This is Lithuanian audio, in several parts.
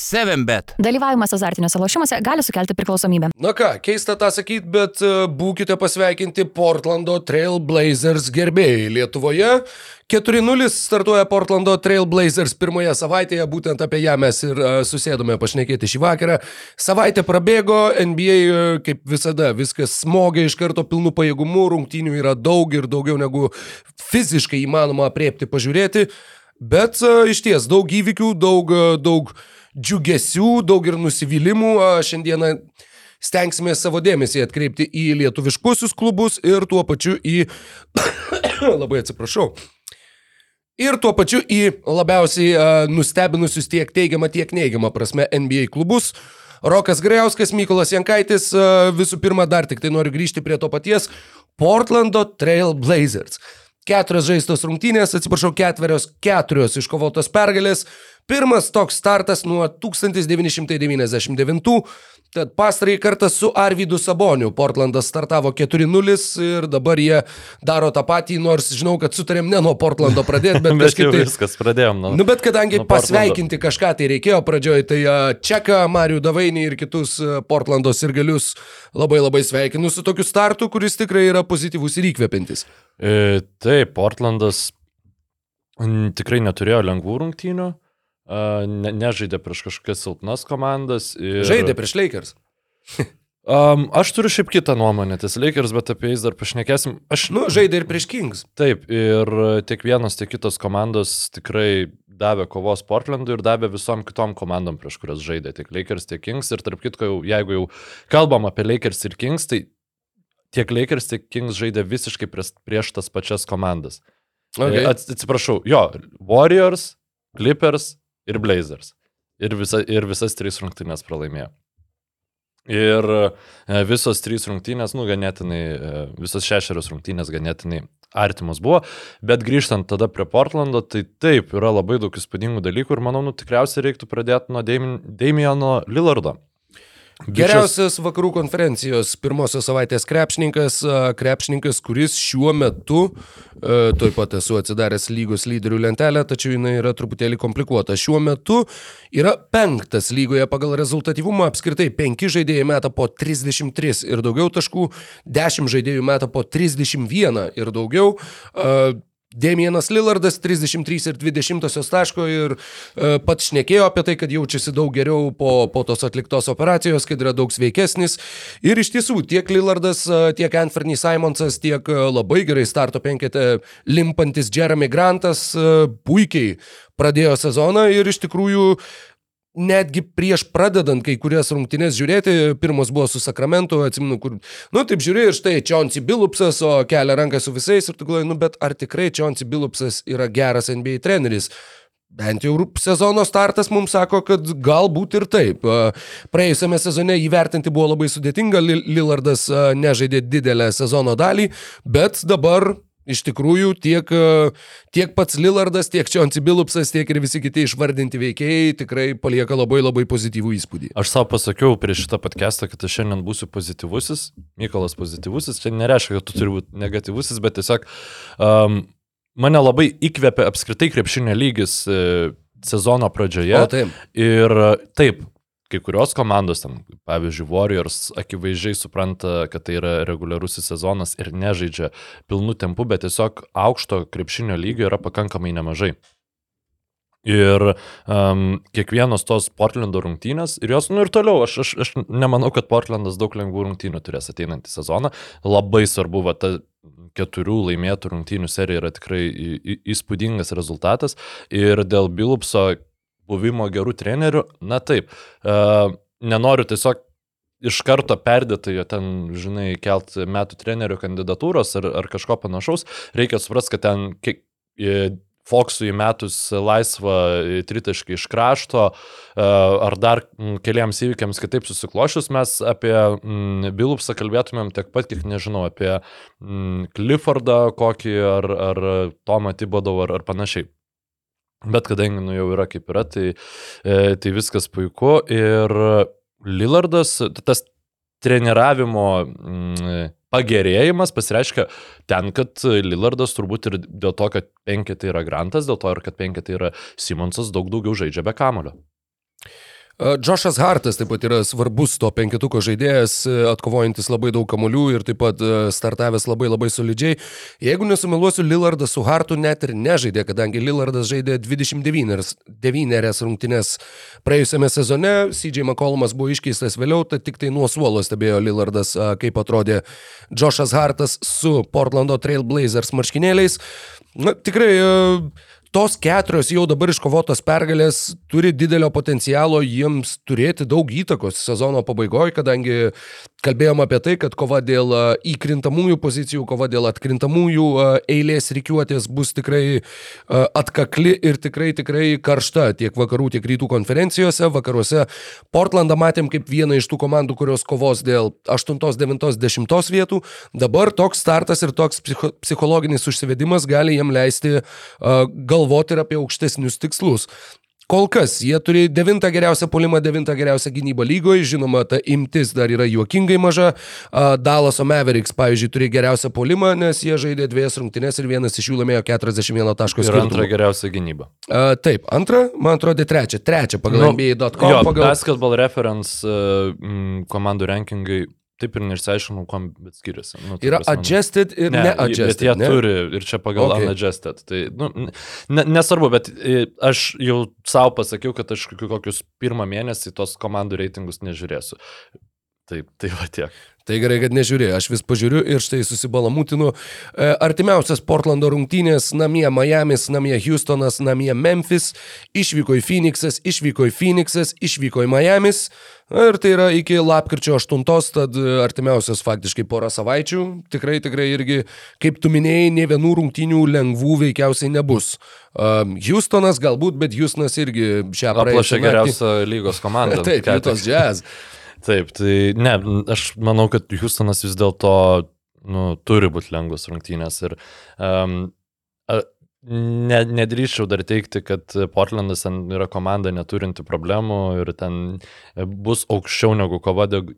7bet. Dalyvavimas azartiniuose lošimuose gali sukelti priklausomybę. Na ką, keista tą sakyti, bet e, būkite pasveikinti Portlando Trailblazers gerbėjai Lietuvoje. 4-0 startuoja Portlando Trailblazers pirmoje savaitėje, būtent apie ją mes ir e, susėdome pašnekėti šį vakarą. Savaitė prabėgo, NBA e, kaip visada viskas smogia iš karto pilnu pajėgumu, rungtynių yra daug ir daugiau negu fiziškai įmanoma apriepti, pažiūrėti. Bet iš ties daug įvykių, daug, daug džiugesių, daug ir nusivylimų. Šiandieną stengsime savo dėmesį atkreipti į lietuviškuosius klubus ir tuo pačiu į... labai atsiprašau. Ir tuo pačiu į labiausiai uh, nustebinusius tiek teigiamą, tiek neigiamą prasme NBA klubus. Rokas Grejauskas, Mykolas Jankaitis, uh, visų pirma, dar tik tai noriu grįžti prie to paties Portlando Trail Blazers. Keturios žaistos rungtynės, atsiprašau, ketverios, keturios iškovotos pergalės, Pirmas toks startas nuo 1999, tad pastarąjį kartą su Arvidu Saboniu Portlandas startavo 4-0 ir dabar jie daro tą patį, nors žinau, kad sutarėm ne nuo Portlando pradėti, bet kažkaip tai... viskas pradėjom. Nu, nu bet kadangi pasveikinti kažką tai reikėjo pradžioje, tai Čeką, Marių Davainį ir kitus Portlando sirgalius labai labai sveikinu su tokiu startu, kuris tikrai yra pozityvus ir įkvepiantis. E, taip, Portlandas tikrai neturėjo lengvų rungtynių ne, nežaidė prieš kažkokias silpnas komandas. Ir... Žaidė prieš Lakers. um, aš turiu šiaip kitą nuomonę, tas Lakers, bet apie jais dar pašnekėsim. Aš... Nu, žaidė ir prieš Kings. Taip, ir tiek vienas, tiek kitos komandos tikrai davė kovos Portlandui ir davė visom kitom komandom, prieš kurias žaidė, tiek Lakers, tiek Kings. Ir tarp kitko, jau, jeigu jau kalbam apie Lakers ir Kings, tai tiek Lakers, tiek Kings žaidė visiškai prieš, prieš tas pačias komandas. Okay. Atsiprašau, jo, Warriors, Clippers, ir Blazers. Ir, visa, ir visas trys rungtynės pralaimėjo. Ir e, visos trys rungtynės, nu, ganėtinai, e, visos šešerios rungtynės ganėtinai artimos buvo, bet grįžtant tada prie Portlando, tai taip, yra labai daug įspūdingų dalykų ir manau, nu, tikriausiai reiktų pradėti nuo Damiano Lillardo. Geriausias vakarų konferencijos pirmosios savaitės krepšininkas, krepšininkas, kuris šiuo metu, toj pat esu atsidaręs lygos lyderių lentelę, tačiau jinai yra truputėlį komplikuota. Šiuo metu yra penktas lygoje pagal rezultatyvumą, apskritai penki žaidėjai meta po 33 ir daugiau taškų, dešimt žaidėjų meta po 31 ir daugiau. Demienas Lillardas 33 ir 20 taško ir e, pats šnekėjo apie tai, kad jaučiasi daug geriau po, po tos atliktos operacijos, kad yra daug sveikesnis. Ir iš tiesų tiek Lillardas, e, tiek Anthony Simonsas, tiek e, labai gerai starto penkete limpantis Jeremy Grantas e, puikiai pradėjo sezoną ir iš tikrųjų netgi prieš pradedant kai kurias rungtynes žiūrėti, pirmas buvo su Sakramentu, atsimenu, kur, nu taip žiūrėjai ir štai Čionsi Bilupsas, o kelia ranką su visais ir tu galvoji, nu bet ar tikrai Čionsi Bilupsas yra geras NBA treneris? Bent jau sezono startas mums sako, kad galbūt ir taip. Praėjusiame sezone įvertinti buvo labai sudėtinga, Lillardas nežaidė didelę sezono dalį, bet dabar Iš tikrųjų, tiek, e, tiek pats Lillardas, tiek Čionci Bilupsas, tiek ir visi kiti išvardinti veikėjai tikrai palieka labai labai pozityvų įspūdį. Aš savo pasakiau prieš šitą podcastą, kad aš šiandien būsiu pozityvusis, Mykolas pozityvusis, čia nereiškia, kad tu turi būti negatyvusis, bet tiesiog um, mane labai įkvėpė apskritai krepšinio lygis e, sezono pradžioje. O, taip. Ir taip, kai kurios komandos, ten, pavyzdžiui, Warriors akivaizdžiai supranta, kad tai yra reguliarusis sezonas ir nežaidžia pilnu tempu, bet tiesiog aukšto krepšinio lygio yra pakankamai nemažai. Ir um, kiekvienos tos Portlando rungtynės ir jos, nu ir toliau, aš, aš, aš nemanau, kad Portlandas daug lengvų rungtynių turės ateinantį sezoną. Labai svarbu, va, ta keturių laimėtų rungtynių serija yra tikrai įspūdingas rezultatas. Ir dėl Bilupso buvimo gerų trenerių, na taip, uh, nenoriu tiesiog iš karto perdėtai jo ten, žinai, kelt metų trenerių kandidatūros ar, ar kažko panašaus, reikia suprasti, kad ten kiek, Foksui įmetus laisvą tritaškį iš krašto, ar dar keliams įvykiams kitaip susiklošius, mes apie Bilupsą kalbėtumėm tiek pat, kiek nežinau, apie Cliffordą kokį ar, ar Tomą Tibodovą ar, ar panašiai. Bet kadangi nu, jau yra kaip yra, tai, e, tai viskas puiku. Ir Lillardas, tas treniravimo, mm, pagerėjimas pasireiškia ten, kad Lillardas turbūt ir dėl to, kad penketai yra Grantas, dėl to ir kad penketai yra Simonsas daug daugiau žaidžia be kamulio. Džošas Hartas taip pat yra svarbus to penketuko žaidėjas, e, atkovojantis labai daug kamolių ir taip pat e, startavęs labai labai solidžiai. Jeigu nesumeluosiu, Lillardas su Hartu net ir nežaidė, kadangi Lillardas žaidė 29 rungtynės praėjusiame sezone, CJ McCollumas buvo iškeistas vėliau, tad tik tai nuo suolo stebėjo Lillardas, kaip atrodė Džošas Hartas su Portlando Trailblazers marškinėliais. Na, tikrai tos keturios jau dabar iškovotos pergalės turi didelio potencialo jiems turėti daug įtakos sezono pabaigoje, kadangi kalbėjom apie tai, kad kova dėl įkrintamųjų pozicijų, kova dėl atkrintamųjų eilės reikiuotės bus tikrai atkakli ir tikrai tikrai karšta tiek vakarų, tiek rytų konferencijose. Vakaruose Portlandą matėm kaip vieną iš tų komandų, kurios kovos dėl 8, 9, 10 vietų. Dabar toks startas ir toks psichologinis užsivedimas gali jiem leisti gal galvoti ir apie aukštesnius tikslus. Kol kas jie turi devintą geriausią polimą, devintą geriausią gynybą lygoje, žinoma, ta imtis dar yra juokingai maža. Dalaso Mavericks, pavyzdžiui, turi geriausią polimą, nes jie žaidė dviejas rungtynės ir vienas iš jų laimėjo 41 taškus. Ir antrą geriausią gynybą. A, taip, antrą, man atrodo, trečią, trečią pagal nu, NBA.com. Pagal Basketball Reference uh, komandų rankingai Taip ir neišsiaiškinau, kuo bet skiriasi. Nu, yra prasme, adjusted ir ne, neadjusted. Bet jie ne? turi ir čia pagal okay. unadjusted. Tai nu, ne, nesvarbu, bet e, aš jau savo pasakiau, kad aš kokius pirmą mėnesį tos komandų reitingus nežiūrėsiu. Taip, tai va tiek. Tai gerai, kad nežiūrėjau, aš vis pažiūriu ir štai susibalamutinu. E, artimiausias Portlando rungtynės - namie Miamis, namie Houstonas, namie Memphis, išvyko į Phoenixas, išvyko į Phoenixas, išvyko į Miamis. Ir tai yra iki lapkričio 8, tad artimiausias faktiškai porą savaičių. Tikrai, tikrai irgi, kaip tu minėjai, ne vienų rungtynių lengvų veikiausiai nebus. Um, Houstonas galbūt, bet Houstonas irgi šią praeitą. Aplašė geriausią lygos komandą. Taip, Utah's Jazz. Taip, tai ne, aš manau, kad Houstonas vis dėlto nu, turi būti lengvas rungtynės ir um, ne, nedrįščiau dar teikti, kad Portlandas ten yra komanda neturinti problemų ir ten bus aukščiau negu kova dėl,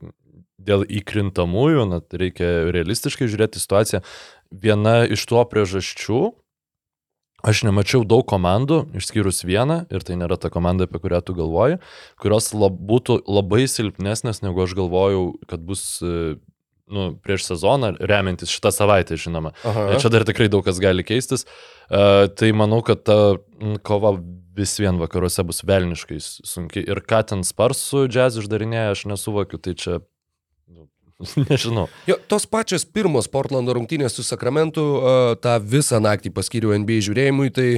dėl įkrintamųjų, na, reikia realistiškai žiūrėti situaciją. Viena iš to priežasčių, Aš nemačiau daug komandų, išskyrus vieną, ir tai nėra ta komanda, apie kurią tu galvoji, kurios lab, būtų labai silpnesnės, negu aš galvojau, kad bus e, nu, prieš sezoną, remiantis šitą savaitę, žinoma. Aha. Čia dar tikrai daug kas gali keistis. Uh, tai manau, kad ta kova vis vien vakaruose bus velniškai sunki. Ir ką ten sparsų džiaz išdarinėja, aš nesuvokiu, tai čia Nežinau. Jo, tos pačios pirmos Portlando rungtynės su Sakramentu, tą visą naktį paskyriau NBA žiūrėjimui, tai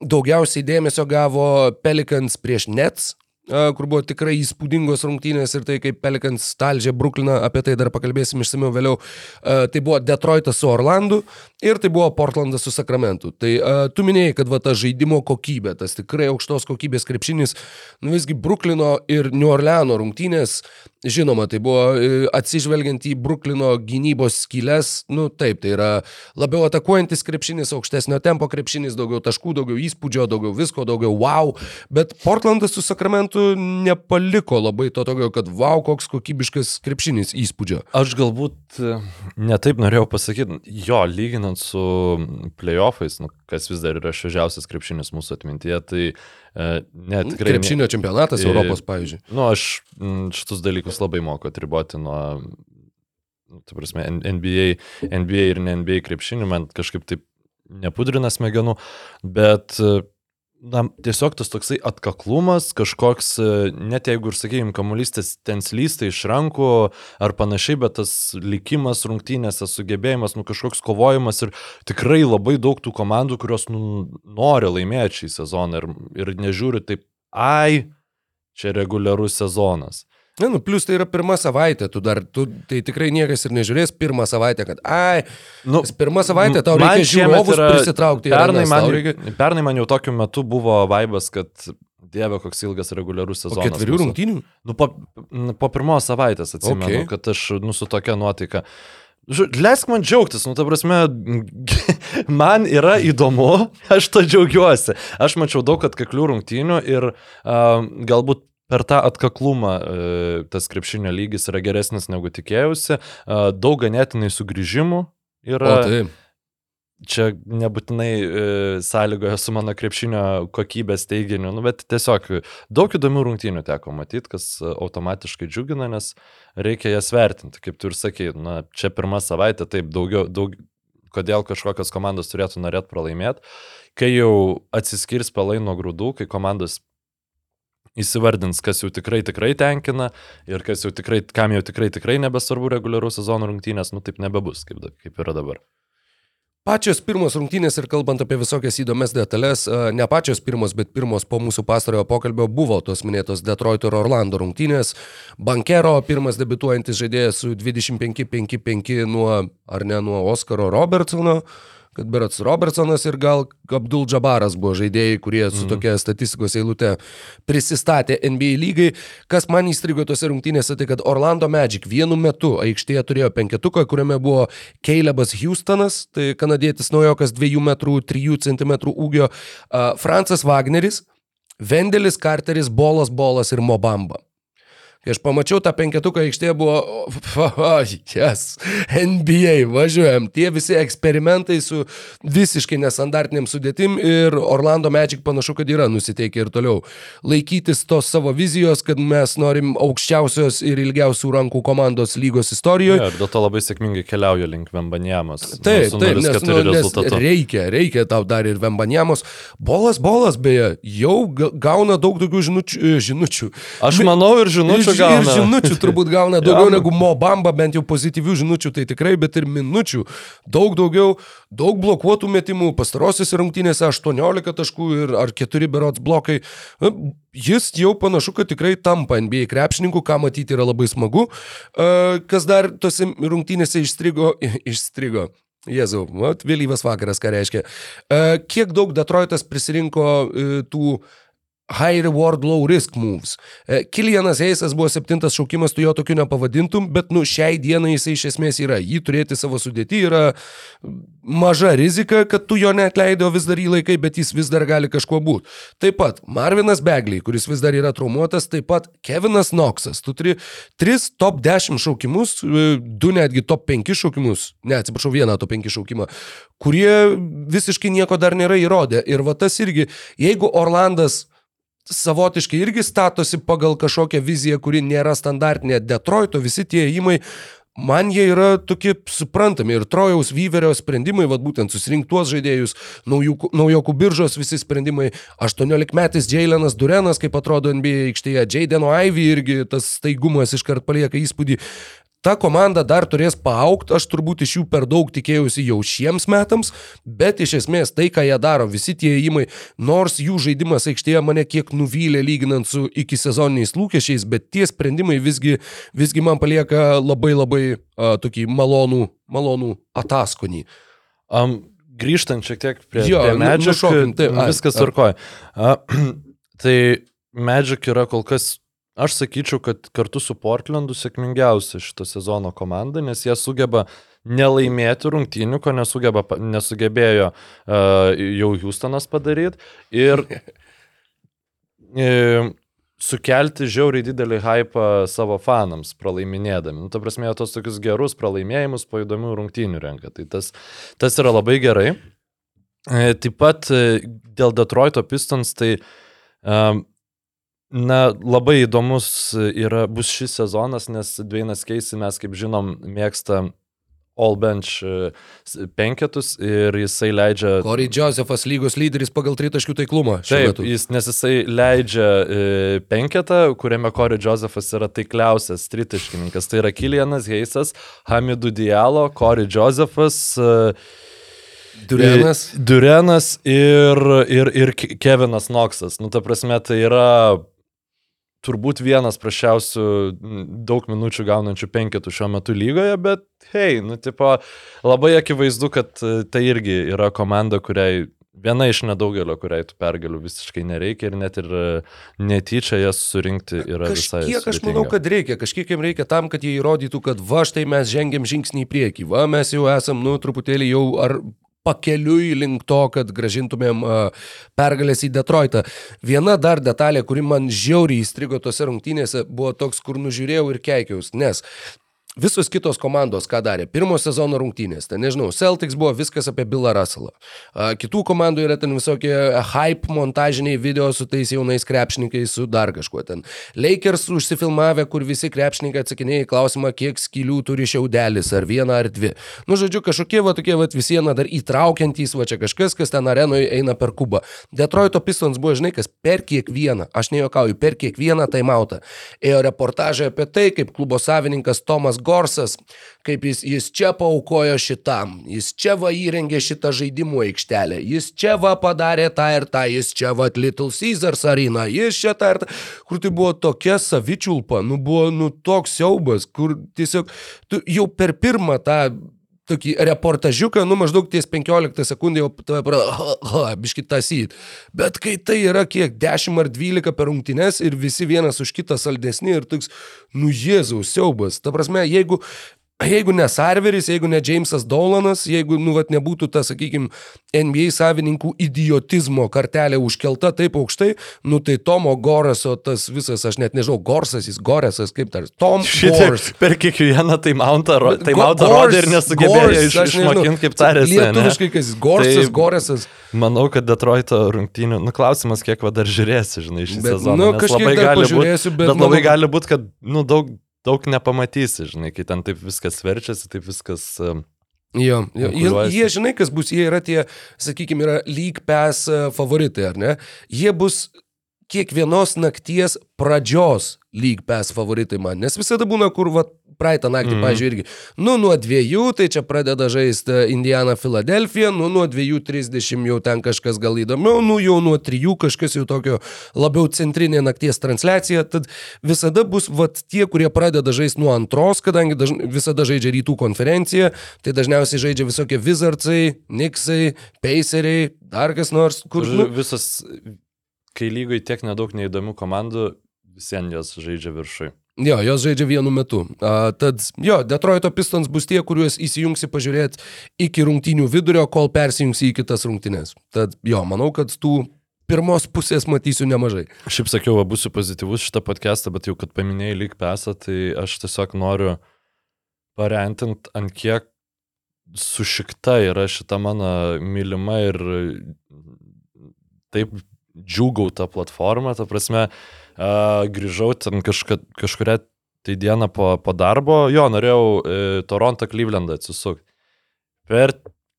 daugiausiai dėmesio gavo Pelicans prieš Nets, kur buvo tikrai įspūdingos rungtynės ir tai, kaip Pelikans talžė Brukliną, apie tai dar pakalbėsim išsamiau vėliau. Tai buvo Detroitas su Orlandu ir tai buvo Portlandas su Sakramentu. Tai tu minėjai, kad va ta žaidimo kokybė, tas tikrai aukštos kokybės krepšinis, nu visgi Bruklino ir New Orleano rungtynės, žinoma, tai buvo atsižvelgiant į Bruklino gynybos skylės, nu taip, tai yra labiau atakuojantis krepšinis, aukštesnio tempo krepšinis, daugiau taškų, daugiau įspūdžio, daugiau visko, daugiau wow, bet Portlandas su Sakramentu metu nepaliko labai to tokio, kad wow, koks kokybiškas krepšinis įspūdžio. Aš galbūt e, netaip norėjau pasakyti, jo, lyginant su playoffais, nu, kas vis dar yra šviežiausias krepšinis mūsų atmintyje, tai e, ne, tikrai... Krepšinio ne, čempionatas e, Europos, pavyzdžiui. Nu, aš šitus dalykus labai moku atriboti nuo nu, tu prasme, NBA, NBA ir ne NBA krepšinį, man kažkaip taip nepudrina smegenų, bet na, tiesiog tas toksai atkaklumas, kažkoks, e, net jeigu ir, sakykime, kamuolystas ten slysta iš rankų ar panašiai, bet tas likimas rungtynėse, sugebėjimas, nu kažkoks kovojimas ir tikrai labai daug tų komandų, kurios nu, nori laimėti šį sezoną ir, ir nežiūri taip, ai, čia reguliarus sezonas. Ne, nu, plus tai yra pirma savaitė, tu dar, tu, tai tikrai niekas ir nežiūrės pirmą savaitę, kad, ai, nu, pirmą savaitę tau reikia žiūrovus yra, prisitraukti. Pernai man, reikia... pernai man jau tokiu metu buvo vaibas, kad Dieve, koks ilgas reguliarus sezonas. Po ketverių rungtynių? Nu, po, po pirmos savaitės atsimenu, okay. kad aš, nu, su tokia nuotaika. Leisk man džiaugtis, nu, ta prasme, man yra įdomu, aš to džiaugiuosi. Aš mačiau daug atkaklių rungtynių ir uh, galbūt per tą atkaklumą e, tas krepšinio lygis yra geresnis negu tikėjausi. E, daug ganėtinai sugrįžimų yra. O tai. Čia nebūtinai e, sąlygoja su mano krepšinio kokybės teiginiu, nu, bet tiesiog daug įdomių rungtynių teko matyti, kas automatiškai džiugina, nes reikia jas vertinti, kaip tu ir sakai, na, čia pirmą savaitę, taip, daugiau, daug, kodėl kažkokios komandos turėtų norėti pralaimėti, kai jau atsiskirs pelai nuo grūdų, kai komandos įsivardins, kas jau tikrai tikrai tenkina ir kas jau tikrai, kam jau tikrai tikrai nebesvarbu reguliarų sezono rungtynės, nu taip nebebus, kaip, kaip yra dabar. Pačios pirmos rungtynės ir kalbant apie visokias įdomias detalės, e, ne pačios pirmos, bet pirmos po mūsų pastarojo pokalbio buvo tos minėtos Detroito ir Orlando rungtynės. Bankero pirmas debituojantis žaidėjas su 25-5-5 nuo, ar ne, nuo Oskaro Robertsono kad Berats Robertsonas ir gal Abdul Džabaras buvo žaidėjai, kurie su mm. tokia statistikos eilute prisistatė NBA lygai. Kas man įstrigo tose rungtynėse, tai kad Orlando Magic vienu metu aikštėje turėjo penketuką, kuriame buvo Calebas Houstonas, tai kanadietis naujokas 2 m 3 cm ūgio, Francas Wagneris, Vendelis, Carteris, Bolas, Bolas ir Mobamba. Kai aš pamačiau tą penketuką aikštėje buvo, yes, NBA, važiuojam, tie visi eksperimentai su visiškai nesandartiniam sudėtim ir Orlando Magic panašu, kad yra nusiteikę ir toliau laikytis tos savo vizijos, kad mes norim aukščiausios ir ilgiausių rankų komandos lygos istorijoje. Ja, ir dėl to labai sėkmingai keliauja link Vembanjamos. Taip, taip, nes, nu, nes reikia, reikia tau dar ir Vembanjamos. Bolas, bolas, beje, jau ga- gauna daug daugiau žinučių. žinučių. Aš manau ir žinučių Ir, ir gauna. žinučių turbūt gauna daugiau Gauna. negu Mobamba, bent jau pozityvių žinučių, tai tikrai, bet ir minučių. Daug daugiau, daug blokuotų metimų, pastarosiose rungtynėse 18 taškų ir ar 4 berots blokai. Jis jau panašu, kad tikrai tampa NBA krepšininku, ką matyti yra labai smagu. E, Kas dar tose rungtynėse išstrigo, išstrigo. Jėzau, mat, vėlyvas vakaras, ką reiškia. E, Kiek daug Detroitas prisirinko e, tų high reward, low risk moves. E, Kilianas Eisas buvo septintas šaukimas, tu jo tokiu nepavadintum, bet nu šiai dienai jisai iš esmės yra. Jį turėti savo sudėti yra maža rizika, kad tu jo neatleido vis dar į laikai, bet jis vis dar gali kažkuo būti. Taip pat Marvinas Begliai, kuris vis dar yra traumuotas, taip pat Kevinas Knoxas. Tu turi tris top 10 šaukimus, e, du netgi top 5 šaukimus, ne, atsiprašau, vieną top 5 šaukimą, kurie visiškai nieko dar nėra įrodę. Ir va tas irgi, jeigu Orlandas savotiškai irgi statosi pagal kažkokią viziją, kuri nėra standartinė. Detroito, visi tie įimai, man jie yra tokie suprantami. Ir Trojaus Vyverio sprendimai, vad būtent susirinkti tuos žaidėjus, naujų, naujokų biržos visi sprendimai, 18 metais Jailenas Durenas, kaip atrodo NBA aikštėje, Jaideno Ivy irgi tas staigumas iškart palieka įspūdį. Ta komanda dar turės paaukti, aš turbūt iš jų per daug tikėjausi jau šiems metams, bet iš esmės tai, ką jie daro, visi tie įimai, nors jų žaidimas aikštėje mane kiek nuvylė lyginant su iki sezoniniais lūkesčiais, bet tie sprendimai visgi, visgi man palieka labai labai uh, tokį malonų, malonų ataskonį. Um, grįžtant šiek tiek prie, Jo, prie nu- Magic, nušokim, taip, ai, viskas tvarkoja. Tai Magic yra kol kas, aš sakyčiau, kad kartu su Portlandu sėkmingiausia šito sezono komanda, nes jie sugeba nelaimėti rungtynių, ko nesugeba, nesugebėjo uh, jau Houstonas padaryti. Ir e, sukelti žiauriai didelį hypą savo fanams, pralaiminėdami. Nu, ta prasme, jie tos tokius gerus pralaimėjimus po įdomių rungtynių renka. Tai tas, tas yra labai gerai. E, Taip pat e, dėl Detroito Pistons, tai um, na, labai įdomus yra, bus šis sezonas, nes Dvainas Keisi mes, kaip žinom, mėgsta all bench e, penketus ir jisai leidžia Corey Josephas lygos lyderis pagal tritaškių taiklumą. Taip, metu. jis, nes jisai leidžia e, penketą, kuriame Corey Josephas yra taikliausias tritaškininkas. Tai yra Kilianas Heisas, Hamidų Dialo, Corey Josephas, e, Durenas. Durenas ir, ir, ir Ke- Kevinas Knoxas. Nu, ta prasme, tai yra turbūt vienas prašiausių daug minučių gaunančių penketų šiuo metu lygoje, bet hei, nu, tipo, labai akivaizdu, kad e, tai irgi yra komanda, kuriai viena iš nedaugelio, kuriai tų pergalių visiškai nereikia ir net ir e, netyčia jas surinkti yra visai. Kažkiek aš manau, kad reikia, kažkiek jiem reikia tam, kad jie įrodytų, kad va štai mes žengiam žingsnį į priekį, va mes jau esam, nu, truputėlį jau ar pakeliui link to, kad gražintumėm pergalės į Detroitą. Viena dar detalė, kuri man žiauriai įstrigo tose rungtynėse, buvo toks, kur nužiūrėjau ir keikiaus, nes Visos kitos komandos ką darė? Pirmo sezono rungtynės. Ten, nežinau, Celtics buvo viskas apie Billą Russellą. Kitų komandų yra ten visokie hype montažiniai video su tais jaunais krepšininkais, su dar kažkuo ten. Lakers užsifilmavę, kur visi krepšininkai atsakinėja į klausimą, kiek skylių turi šiaudelis, ar vieną ar dvi. Nu, žodžiu, kažkokie va tokie va visieną dar įtraukiantys, va čia kažkas, kas ten arenoje eina per kubą. Detroito Pistons buvo, žinai, kas per kiekvieną, aš nejokauju, per kiekvieną taimautą. Ėjo reportažai apie tai, kaip klubo savininkas Tomas Gorsas, kaip jis, jis čia paukojo šitam, jis čia va įrengė šitą žaidimų aikštelę, jis čia va padarė tą ir tą, jis čia va Little Caesars arena, jis čia tą ir tą, kur tai buvo tokia savičiulpa, nu buvo nu toks siaubas, kur tiesiog tu jau per pirmą tą tokį reportažiuką, nu maždaug ties 15 sekundė jau tave pradeda, biškit tasyt. Bet kai tai yra kiek 10 ar 12 per rungtynes ir visi vienas už kitą saldesni ir toks, nu Jėzaus siaubas. Ta prasme, jeigu Jeigu ne Sarveris, jeigu ne Jamesas Dolanas, jeigu, nu, vat, nebūtų ta, sakykime, NBA savininkų idiotizmo kartelė užkelta taip aukštai, nu, tai Tomo Goraso tas visas, aš net nežinau, Gorsas, jis Goresas, kaip tar, Tom Gors. Per kiekvieną tai mountą, tai mountą rodė ir nesugebėjo iš, išmokinti, kaip tarėsi. Lietuviškai, kas jis Gorsas, tai, Goresas. Manau, kad Detroito rungtynių, nu, klausimas, kiek va dar žiūrėsi, žinai, šį bet, sezoną. Nu, labai gali būti, bet, bet labai gali būti, kad, nu, daug daug nepamatysi, žinai, kai ten taip viskas verčiasi, taip viskas... Jo, jo. Jie, jie, žinai, kas bus, jie yra tie, sakykime, yra lyg pes favoritai, ar ne? Jie bus kiekvienos nakties pradžios lyg pes favoritai man, nes visada būna, kur va, praeitą naktį, mm. pažiūrėjau, irgi, nu nuo dviejų, tai čia pradeda žaisti Indiana Filadelfija, nu nuo dviejų trisdešimt jau ten kažkas gal įdomiau, nu jau nuo trijų kažkas jau tokio labiau centrinė nakties transliacija, tad visada bus va tie, kurie pradeda žaisti nuo antros, kadangi daž... visada žaidžia rytų konferenciją, tai dažniausiai žaidžia visokie Wizardsai, Nixai, Paceriai, dar kas nors, kur... Nu, visas, kai lygai tiek nedaug neįdomių komandų, visiems jos žaidžia viršui. Jo, jos žaidžia vienu metu. Uh, tad jo, Detroito Pistons bus tie, kuriuos įsijungsi pažiūrėti iki rungtynių vidurio, kol persijungsi į kitas rungtynės. Tad jo, manau, kad tų pirmos pusės matysiu nemažai. Šiaip sakiau, va, būsiu pozityvus šitą podcastą, bet jau kad paminėjai lyg pesą, tai aš tiesiog noriu parentinti, ant kiek sušikta yra šita mano mylima ir taip džiūgauta platforma, ta prasme, uh, Uh, grįžau ten kažka, kažkuria tai dieną po, po darbo, jo, norėjau e, Torontą Klyvlendą atsisukti. Per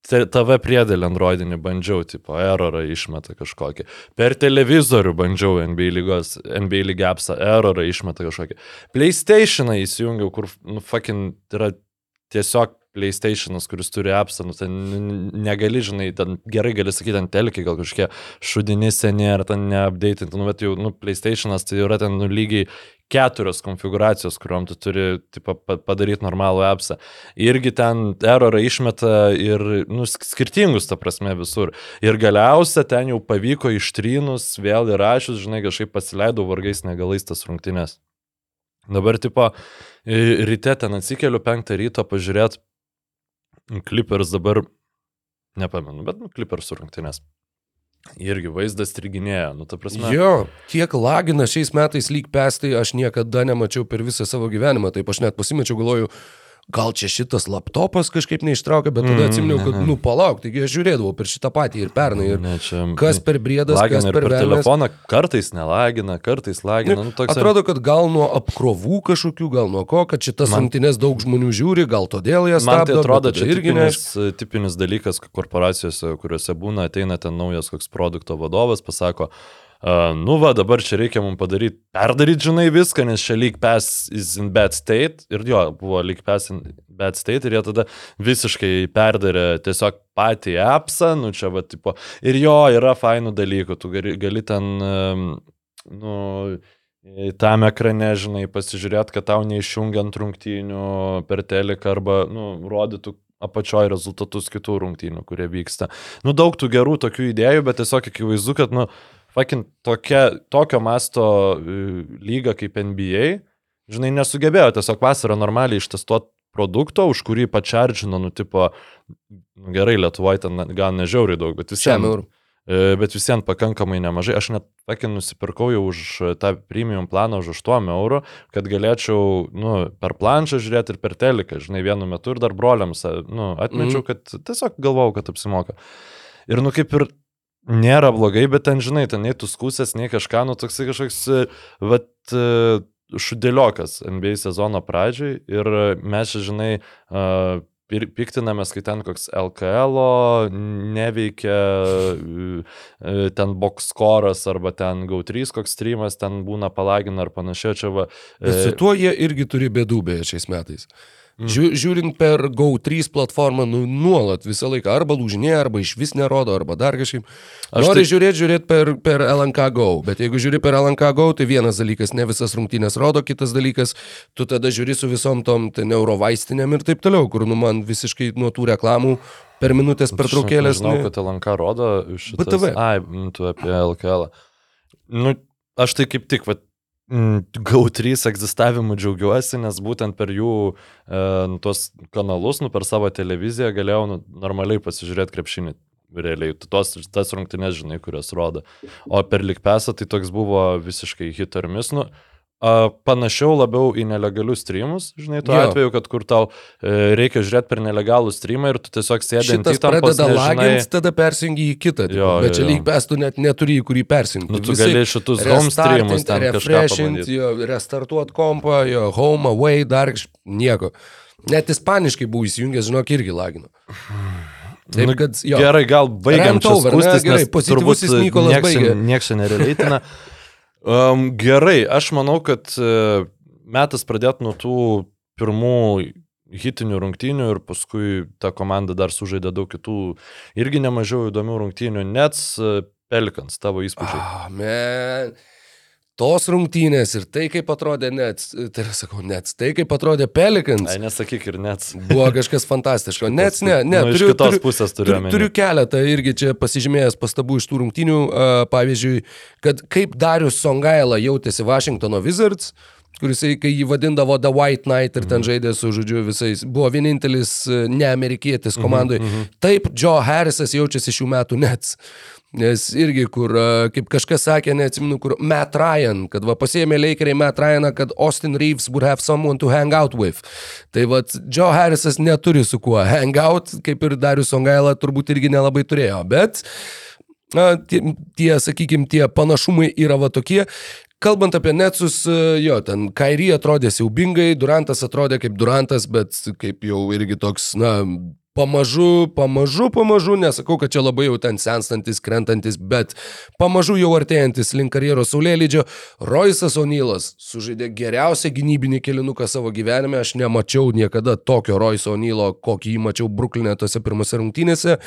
TV priedėlį Androidinį bandžiau, tipo, erorą išmeta kažkokį. Per televizorių bandžiau NBA lygos, NBA lygiapsą, erorą išmeta kažkokį. PlayStationą įsijungiau, kur, nu, fucking, yra tiesiog PlayStation'as, kuris turi appsą, nu, ten negali, žinai, ten gerai gali sakyti, ten telkiai gal kažkokie šudini seniai ar ten neupdatinti, nu, bet jau, nu, PlayStation'as tai yra ten, nu, lygiai keturios konfiguracijos, kuriuom tu turi tipo, padaryti normalų appsą. Irgi ten erorą išmeta ir nu, skirtingus, ta prasme, visur. Ir galiausia ten jau pavyko ištrynus, vėl įrašius, žinai, kažkaip pasileidau vargais negalais tas rungtynės. Dabar, tipo, ryte ten atsikeliu penktą ryto pažiūrėti Clippers dabar, nepamenu, bet nu, Clippers rungtynės. Irgi vaizdas triginėja, nu ta prasme. Jo, kiek lagina šiais metais lyg pestai, aš niekada nemačiau per visą savo gyvenimą, taip aš net pasimečiau, galvoju, gal čia šitas laptopas kažkaip neištraukė, bet tada mm, atsiminiau, kad, nu, palauk, taigi aš žiūrėdavau per šitą patį ir pernai. Ir ne, čia, kas per briedas, kas per, per telefoną, kartais nelagina, kartais lagina. Nu, toks... Atrodo, kad gal nuo apkrovų kažkokių, gal nuo ko, kad šitas man... rungtynės daug žmonių žiūri, gal todėl jas stabdo. Man tai atrodo, čia irgi tipinis, nes... tipinis dalykas korporacijose, kuriuose būna, ateina ten naujas koks produkto vadovas, pasako, Uh, nu va, dabar čia reikia mums padaryti, perdaryti, žinai, viską, nes čia lyg pass is in bad state. Ir jo, buvo lyg pass in bad state ir jie tada visiškai perdarė tiesiog patį appsą, nu čia va, tipo. Ir jo, yra fainų dalykų, tu gali, gali ten, um, nu, tam ekrane, žinai, pasižiūrėti, kad tau neišjungiant rungtynių per teleką arba, nu, rodytų apačioje rezultatus kitų rungtynių, kurie vyksta. Nu, daug tų gerų tokių idėjų, bet tiesiog akivaizdu, kad, nu, Fakin tokia, tokio masto e, lyga kaip NBA, žinai, nesugebėjo tiesiog vasarą normaliai ištestuoti produkto, už kurį pačiaržino, nu, tipo, nu, gerai, Lietuvoje ten gal nežiauriai daug, bet vis Šiam tiek. eurų. E, Bet vis vien pakankamai nemažai. Aš net tokį nusipirkau jau už tą premium planą už 8 eurų, kad galėčiau nu, per planšą žiūrėti ir per teliką, žinai, vienu metu ir dar broliams nu, atmečiau, Mhm. kad tiesiog galvau, kad apsimoka. Ir nu kaip ir nėra blogai, bet ten, žinai, ten nei tu skusės, nei kažką, nu toksai kažkoks, e, vat, e, šudėliokas NBA sezono pradžiai ir mes, žinai, e, piktinamės, kai ten koks LKL neveikia, ten boxkoras arba ten GAU3 koks streamas, ten būna palagina ar panašiai, čia va. Bet su tuo jie irgi turi bėdų beje šiais metais. Mm. Žiū, žiūrint per GO3 platformą, nu, nuolat visą laiką arba lūžinėja, arba iš vis nerodo, arba dar kažkaip. Aš Nori tai- žiūrėti, žiūrėti per, per LNK Go, bet jeigu žiūri per LNK Go, tai vienas dalykas, ne visas rungtynės rodo, kitas dalykas, tu tada žiūri su visom tom ten eurovaistinėm ir taip toliau, kur nu man visiškai nuo tų reklamų per minutės pertraukėlės. Žinau, ne- kad LNK rodo šitas. BTV. Ai, mm, tu apie LKL. Nu, aš tai kaip tik, va, GAU3 egzistavimu džiaugiuosi, nes būtent per jų e, nu, tuos kanalus, nu, per savo televiziją galėjau nu, normaliai pasižiūrėti krepšinį. Realiai, tos, tas rungtynės žinai, kurias rodo. O per likpesą tai toks buvo visiškai hit ar mis. Nu, panašiau labiau į nelegalius streamus, žinai, tuo Jo. atveju, kad kur tau e, reikia žiūrėti per nelegalų streamą ir tu tiesiog sėdi ant įtampos, pradeda nežinai- lagins, tada persijungi į kitą. tipo. Jo, bet jo, čia jo. lyg pes tu net neturi į kurį persijungti. Nu, tu gali šitus home streamus ten kažką refreshint, pabandyti. jo, restartuot kompą, jo, home, away, dar nieko. Net ispaniškai buvo įsijungęs, žinok, irgi lagino. Taip, Nu, kad, jo. Gerai, gal baigiam čia skustis, Gerai, nes turbūt baigė. Nieks čia nereleitina. Um, gerai, aš manau, kad e, metas pradėti nuo tų pirmų hitinių rungtynių ir paskui ta komanda dar sužaidė daug kitų irgi nemažiau įdomių rungtynių. Nets e, Pelikans, tavo įspūdžiai. Ah, man. Tos rungtynės ir tai, kaip atrodė Nets, tai yra, sakau, Nets, tai, kaip atrodė Pelikans, Ai, nesakyk ir Nets. buvo kažkas fantastiško. Nets, ne, ne, nu, iš turiu, kitos turiu, pusės turiu Turiu, turiu keletą irgi čia pasižymėjęs pastabų iš tų rungtynių. Uh, pavyzdžiui, kad kaip Darius Songaila jautėsi Washingtono Wizards, kuris, kai jį vadindavo The White Knight ir ten žaidė su, žodžiu, visais, buvo vienintelis e, neamerikietis komandai. Taip, Joe Harrisas jaučiasi šių metų Nets. Nes irgi, kur, kaip kažkas sakė, neatsimenu, kur Matt Ryan, kad va pasėmė Lakeriai Matt Ryaną, kad Austin Reeves would have someone to hang out with. Tai va, Joe Harrisas neturi su kuo hang out, kaip ir Darius Songaila turbūt irgi nelabai turėjo, bet na, tie, tie sakykime, tie panašumai yra va tokie. Kalbant apie Netsus, jo, ten Kairį atrodė siaubingai, Durantas atrodė kaip Durantas, bet kaip jau irgi toks, na, pamažu, pamažu, pamažu, nesakau, kad čia labai jau ten senstantis, krentantis, bet pamažu jau artėjantis link karjeros saulėlydžio, Roisas O'Neilas sužaidė geriausią gynybinį kelinuką savo gyvenime, aš nemačiau niekada tokio Roiso O'Neilo, kokį jį mačiau Bruklinė tose pirmose rungtynėse,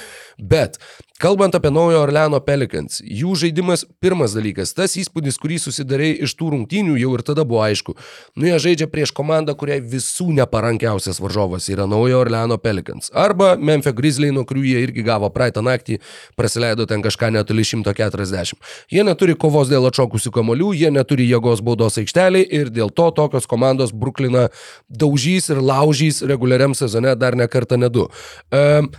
bet kalbant apie naujo Orleano Pelicans, jų žaidimas pirmas dalykas, tas įspūdis, kurį susidarė iš tų rungtynių, jau ir tada buvo aišku, nu jie žaidžia prieš komandą, kuriai visų neparankiausias varžovas yra naujo Orleano Pelicans. Arba Memphis Grizzly, nuo kurių jie irgi gavo praeitą naktį, praleido ten kažką netoli 140. Jie neturi kovos dėl atšokusių kamolių, jie neturi jėgos baudos aikštelį ir dėl to tokios komandos Brukliną daužys ir laužys reguliariam sezone dar ne kartą, ne du. Um,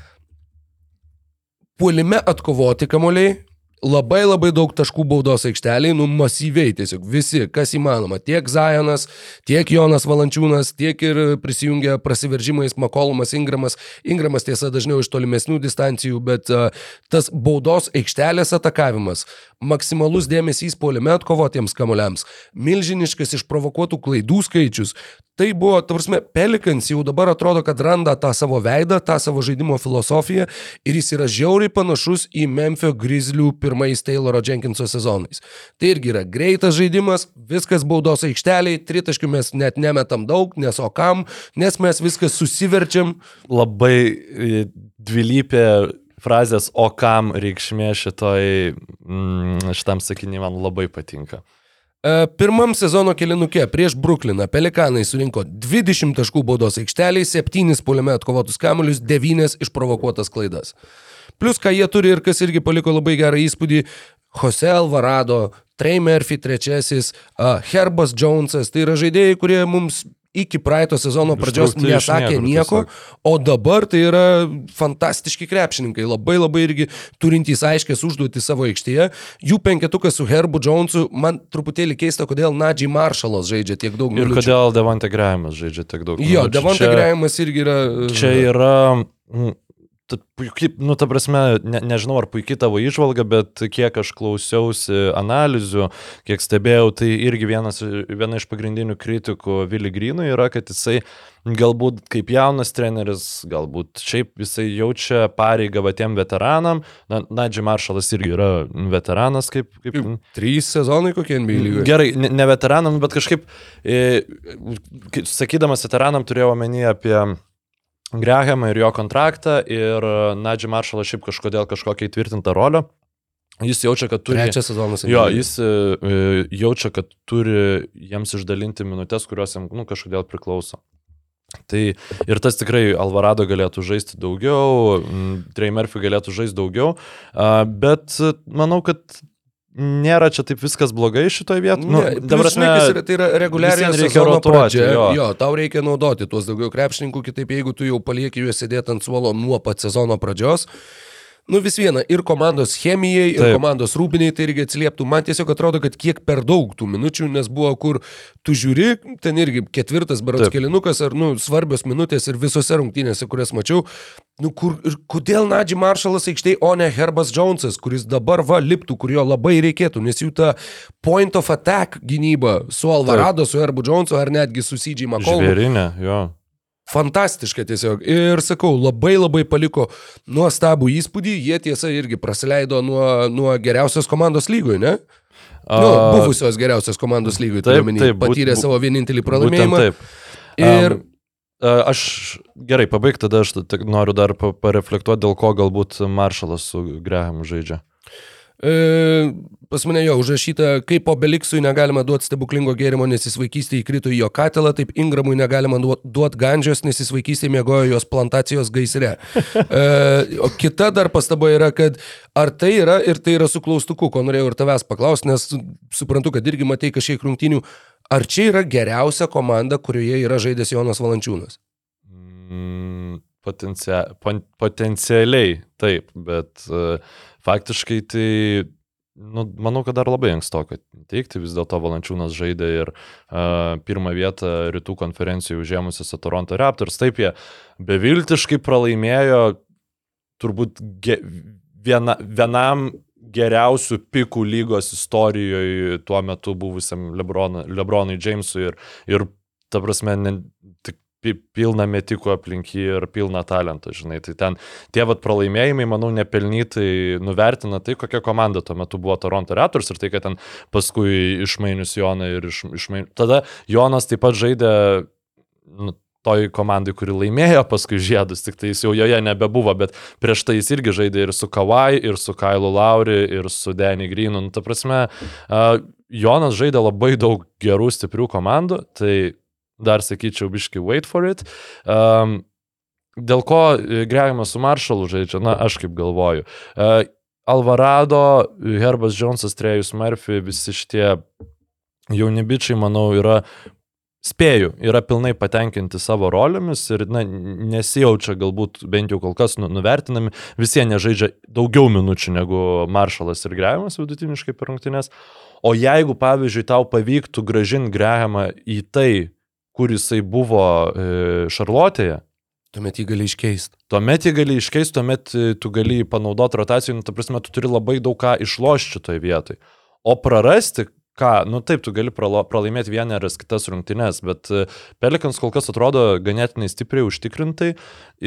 puolime atkovoti kamoliai. Labai labai daug taškų baudos aikšteliai, nu masyviai tiesiog visi, kas įmanoma. Tiek Zajonas, tiek Jonas Valančiūnas, tiek ir prisijungia prasiveržimais Makolumas Ingramas. Ingramas tiesa dažniau iš tolimesnių distancijų, bet uh, tas baudos aikštelės atakavimas, maksimalus dėmesys puolime atkovotiems kamuoliams, milžiniškas išprovokuotų klaidų skaičius. Tai buvo, ta prasme, Pelikans jau dabar atrodo, kad randa tą savo veidą, tą savo žaidimo filosofiją ir jis yra žiauriai panašus į Memphis Grizzlių pirmais Tayloro Jenkinso sezonais. Tai irgi yra greitas žaidimas, viskas baudos aikšteliai, tritaškių mes net nemetam daug, nes o kam, nes mes viskas susiverčiam. Labai e, dvilypė frazės, o kam reikšmė šitoj, mm, šitam sakinį man labai patinka. E, Pirmam sezono kelinuke prieš Brukliną Pelikanai surinko 20 taškų baudos aikšteliai, 7 puolime atkovotus kamuolius, 9 išprovokuotas klaidas. Plus, ką jie turi ir kas irgi paliko labai gerą įspūdį, Jose Alvarado, Trey Murphy trečiasis, Herbas Jonesas, tai yra žaidėjai, kurie mums iki praeito sezono pradžios Ištraukti iš nesakė nieko, o dabar tai yra fantastiški krepšininkai, labai labai irgi turintys aiškės užduoti savo aikštėje. Jų penketukas su Herbu Jonesu, man truputėlį keista, kodėl Nadžiai Marshalas žaidžia tiek daug Ir minučių. kodėl Devante Graimas žaidžia tiek daug. Jo, minučių. Devonte Čia- Graimas irgi yra... Čia yra... mm, Puikiai, nu, ta prasme, ne, nežinau ar puikiai tavo išvalga, bet kiek aš klausiausi analizių, kiek stebėjau, tai irgi vienas, viena iš pagrindinių kritikų Vili Grynui yra, kad jisai galbūt kaip jaunas treneris, galbūt šiaip jisai jaučia pareigą va tiem veteranam. Na, Nadži Maršalas irgi yra veteranas, kaip... kaip Trys sezonai kokie NBA lygoje. Gerai, ne, ne veteranam, bet kažkaip, e, sakydamas veteranam, turėjau omeny apie Grahamą ir jo kontraktą ir Nadži Maršalas šiaip kažkodėl kažkokią įtvirtintą rolę. Jis jaučia, kad turi... Trečias sezonas. Jo, jis e, e, jaučia, kad turi jiems išdalinti minutės, kurios jam nu, kažkodėl priklauso. Tai ir tas tikrai Alvarado galėtų žaisti daugiau, Trey Murphy galėtų žaisti daugiau, bet e, manau, kad nėra čia taip viskas blogai šitoje vietoje. Nu, dabar yra, tai yra reguliariai reikia rotuoti, jo. Jo, tau reikia naudoti tuos daugiau krepšininkų, kitaip jeigu tu jau palieki juos sėdėti ant suolo nuo pat sezono pradžios. Nu vis viena, ir komandos chemijai, ir Taip. komandos rūpiniai tai irgi atsilieptų. Man tiesiog atrodo, kad kiek per daug tų minučių, nes buvo, kur tu žiūri, ten irgi ketvirtas Taip. kelinukas, ar, nu, svarbios minutės ir visose rungtynėse, kurias mačiau, nu, kur, kodėl Nadži Maršalas aikštėje, o ne Herbas Jonesas, kuris dabar va liptų, kurio labai reikėtų, nes jų ta point of attack gynyba su Alvarado, su Herbu Jonesu ar netgi su CJ McCollum. Žvėrinė, jo. Fantastiška tiesiog. Ir sakau, labai labai paliko nuostabų įspūdį. Jie tiesa irgi praleido nuo, nuo geriausios komandos lygoje, ne? A, Nu, buvusios geriausios komandos lygoje, turiu omeny, patyrė būt- savo vienintelį pralaimėjimą. Taip. Ir a, Aš gerai, pabaig tada aš noriu dar pa- pareflektuoti, dėl ko galbūt Maršalas su Grahamu žaidžia. E, pas mane jo užrašyta, kaip po Beliksui negalima duoti stebuklingo gėrimo, nes jis vaikystėje įkrito į jo katilą, taip Ingramui negalima duoti gandžios, nes jis vaikystėje mėgojo jos plantacijos gaisre. E, o kita dar pastaba yra, kad ar tai yra ir tai yra su klaustuku, ko norėjau ir tavęs paklausti, nes suprantu, kad irgi matei kažkiek rungtinių, ar čia yra geriausia komanda, kurioje yra žaidęs Jonas Valančiūnas? Mm, potencia, pon, potencialiai taip, bet uh, faktiškai tai, nu, manau, kad dar labai ankstoka teikti, vis dėlto Valančiūnas žaidė ir uh, pirmą vietą rytų konferencijoje užėmusiose Toronto Raptors. Taip, jie beviltiškai pralaimėjo turbūt ge, viena, vienam geriausių pikų lygos istorijoje tuo metu buvusiam Lebronui, Lebronui Jamesui ir, ir ta prasme, ne, pilna metikų aplink jį ir pilna talento, žinai. Tai ten tie vat pralaimėjimai, manau, nepelnytai nuvertina tai, kokia komanda tuo metu buvo Toronto Raptors ir tai, kad ten paskui išmainius Joną ir iš, išmainius. Tada Jonas taip pat žaidė nu, toj komandai, kuri laimėjo paskui žiedus, tik tai jis jau joje nebebuvo, bet prieš tai jis irgi žaidė ir su Kawai, ir su Kailu Lauri, ir su Danny Greenu. Nu, ta prasme, uh, Jonas žaidė labai daug gerų, stiprių komandų, tai dar sakyčiau, biški wait for it. Um, dėl ko Gregimas su Marshallu žaidžia, na, aš kaip galvoju. Uh, Alvarado, Herbas Jonesas, Trejus Murphy, visi šitie jauni bičiai, manau, yra spėju, yra pilnai patenkinti savo rolėmis ir na, nesijaučia galbūt bent jau kol kas nu, nuvertinami, visi jie nežaidžia daugiau minučių negu Maršalas ir Grehamas vidutiniškai per rungtynės. O jeigu, pavyzdžiui, tau pavyktų gražinti Grehamą į tai, kur jisai buvo e, Šarlotėje, Tuomet jį gali iškeisti. Tuomet jį gali iškeisti, tuomet e, tu gali panaudoti rotacijų, nu, ta prasme, tu turi labai daug ką išlošti toje vietoje. O prarasti, ką, nu taip, tu gali prala, pralaimėti vieną ar kitas rungtynes, bet e, Pelikans kol kas atrodo ganėtinai stipriai užtikrintai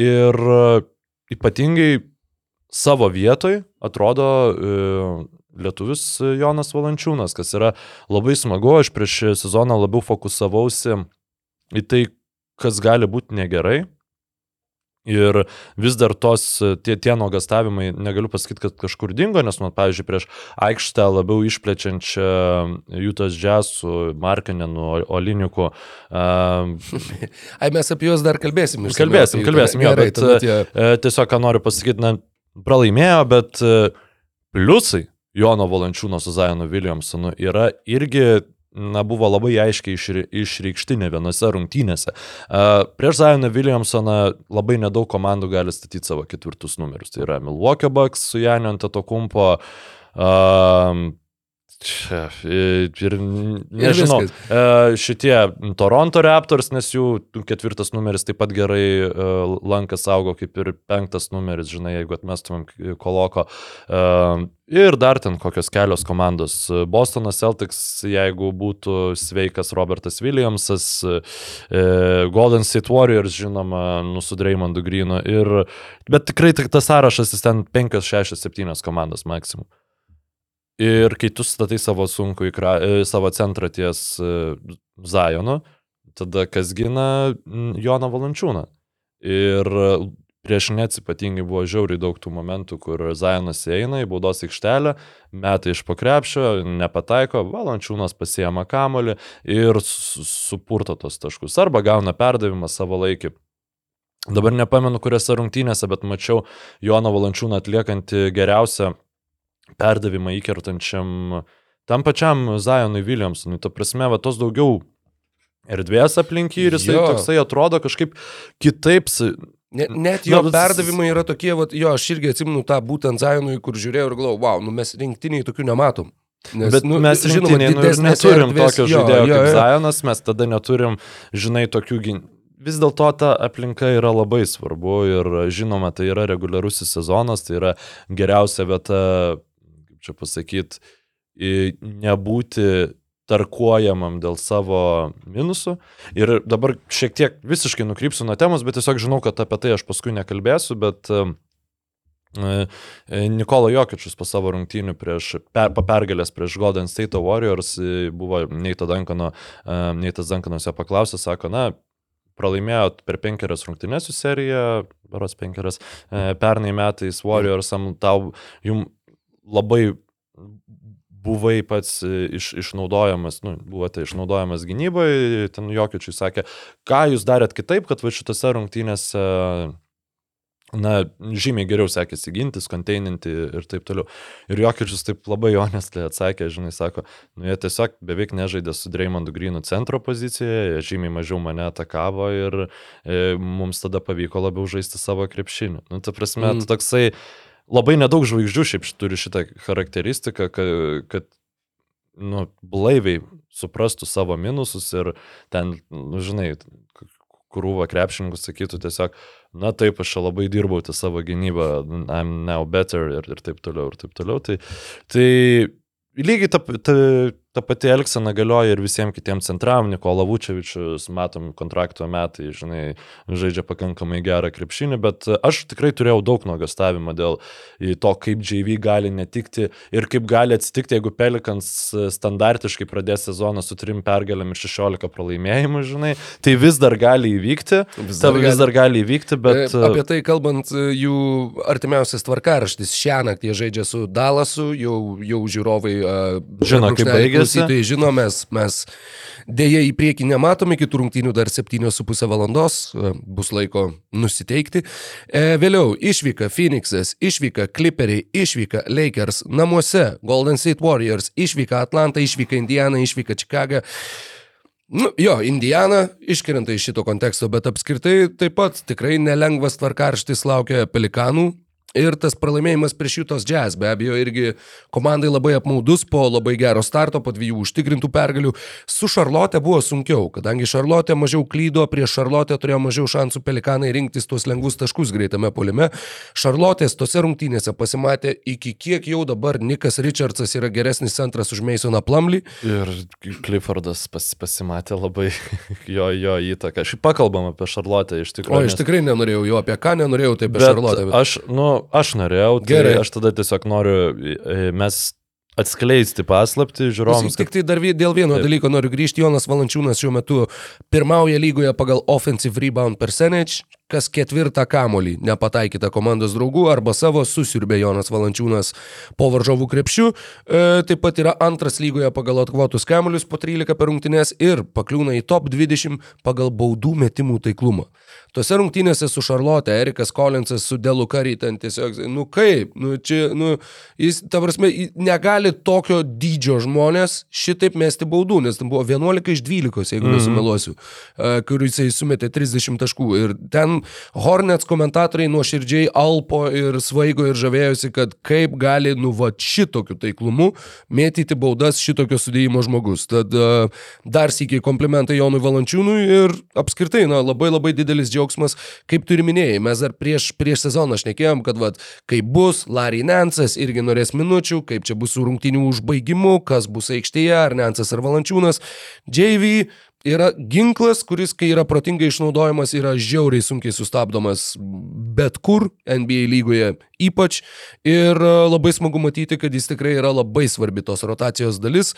ir ypatingai savo vietoj atrodo lietuvis Jonas Valančiūnas, kas yra labai smagu, aš prieš sezoną labiau fokusavausi į tai, kas gali būti negerai. Ir vis dar tos tie, tie nuogastavimai, negaliu pasakyti, kad kažkur dingo, nes, man, pavyzdžiui, prieš aikštę labiau išplečiančią Jutas Jazz su Markinenu, Oliniku. Um, Ai, mes apie juos dar kalbėsim. kalbėsim, kalbėsim, jo, gerai, bet tie... e, tiesiog, ką noriu pasakyti, na, pralaimėjo, bet pliusai Jono Valančiūno su Zajonu Williamsonu yra irgi na, buvo labai aiškiai išri, išreikšti ne vienose rungtynėse. Prieš Zajoną Williamsoną labai nedaug komandų gali statyti savo ketvirtus numerius. Tai yra Milwaukee Bucks su Janio Antetokumpo, Čia, ir nežinau, Ir e, šitie Toronto Raptors, nes jų ketvirtas numeris taip pat gerai e, lankas augo kaip ir penktas numeris, žinai, jeigu atmestumėm Koloko. E, Ir dar ten kokios kelios komandos. Bostonas Celtics, jeigu būtų sveikas Robertas Williamsas, Golden State Warriors, žinoma, nu su Dreymondu Greenu. Ir, bet tikrai tik tas sąrašas, jis ten 5, 6, 7 komandos maksimum. Ir kai tu statai savo sunkų į kra, e, savo centrą ties e, Zajonu, tada kas gina Joną Valančiūną. Ir prieš Nets ypatingai buvo žiauriai daug tų momentų, kur Zajonas eina į baudos aikštelę, meta iš pokrepšio, nepataiko, Valančiūnas pasiema kamolį ir su- supurto tos taškus. Arba gauna perdavimą savo laikį. Dabar nepamenu, kuriuose rungtynėse, bet mačiau Joną Valančiūną atliekantį geriausią perdavimą įkertančiam tam pačiam Zajonui Williamsonui. Ta prasme, va tos daugiau erdvės aplink jį ir jisai Jo. toksai atrodo kažkaip kitaip. net Na, jo vis- perdavimai yra tokie, vat, jo, aš irgi atsimenu tą būtent Zajonui, kur žiūrėjau ir galvojau, wow, nu mes rinktiniai tokių nematom. Nes, Bet nu, mes žinoma, nu, neturim erdvės- tokio jo, žaidėjo jo, kaip jo. Zajonas, mes tada neturim, žinai, tokių gyn... Vis dėlto ta aplinka yra labai svarbu ir žinoma, tai yra reguliarusis sezonas, tai yra geriausia vieta, kaip čia pasakyti, nebūti tarkuojamam dėl savo minusų. Ir dabar šiek tiek visiškai nukrypsiu nuo temos, bet tiesiog žinau, kad apie tai aš paskui nekalbėsiu, bet e, e, Nikola Jokičius po savo rungtynių prieš, per, po pergalės prieš Golden State Warriors e, buvo Neitas Dankanas jo paklausė, sako, na, pralaimėjot per penkerias rungtynės su serija, beros penkerias, pernai metais Warriors, tau jum labai buvai pats e, iš, išnaudojamas, nu, buvote išnaudojamas gynyboje, ten Jokičiui sakė, ką jūs darėt kitaip, kad va šitose rungtynėse, na, žymiai geriau sekėsi gintis, konteininti ir taip toliau. Ir Jokičius taip labai honestly atsakė, žinai, sako, nu jie tiesiog beveik nežaidė su Dreymondu Greenu centro pozicijoje, jie žymiai mažiau mane atakavo ir e, mums tada pavyko labiau žaisti savo krepšinį. Nu, ta prasme, mm. toksai labai nedaug žvaigždžių šiaip turi šitą charakteristiką, kad, kad nu, blaiviai suprastų savo minusus ir ten, nu, žinai, krūva krepšininkų sakytų tiesiog, na taip, aš čia labai dirbau ties savo gynybą, I'm now better ir, ir taip toliau, ir taip toliau. Tai, tai lygiai ta, ta, ta pati Elksena galioja ir visiems kitiems centram, Nikola Vučevičius, matom, kontrakto metai, žinai, žaidžia pakankamai gerą krepšinį, bet aš tikrai turėjau daug nuogastavimo dėl to, kaip JV gali netikti ir kaip gali atsitikti, jeigu Pelikans standartiškai pradės sezoną su trim pergalėm ir 16 pralaimėjimų, žinai, tai vis dar gali įvykti, Vis vis dar dar, gali. vis dar gali įvykti, bet... Bet, apie tai kalbant, e, jų artimiausias tvarkaraštis šią naktį žaidžia su Dalasu, jau, jau žiūrovai uh, Žino, kaip baigėsi. Tai žino, mes, mes dėja į priekį nematom, iki rungtynių dar 7,5 valandos, e, bus laiko nusiteikti. E, vėliau išvyka Phoenixas, išvyka Clipperiai, išvyka Lakers namuose, Golden State Warriors, išvyka Atlanta, išvyka Indiana, išvyka Chicago. Nu, jo, Indiana iškrenta iš šito konteksto, bet apskritai taip pat tikrai nelengvas tvarkarštis laukia Pelikanų. Ir tas pralaimėjimas prieš Jutos Jazz be abejo irgi komandai labai apmaudus po labai gero starto, po dviejų užtikrintų pergalių. Su Šarlotė buvo sunkiau, kadangi Šarlotė mažiau klydo, prieš Šarlotę turėjo mažiau šansų Pelikanai rinktis tuos lengvus taškus greitame polime. Šarlotės tose rungtynėse pasimatė, iki kiek jau dabar Nikas Richardsas yra geresnis centras už Masoną Plumley. Ir Cliffordas pas, pasimatė labai jo, jo įtaką. Aš pakalbam apie Šarlotę iš O tikrųjų. iš tikrųjų nenorėjau jo apie ką, nenorėjau tai apie Šarlotę. Bet... aš, nu, aš norėjau, tai Gerai. aš tada tiesiog noriu, e, mes atskleisti paslapti žiūrovams. Tik tai dar dėl vieno Taip. dalyko noriu grįžti. Jonas Valančiūnas šiuo metu pirmauja lygoje pagal offensive rebound percentage. Kas ketvirtą kamolį nepataikyta komandos draugų arba savo susirbė Jonas Valančiūnas po varžovų krepšių. E, taip pat yra antras lygoje pagal atkvotus kamolius po 13 per rungtynės ir pakliūna į top 20 pagal baudų metimų taiklumą. Tuose rungtynėse su Šarlote, Erikas Kolinsas, su Delu Kary, ten tiesiog, nu kaip, nu čia, nu, jis, ta prasme, negali tokio dydžio žmonės šitaip mesti baudų, nes ten buvo 11 iš 12, jeigu mm -hmm. nesumeluosiu, kur jisai sumetė 30 taškų. Ir ten Hornets komentatoriai nuoširdžiai alpo ir svaigo ir žavėjosi, kad kaip gali, nu, va, šitokiu taiklumu mėtyti baudas šitokio sudėjimo žmogus. Tad dar sėkiai komplimentai Jonui Valančiūnui ir apskritai, na, labai labai didelis džiaugsmas kaip turi minėjai, mes dar prieš, prieš sezoną šnekėjom, kad vat, kaip bus, Larry Nansas irgi norės minučių, kaip čia bus su rungtinių užbaigimu, kas bus aikštėje, ar Nansas ar Valančiūnas. JV yra ginklas, kuris, kai yra protingai išnaudojamas, yra žiauriai sunkiai sustabdomas bet kur NBA lygoje ypač. Ir e, labai smagu matyti, kad jis tikrai yra labai svarbi tos rotacijos dalis.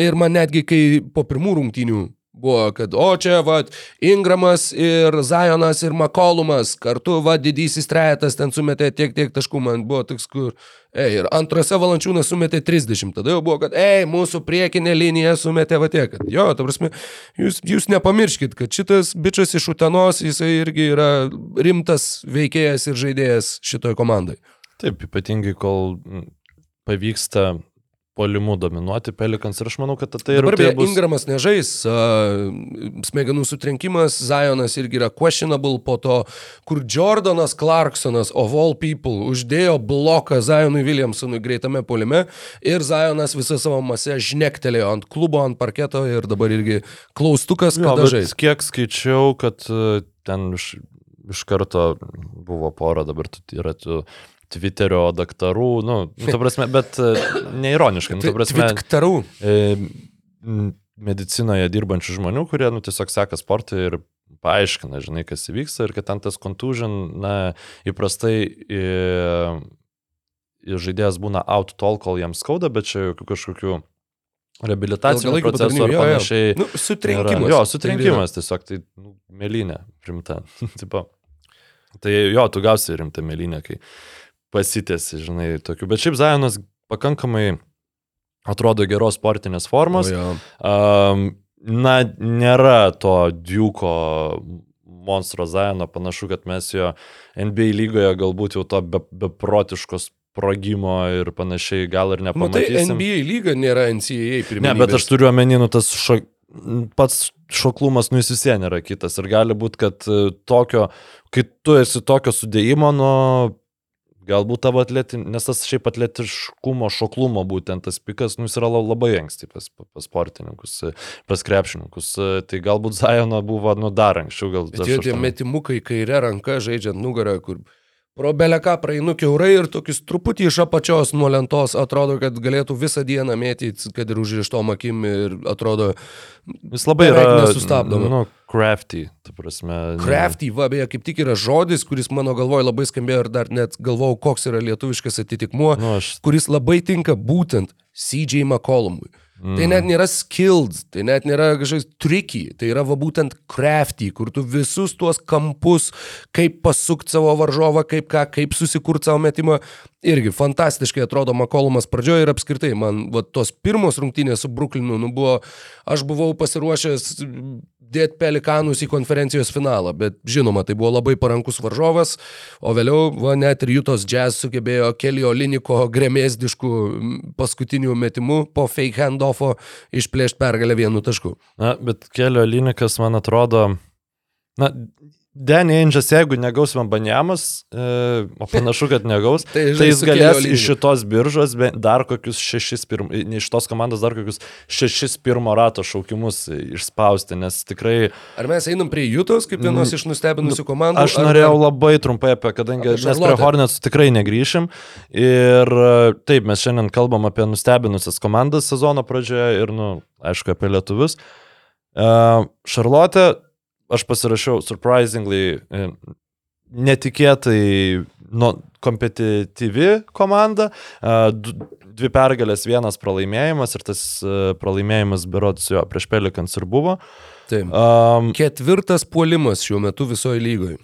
Ir man netgi, kai po pirmų rungtynių Buvo, kad o čia, va, Ingramas ir Zajonas ir Makolumas, kartu, va, didysis trejetas ten sumetė tiek, tiek taškų, man buvo toks, kur, ei, ir antrose valančiūnas sumetė 30, tada jau buvo, kad, ei, mūsų priekinė linija sumetė va tiek, kad, jo, ta prasme, jūs, jūs nepamirškit, kad šitas bičias iš Utenos, jisai irgi yra rimtas veikėjas ir žaidėjas šitoj komandai. Taip, ypatingai kol pavyksta polimu dominuoti Pelikans ir aš manau, kad tai ir tai bus... Ingramas nežais, uh, smegenų sutrenkimas, Zionas irgi yra questionable po to, kur Jordanas Clarksonas of all people uždėjo bloką Zionui Williamsonui greitame polime ir Zionas visą savo masę žnektelėjo ant klubo, ant parketo ir dabar irgi klaustukas, kada žais. Kiek skaičiau, kad ten iš, iš karto buvo pora, dabar yra tų Twitterio daktarų, nu, nu ta prasme, bet e, neironiškai, nu, ta prasme. Daktarų. E, medicinoje dirbančių žmonių, kurie, nu, tiesiog seka sportą ir paaiškina, žinai, kas įvyksta ir kad ten tas contusion, na, įprastai e, žaidėjas būna out tol, kol jam skauda, bet čia jokių kažkokių reabilitacinių procesų ar panašiai. Nu, sutrenkimas. Yra, jo, sutrenkimas tiesiog, tai nu, melinė, rimta. tai jo, tu gausi rimtą melinę, kai pasitėsi, žinai, tokių. Bet šiaip Zajonas pakankamai atrodo geros sportinės formos. O, um, na, nėra to Duko monstro Zajono, panašu, kad mes jo NBA lygoje galbūt jau to be, beprotiškos sprogimo ir panašiai gal ir nepamatysim. Nu, tai NBA lyga nėra NCAA pirmiausia. Ne, bet aš turiu omeny, nu tas šo, pats šoklumas nu jis vis vien yra kitas ir gali būti, kad e, tokio, kai tu esi tokio sudėjimo, nu Galbūt tavo atletinis, nes tas šiaip atletiškumo, šoklumo būtent tas pikas, nu jis yra labai anksti pas, pas sportininkus, pas krepšininkus. Tai galbūt Zajono buvo, nu dar anksčiau gal. Tie, tie metimukai kairė ranka žaidžiant nugarą, kur Pro beleką praeinu keurai ir tokius truputį iš apačios nuo lentos atrodo, kad galėtų visą dieną mėtyti, kad ir užrištom akim ir atrodo... Vis labai yra nesustabdoma. Nu, crafty, ta prasme. Crafty, va, beje, kaip tik yra žodis, kuris mano galvoje labai skambėjo ir dar net galvojau, koks yra lietuviškas atitikmuo, nu, aš... kuris labai tinka būtent CJ McCollumui. Mm. Tai net nėra skilled, tai net nėra kažkoks tricky, tai yra va būtent crafty, kur tu visus tuos kampus, kaip pasukti savo varžovą, kaip ką, kaip susikurti savo metimą, irgi fantastiškai atrodo Makolumas pradžioje ir apskritai man va, tos pirmos rungtynės su Brooklynu, nu buvo, aš buvau pasiruošęs dėti pelikanus į konferencijos finalą, bet žinoma, tai buvo labai parankus varžovas, o vėliau va, net ir Jutos Jazz sugebėjo Kelio Liniko gremėsdiškų paskutinių metimų po fake handoffo išplėšti pergalę vienu tašku. Na, bet Kelio Linikas, man atrodo, na, Danny Ainge'as, jeigu negaus Vambanjamas, e, o panašu, kad negaus, tai, tai jis galės iš šitos biržos dar kokius šešis, pirm, iš tos komandos dar kokius šešis pirmo rato šaukimus išspausti, nes tikrai... Ar mes einam prie Jūtos kaip vienos mm, iš nustebinusių komandų? Aš norėjau ar... labai trumpai apie, kadangi apie mes prie Hornets tikrai negryšim. Ir e, taip, mes šiandien kalbam apie nustebinusias komandas sezono pradžioje ir, na, nu, aišku, apie lietuvius. Šarlotė uh, aš pasirašiau surprisingly, e, netikėtai nu, kompetityvi komanda, dvi pergalės, vienas pralaimėjimas ir tas e, pralaimėjimas berods jo prieš Pelikans ir buvo. Taip. Um, Ketvirtas puolimas šiuo metu visoje lygoje.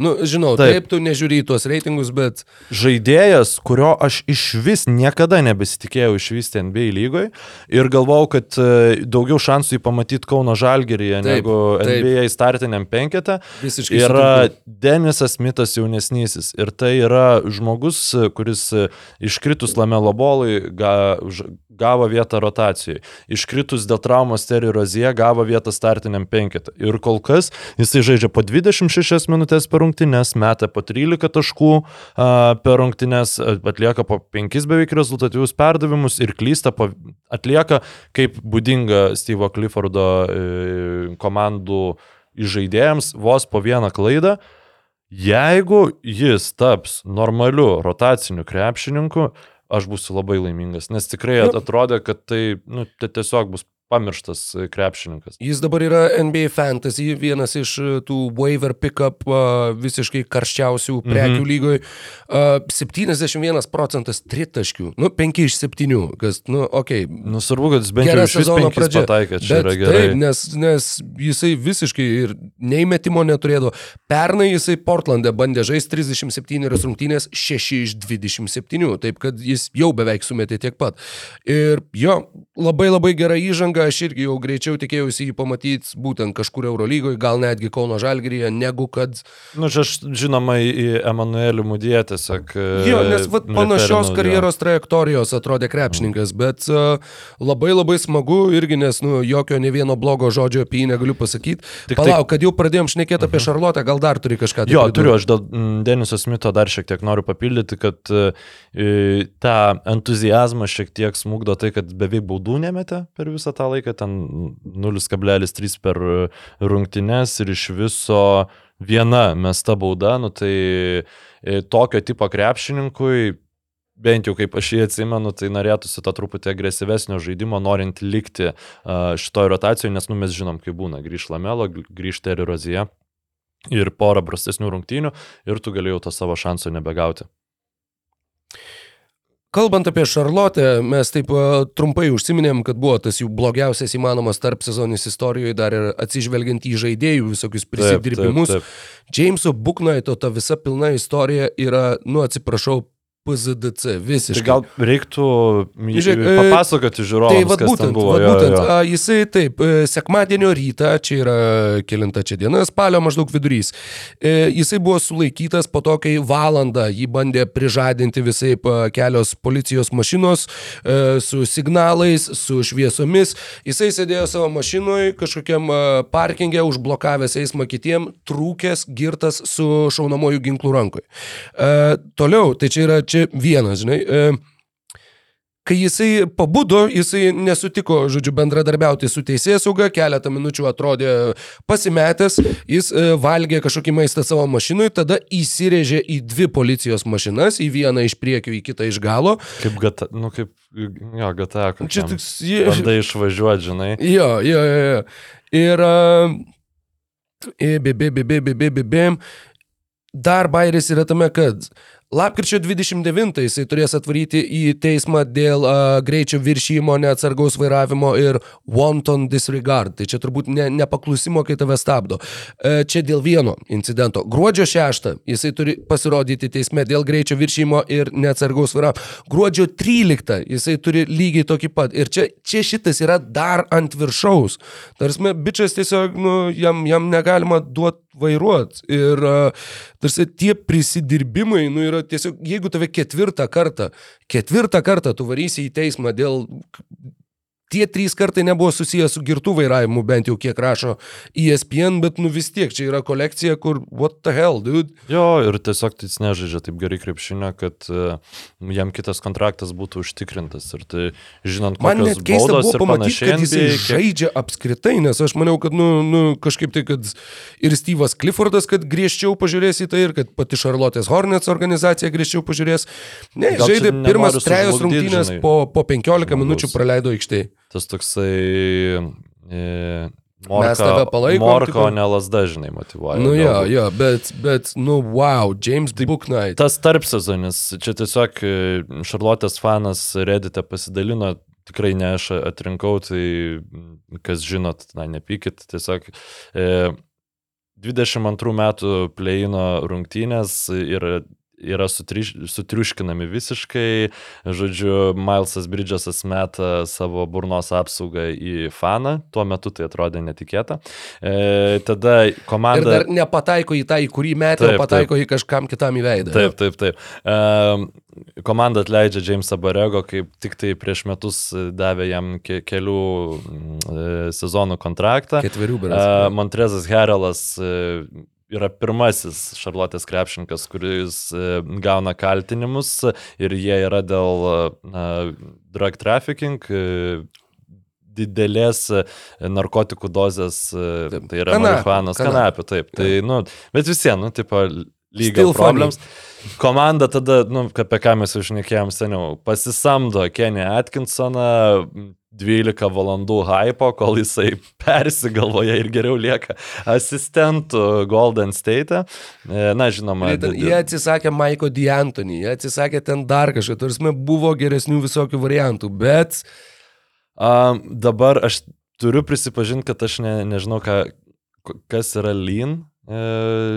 Nu, žinau, Taip. taip, tu nežiūri į tuos reitingus, bet žaidėjas, kurio aš iš vis niekada nebesitikėjau išvysti NBA lygoje ir galvojau, kad e, daugiau šansų jį pamatyti Kauno Žalgeryje Taip, negu taip. NBA startiniam penketą. visiškai Yra sutinku. Denisas Mitas jaunesnysis ir tai yra žmogus, kuris e, iškritus Lamelo bolui ga, gavo vietą rotacijai. Iškritus dėl traumos Terry Rozie gavo vietą startiniam penketą. Ir kol kas jisai žaidžia po 26 minutės per rungtynes, meta po 13 taškų per rungtynes, atlieka po 5 beveik rezultatyvius perdavimus ir klysta po, atlieka kaip būdinga Steve'o Cliffordo e, komandų žaidėjams vos po vieną klaidą. Jeigu jis taps normaliu rotaciniu krepšininku, aš būsiu labai laimingas, nes tikrai Nu. atrodė, kad tai nu, tai tiesiog bus pamirštas e, krepšininkas. Jis dabar yra NBA Fantasy, vienas iš e, tų waiver pickup uh, visiškai karščiausių prekių Mhm. lygoje. Uh, 71 procentas tritaškių, nu 5 iš 7, kas, nu, okei. Okay. Nu, svarbu, kad jis bent jau sezono pradžia. pataikė, čia Bet yra gerai. Taip, nes, nes jisai visiškai ir neįmetimo neturėjo. Pernai jisai Portlande bandė žaisti 37 rungtynės, 6 iš 27, taip kad jis jau beveik sumetė tiek pat. Ir jo, labai labai gera įžanga, aš irgi jau greičiau tikėjausi jį pamatyti būtent kažkur Eurolygoje, gal netgi Kauno Žalgiryje, negu kad... Nu, čia aš žinoma į, Emanuelį Mudiją tiesiog. Jo, nes vat, panašios referinu, jo. karjeros trajektorijos atrodė krepšininkas, bet uh, labai labai smagu irgi, nes nu, jokio ne vieno blogo žodžio apie jį negaliu pasakyti. Tik tai- Palauk, kad jau pradėjom šnekėti apie Šarlotę, gal dar turi kažką tai Jo, pridurt? turiu, aš dėl Deniso Smito dar šiek tiek noriu papildyti, kad e, tą entuzijazmą šiek tiek smūgdo tai, kad beveik baudų nemetė per visą tą laiką, ten 0,3 per rungtynes ir iš viso viena mesta bauda, nu tai e, tokio tipo krepšininkui bent jau kaip aš jį atsimenu, tai norėtųsi to truputį agresyvesnio žaidimo, norint likti šitoje rotacijoje, nes nu, mes žinom, kaip būna. Grįž Lamelo, grįž Terry Rozie ir porą prastesnių rungtynių ir tu galėjau to savo šansų nebegauti. Kalbant apie Šarlotę, mes taip e, trumpai užsiminėm, kad buvo tas jų blogiausias įmanomas tarp sezonis istorijoje, dar ir atsižvelgiant į žaidėjų visokius prisidirbimus. Taip, taip, Jameso Buknaito ta visa pilna istorija yra, nu atsiprašau, PZDC Tai visiškai. gal reiktų Žiūrėk, e, papasakoti žiūrovams, Tai vad būtent, buvo. vat jo, būtent jo. a, jisai taip, e, sekmadienio rytą, čia yra kilinta čia diena, spalio maždaug vidurys, e, jisai buvo sulaikytas po to, kai valandą jį bandė prižadinti visai kelios policijos mašinos e, su signalais, su šviesomis. Jisai sėdėjo savo mašinoje kažkokiam parkingė, užblokavęs eismą kitiem, trūkęs, girtas su šaunamoju ginklu rankoje. E, toliau, tai čia yra čia vienas, žinai. E, Kai jisai pabudo, jisai nesutiko, žodžiu, bendradarbiauti su teisėsauga, keletą minučių atrodė pasimetęs, jis e, valgė kažkokį maistą savo mašinui, tada įsirėžė į dvi policijos mašinas, į vieną iš priekio, į kitą iš galo. Kaip gata, nu kaip, jo, gata, kaip Čia toks... Bandai išvažiuoti, žinai. Jo, jo, jo, jo. Ir... e, bi, bi, bi, bi. Dar bairis yra tame, kad lapkričio 29 jisai turės atvaryti į teismą dėl uh, greičio viršymo, neatsargaus vairavimo ir wanton disregard. Tai čia turbūt ne, nepaklusimo, kai tave stabdo. Uh, čia dėl vieno incidento. Gruodžio 6 jisai turi pasirodyti teisme dėl greičio viršymo ir neatsargaus vairavimo. Gruodžio 13 jisai turi lygiai tokį pat. Ir čia, čia šitas yra dar ant viršaus. Tarsi, bičias tiesiog, nu, jam, jam negalima duoti vairuot. Ir uh, tarsi tie prisidirbimai, nu, yra tiesiog, jeigu tave ketvirtą kartą, ketvirtą kartą tu varysi į teismą dėl... Tie trys kartai nebuvo susijęs su girtų vairavimu, bent jau kiek rašo ESPN, bet nu vis tiek čia yra kolekcija, kur what the hell, dude. Jo, ir tiesiog tai jis nežaidžia taip gerai krepšinio, kad uh, jam kitas kontraktas būtų užtikrintas. Ir tai, žinant, Man net keista buvo pamatyti, kad NBA, kiek- žaidžia apskritai, nes aš maniau, kad, nu, nu, kažkaip tai, kad ir Steve'as Cliffordas, kad griežčiau pažiūrės į tai, ir kad pati Charlotte's Hornets organizacija griežčiau pažiūrės. Ne, Gal žaidė pirmas trejos rungtynės po, po 15 žmogaus. minučių praleido aikštėje. Tas toksai... E, Mes tave palaikom, Morko, tipo- ne lasda, žinai, motivuoja. Nu jo, jo, bet, bet, nu, wow, James Booknight. Tas tarp sezonis, čia tiesiog Šarlotės fanas Reddite pasidalino, tikrai ne aš atrinkau, tai kas žinot, na, nepykit, tiesiog e, 22 metų pleino rungtynės ir yra sutriš, sutriuškinami visiškai. Žodžiu, Milesas Bridgesas meta savo burnos apsaugą į faną, tuo metu tai atrodė netikėta. E, tada komanda... Ir dar nepataiko į tą, į kurį metą, o pataiko taip. į kažkam kitam į veidą. Taip, taip, taip. E, komanda atleidžia Jamesą Barego, kaip tik tai prieš metus davė jam ke kelių e, sezonų kontraktą. Ketverių beras. E, Montrezas Herelas e, yra pirmasis Šarlotės krepšininkas, kuris e, gauna kaltinimus ir jie yra dėl na, drug trafficking, e, didelės e, narkotikų dozės, tai yra marihuanos, kanapė, taip. Tai, nu, bet vis vien, nu, tipo, legal problems. Komanda tada, nu, apie ką mes jau šnekėjom seniau, pasisamdo Kenny Atkinsoną, 12 valandų hypo, kol jisai persigalvoja ir geriau lieka asistentų Golden State. E. Na, žinoma. Jie, jie atsisakė Maiko D'Antoni, jie atsisakė ten dar kažką, tarsi buvo geresnių visokių variantų, bet... Um, dabar aš turiu prisipažinti, kad aš ne, nežinau, ką, kas yra lean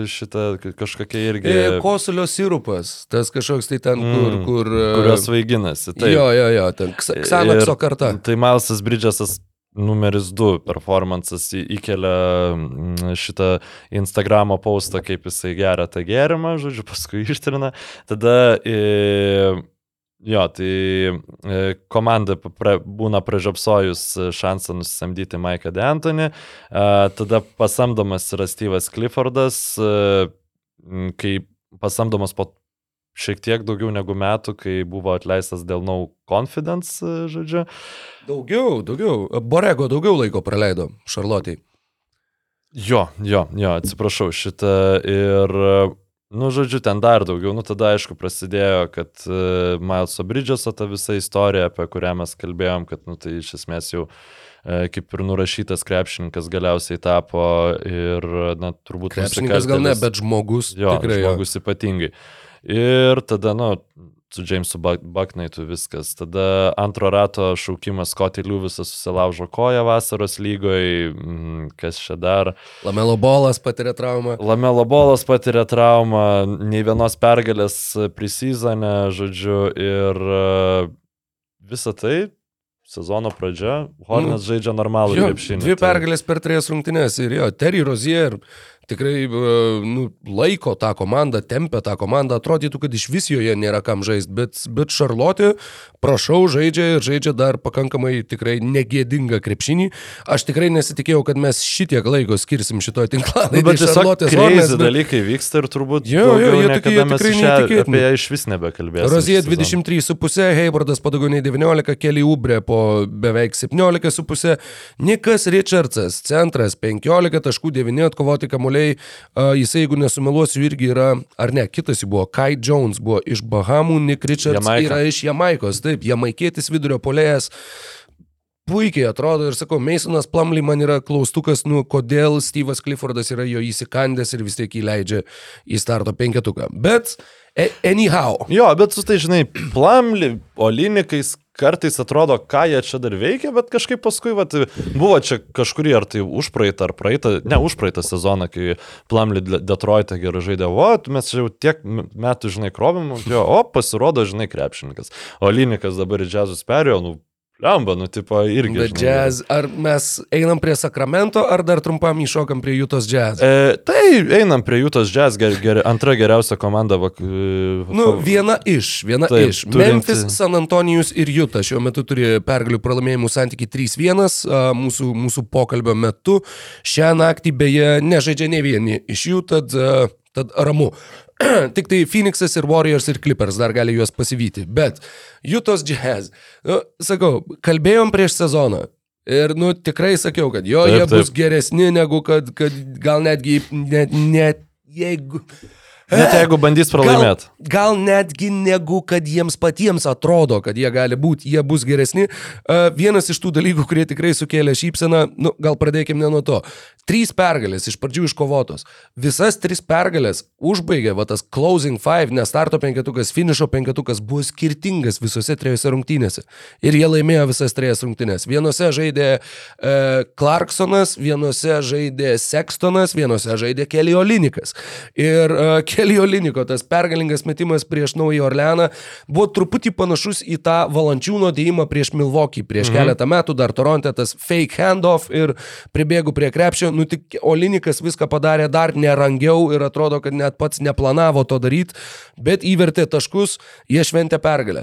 šitą kažkokia irgi. E, kosulio sirupas, tas kažkoks tai ten, kur... Mm, kur kurios svaiginasi. Taip. Jo, jo, jo, ten Xanaxo karta. Tai Milesas Bridgesas numeris 2 performances įkelia mm, šitą Instagramo postą, kaip jisai geria tą gėrimą, žodžiu, paskui ištrina. Tada... E, Jo, tai e, komanda pra, būna pražiopsojus šansą nusisamdyti Maiką D'Antoni, tada pasamdomas yra Steve'as Cliffordas, e, kai pasamdomas po šiek tiek daugiau negu metų, kai buvo atleistas dėl no confidence, e, žodžiu. Daugiau, daugiau. Borego daugiau laiko praleido Šarlotijai. Jo, jo, jo, atsiprašau šitą ir Nu, žodžiu, ten dar daugiau. Nu, tada, aišku, prasidėjo, kad uh, Mileso Bridgeso ta visa istorija, apie kurią mes kalbėjom, kad, nu, tai iš esmės jau uh, kaip ir nurašytas krepšininkas galiausiai tapo ir, na, turbūt... Krepšininkas gal ne, bet žmogus. Jo, tikrai. Žmogus jo. ypatingai. Ir tada, nu, su Jamesu Bucknaitu viskas. Tada antro rato šaukimas Scotty Lewisas susilaužo koją vasaros lygoje, mm, kas čia dar. Lamelo bolas patiria traumą. Lamelo bolas patiria traumą, nei vienos pergalės prisizane, žodžiu, ir e, visa tai sezono pradžia, Hornets mm. žaidžia normalų krepšinį. Dvi tai... pergalės per trejas rungtynės ir jo, Terry Rozier tikrai nu, laiko tą komandą, tempia tą komandą, atrodytų, kad iš vis joje nėra kam žaisti, bet, bet Šarlotė, prašau, žaidžia ir žaidžia dar pakankamai tikrai negėdingą krepšinį. Aš tikrai nesitikėjau, kad mes šitiek laiko skirsim šitoje tinklalaidėje. Nu, bet tiesiog kreizi bet... dalykai vyksta ir turbūt jo, jo, jie tokie, jie tikrai netikėtini. Apie ją iš vis nebekalbėsime. Rozija 23,5, Heivardas padaugiau nei 19, Keli Ubre po beveik 17,5, Nikas Richardsas, centras 15 taškų 9 atkovoti kamuolį kamuoliai, jisai, jeigu nesumeluosiu, irgi yra, ar ne, kitas jį buvo, Kai Jones buvo iš Bahamų, Nick Richards Jamaika. yra iš Jamaikos, taip, jamaikėtis vidurio polėjas puikiai atrodo ir sakau, Masonas Plumley man yra klaustukas, nu, kodėl Steve'as Cliffordas yra jo įsikandęs ir vis tiek įleidžia į starto penketuką. Bet, anyhow. Jo, bet su tai, žinai, Plumley, Olinikais, kartais atrodo, ką jie čia dar veikia, bet kažkaip paskui, vat, buvo čia kažkurį, ar tai užpraeitą, ar praeitą, ne užpraeitą sezoną, kai Plamli Detroitą gerai žaidė, o mes jau tiek metų, žinai, krovim, jo, o pasirodo, žinai, krepšininkas. O Linikas dabar į džiazus perėjo, nu, Lemba, nu, tipo, irgi. Bet jazz, ar mes einam prie Sakramento, ar dar trumpam įšokam prie Jūtos jazz? E, tai einam prie Jūtos jazz, ger, ger, antra geriausia komanda. Vak, nu, viena iš, viena taip, iš. Turinti... Memphis, San Antonijus ir Jūta šiuo metu turi pergalių pralaimėjimų santyki 3-1 mūsų, mūsų pokalbio metu. Šią naktį beje nežaidžia ne vieni iš jų, tad, tad ramu. Tik tai Phoenixas ir Warriors ir Clippers dar gali juos pasivyti. Bet Jutos Jazz, nu, sakau, kalbėjom prieš sezoną. Ir, nu, tikrai sakiau, kad jo, taip, jie taip. bus geresni negu kad, kad gal netgi, net, net jeigu... Net jeigu bandys pralaimėti. Gal, gal netgi negu, kad jiems patiems atrodo, kad jie gali būti, jie bus geresni. Vienas iš tų dalykų, kurie tikrai sukėlė šypseną, nu, gal pradėkime ne nuo to. Trys pergalės iš pradžių iškovotos. Visas tris pergalės užbaigė, va tas closing five, ne starto penketukas, finišo penketukas buvo skirtingas visose trijose rungtynėse. Ir jie laimėjo visas trijas rungtynės. Vienose žaidė e, Clarksonas, vienose žaidė Sextonas, vienose žaidė Kelly Olinikas. Ir e, Kelly Oliniko tas pergalingas metimas prieš Naują Orleaną buvo truputį panašus į tą valančiūno dėjimą prieš Milwaukee. Prieš mhm. keletą metų dar Toronte tas fake handoff ir pribėgų prie krepšio nu tik Olinikas viską padarė dar nerangiau ir atrodo, kad net pats neplanavo to daryti, bet įvertė taškus, jie šventė pergalę.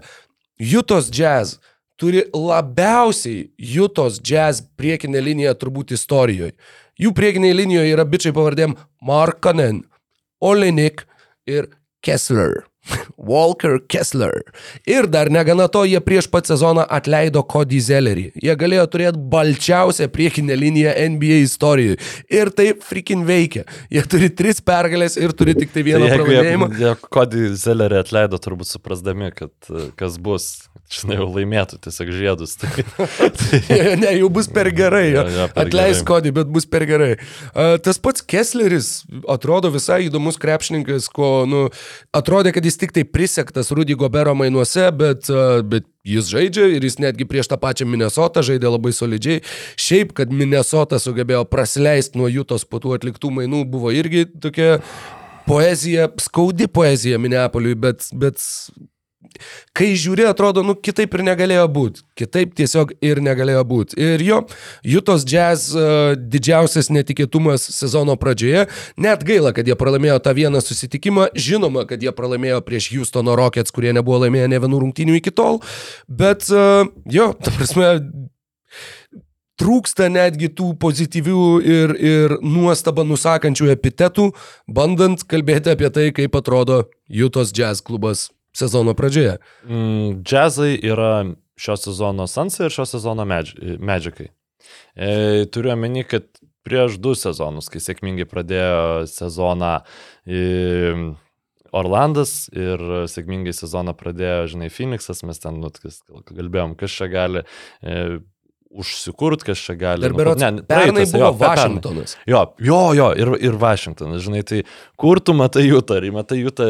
Jutos jazz turi labiausiai Jutos jazz priekinę liniją turbūt istorijoje. Jų priekinėje linijoje yra bičiai pavardėm Markanen, Olinik ir Kessler. Walker Kessler. Ir dar negana to, jie prieš pat sezoną atleido Cody Zellerį. Jie galėjo turėti balčiausią priekinę liniją NBA istorijoje. Ir tai freaking veikia. Jie turi tris pergalės ir turi tik tai vieną tai pralaimėjimą. Jie, jie Cody Zellerį atleido turbūt suprasdami, kad kas bus. Žinai, jau laimėtų tiesiog žiedus. Tai, tai... ne, jau bus per gerai. Ja, ja, per Atleis Cody, bet bus per gerai. Uh, tas pats Kessleris atrodo visai įdomus krepšininkas, ko, nu, atrodė, kad jis tik tai prisektas Rudy Gobero mainuose, bet, bet jis žaidžia ir jis netgi prieš tą pačią Minnesotą žaidė labai solidžiai. Šiaip, kad Minnesota sugebėjo prasileisti nuo Jutos po tų atliktų mainų, buvo irgi tokia poezija, skaudi poezija Minneapoliui, bet, bet kai žiūri, atrodo, nu, kitaip ir negalėjo būti. Kitaip tiesiog ir negalėjo būti. Ir jo, Jutos Jazz uh, didžiausias netikėtumas sezono pradžioje. Net gaila, kad jie pralaimėjo tą vieną susitikimą. Žinoma, kad jie pralaimėjo prieš Houstono Rockets, kurie nebuvo laimėję ne vienų rungtynių iki tol. Bet uh, jo, ta prasme, trūksta netgi tų pozityvių ir, ir nuostabą nusakančių epitetų, bandant kalbėti apie tai, kaip atrodo Jutos jazz klubas sezono pradžioje. Mm, džiazai yra šio sezono Sansai ir šio sezono Medžikai. E, turiu omeny, kad prieš du sezonus, kai sėkmingai pradėjo sezoną e, Orlandas ir sėkmingai sezoną pradėjo, žinai, Phoenixas, mes ten, nu, kalbėjom, kas čia gali e, užsikurt, kas čia gali. Ir nu, berots, ne, pernai buvo jo, Vašingtonas. Jo, jo, jo, ir, ir Vašingtonas, žinai, tai kur tu matai Jutą, ar matai Jutą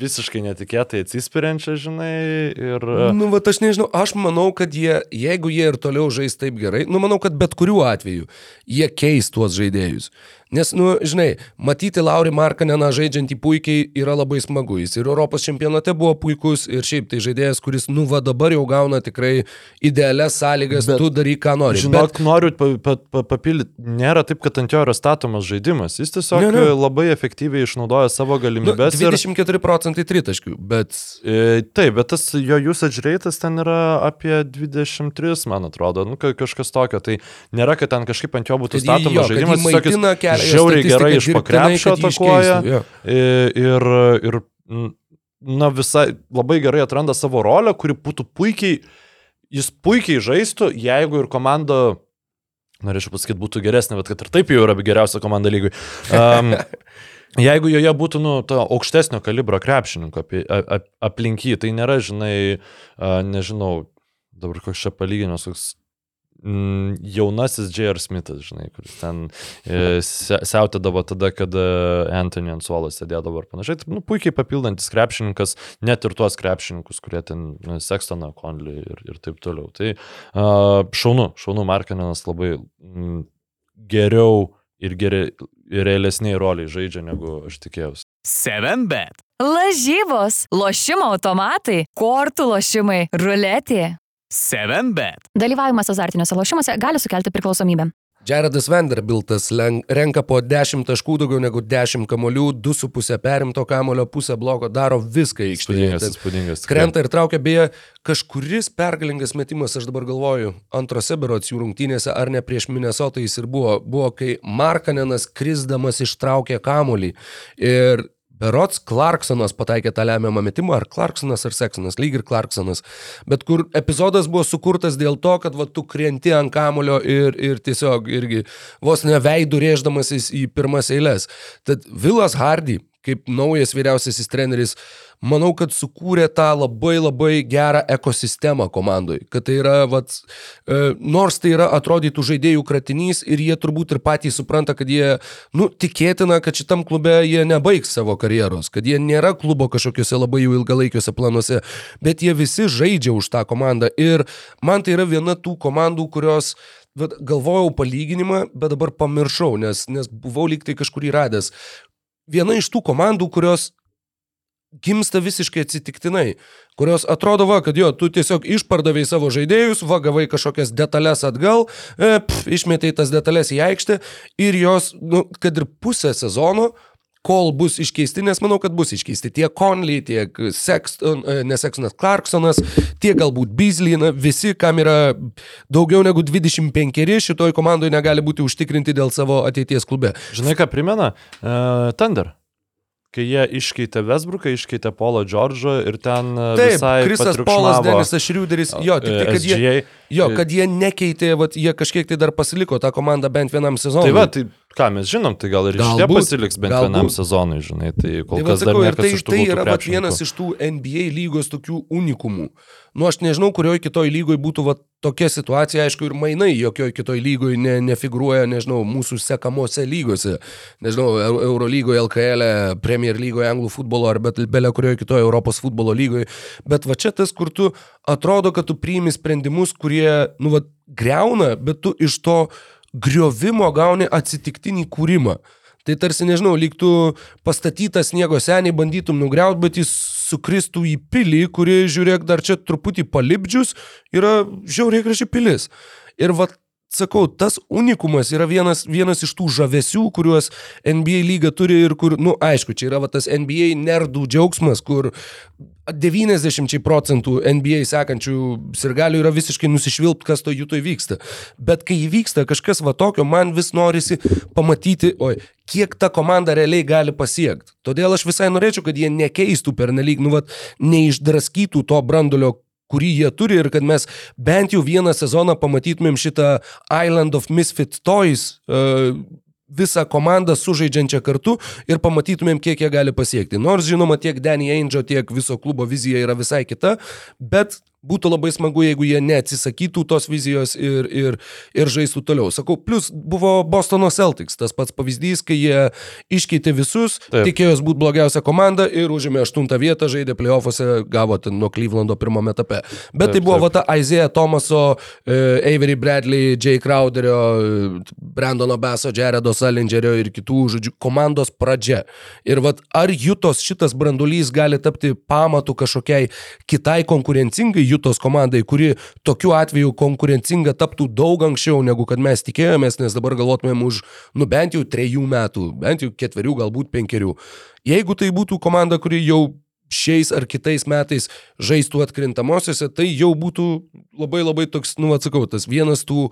visiškai netikėtai atsispiriančią, žinai, ir... Nu, va, aš nežinau, aš manau, kad jie, jeigu jie ir toliau žais taip gerai, nu, manau, kad bet kuriuo atveju jie keis tuos žaidėjus. Nes, nu, žinai, matyti Laurį Markaneną žaidžiantį puikiai yra labai smagu. Jis ir Europos čempionate buvo puikus ir šiaip tai žaidėjas, kuris, nu, va dabar jau gauna tikrai idealias sąlygas, Bet, tu daryk, ką nori. Žinok, Bet... noriu pa, pa, pa, papildyti, nėra taip, kad ant jo yra statomas žaidimas. Jis tiesiog ne, ne. labai efektyviai išnaudoja savo galimybės. Nu, 24 ir... procentai tritaškių, bet... E, taip, bet tas jo usage rate'as ten yra apie 23, man atrodo, nu, kažkas tokio. Tai nėra, kad ten kažkaip ant jo būtų statomas žaidimas. Tiesiog žiauriai gerai iš pakrepšio atakuoja. Ir, ir, na, visai labai gerai atranda savo rolę, kuri būtų puikiai, jis puikiai žaistų, jeigu ir komanda, norėčiau pasakyti, būtų geresnė, bet kad ir taip jau yra geriausia komanda lygui. Um, Jeigu joje būtų, nu, to aukštesnio kalibro krepšininko apie, ap, aplink jį, tai nėra, žinai, uh, nežinau, dabar koks čia palyginimas, koks jaunasis J.R. Smithas, žinai, kuris ten e, siautėdavo tada, kada Anthony ant suolo sėdėdavo ir panašiai. Tai, nu, puikiai papildantis krepšininkas, net ir tuos krepšininkus, kurie ten nu, Sextoną, Conley ir, ir taip toliau. Tai šaunu, šaunu Markaninas labai mm, geriau ir, geri, ir realesniai roliai žaidžia, negu aš tikėjausi. 7bet. Lažybos, lošimo automatai, kortų lošimai, ruletė. 7bet. Dalyvavimas azartiniuose lošimuose gali sukelti priklausomybę. Jaredas Vanderbiltas renka po 10 taškų daugiau negu 10 kamolių, 2,5 perimto kamolio, pusę bloko, daro viską aikštėje. Spūdingas. Krenta ir traukia, beje, kažkuris pergalingas metimas, aš dabar galvoju, antrose berots jų rungtynėse, ar ne prieš Minnesotą jis ir buvo, buvo kai Markanenas krisdamas ištraukė kamolį. Ir Berots Clarksonas pataikė tą lemiamą metimą, ar Clarksonas, ar Seksonas, lyg ir Clarksonas. Bet kur epizodas buvo sukurtas dėl to, kad va, tu krenti ant kamulio ir, ir tiesiog irgi vos ne veidų rėždamasis į pirmas eilės. Tad Vilas Hardy kaip naujas vyriausiasis treneris, manau, kad sukūrė tą labai labai gerą ekosistemą komandai. Kad tai yra, vat, e, nors tai yra atrodytų žaidėjų kratinys ir jie turbūt ir patys supranta, kad jie, nu, tikėtina, kad šitam klube jie nebaigs savo karjeros, kad jie nėra klubo kažkokiuose labai jau ilgalaikiuose planuose, bet jie visi žaidžia už tą komandą. Ir man tai yra viena tų komandų, kurios Bet galvojau palyginimą, bet dabar pamiršau, nes, nes buvau lyg tai kažkur įradęs viena iš tų komandų, kurios gimsta visiškai atsitiktinai, kurios atrodo, va, kad jo, tu tiesiog išpardavai savo žaidėjus, va, gavai kažkokias detalės atgal, e, pf, išmetai tas detalės į aikštę ir jos, nu, kad ir pusę sezono, kol bus iškeisti, nes manau, kad bus iškeisti tiek Conley, tiek Sexton, e, ne Sextonas Clarksonas, tiek galbūt Beasley, na, visi, kam yra daugiau negu 25, šitoj komandoje negali būti užtikrinti dėl savo ateities klube. Žinai, ką primena? Uh, Thunder kai jie iškeitė Vesbruką, iškeitė Polo Džordžą ir ten e, Taip. Kristas Polas, Denisas Šriuderis, jo, tik tai, kad SGA, jie, jo, kad jie nekeitė, vat, jie kažkiek tai dar pasiliko tą komandą bent vienam sezonui. Tai va, tai ką mes žinom, tai gal ir šitie pasiliks bent galbūt. vienam sezonui, žinai, tai kol tai, kas sakau, dar tai, tai yra vat, vienas iš tų NBA lygos tokių unikumų. Nu, aš nežinau, kurioje kitoje lygoje būtų vat, tokia situacija, aišku, ir mainai jokioje kitoje lygoje ne, nefiguruoja, nežinau, mūsų sekamose lygose, nežinau, Eurolygoje, LKL, e, Premier lygoje, Anglų futbolo ar bet belė kurioje kitoje Europos futbolo lygoje. Bet va čia tas, kur tu atrodo, kad tu priimi sprendimus, kurie, nu, va, greuna, bet tu iš to griovimo gauni atsitiktinį kūrimą. Tai tarsi, nežinau, lygtų pastatytas sniego seniai, bandytum nugriauti, bet jis sukristų į pilį, kuri, žiūrėk, dar čia truputį palipdžius, yra žiauriai graži pilis. Ir va, sakau, tas unikumas yra vienas, vienas iš tų žavesių, kuriuos NBA lyga turi ir kur, nu, aišku, čia yra va, tas NBA nerdų džiaugsmas, kur 90 procentų NBA sekančių sirgalių yra visiškai nusišvilpt, kas to jūtoj vyksta. Bet kai įvyksta kažkas va tokio, man vis norisi pamatyti, oi, kiek ta komanda realiai gali pasiekti. Todėl aš visai norėčiau, kad jie nekeistų per nelik, nu, va, neišdraskytų to brandulio, kurį jie turi ir kad mes bent jau vieną sezoną pamatytumėm šitą Island of Misfit Toys uh, visą komandą sužaidžiančią kartu ir pamatytumėm, kiek jie gali pasiekti. Nors, žinoma, tiek Danny Ainge, tiek viso klubo vizija yra visai kita, bet būtų labai smagu, jeigu jie neatsisakytų tos vizijos ir, ir, ir žaistų toliau. Sakau, plus buvo Bostono Celtics, tas pats pavyzdys, kai jie iškeitė visus, Taip. tikėjos būti blogiausia komanda ir užėmė aštuntą vietą, žaidė playoffuose, gavo ten nuo Clevelando pirmame etape. Bet taip, tai buvo va ta Isaiah Thomaso, uh, Avery Bradley, Jay Crowderio, Brandono Beso, Jaredo Salingerio ir kitų, žodžiu, komandos pradžia. Ir va, ar Jutos šitas brandulys gali tapti pamatu kažkokiai kitai konkurencingai Jutos komandai, kuri tokiu atveju konkurencinga taptų daug anksčiau negu kad mes tikėjomės, nes dabar galvotumėm už, nu bent jau trejų metų, bent jau ketverių, galbūt penkerių. Jeigu tai būtų komanda, kuri jau šiais ar kitais metais žaistų atkrintamosiose, tai jau būtų labai labai toks, nu atsakau, tas vienas tų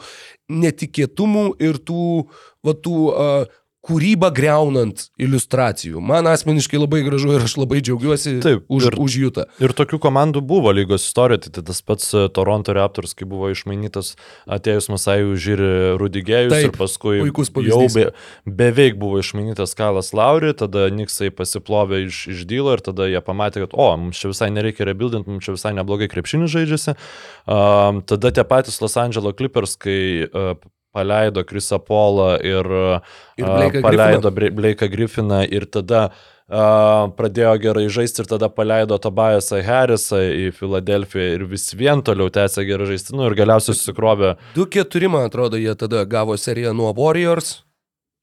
netikėtumų ir tų, va, tų uh, kūrybą greunant iliustracijų. Man asmeniškai labai gražu ir aš labai džiaugiuosi Taip, už, ir, už Jutą. Ir tokių komandų buvo lygos istorijoje, tai tas pats e, Toronto Raptors, kai buvo išmainytas atėjus Masajų žiūri Rudigėjus Taip, ir paskui jau be, beveik buvo išmainytas Kalas Lauri, tada Niksai pasiplovė iš, iš dylo ir tada jie pamatė, kad o, mums čia visai nereikia rebuildinti, mums čia visai neblogai krepšinį žaidžiasi. Um, tada tie patys Los Angeles Clippers, kai uh, paleido Krisą Polą ir, ir Blake'ą paleido Blake'ą Griffiną ir tada Uh, pradėjo gerai žaisti ir tada paleido Tobiasą Harrisą į Filadelfiją ir vis vien toliau tęsė gerai žaisti. Nu ir galiausiai susikrovė. 2-4, man atrodo, jie tada gavo seriją nuo Warriors.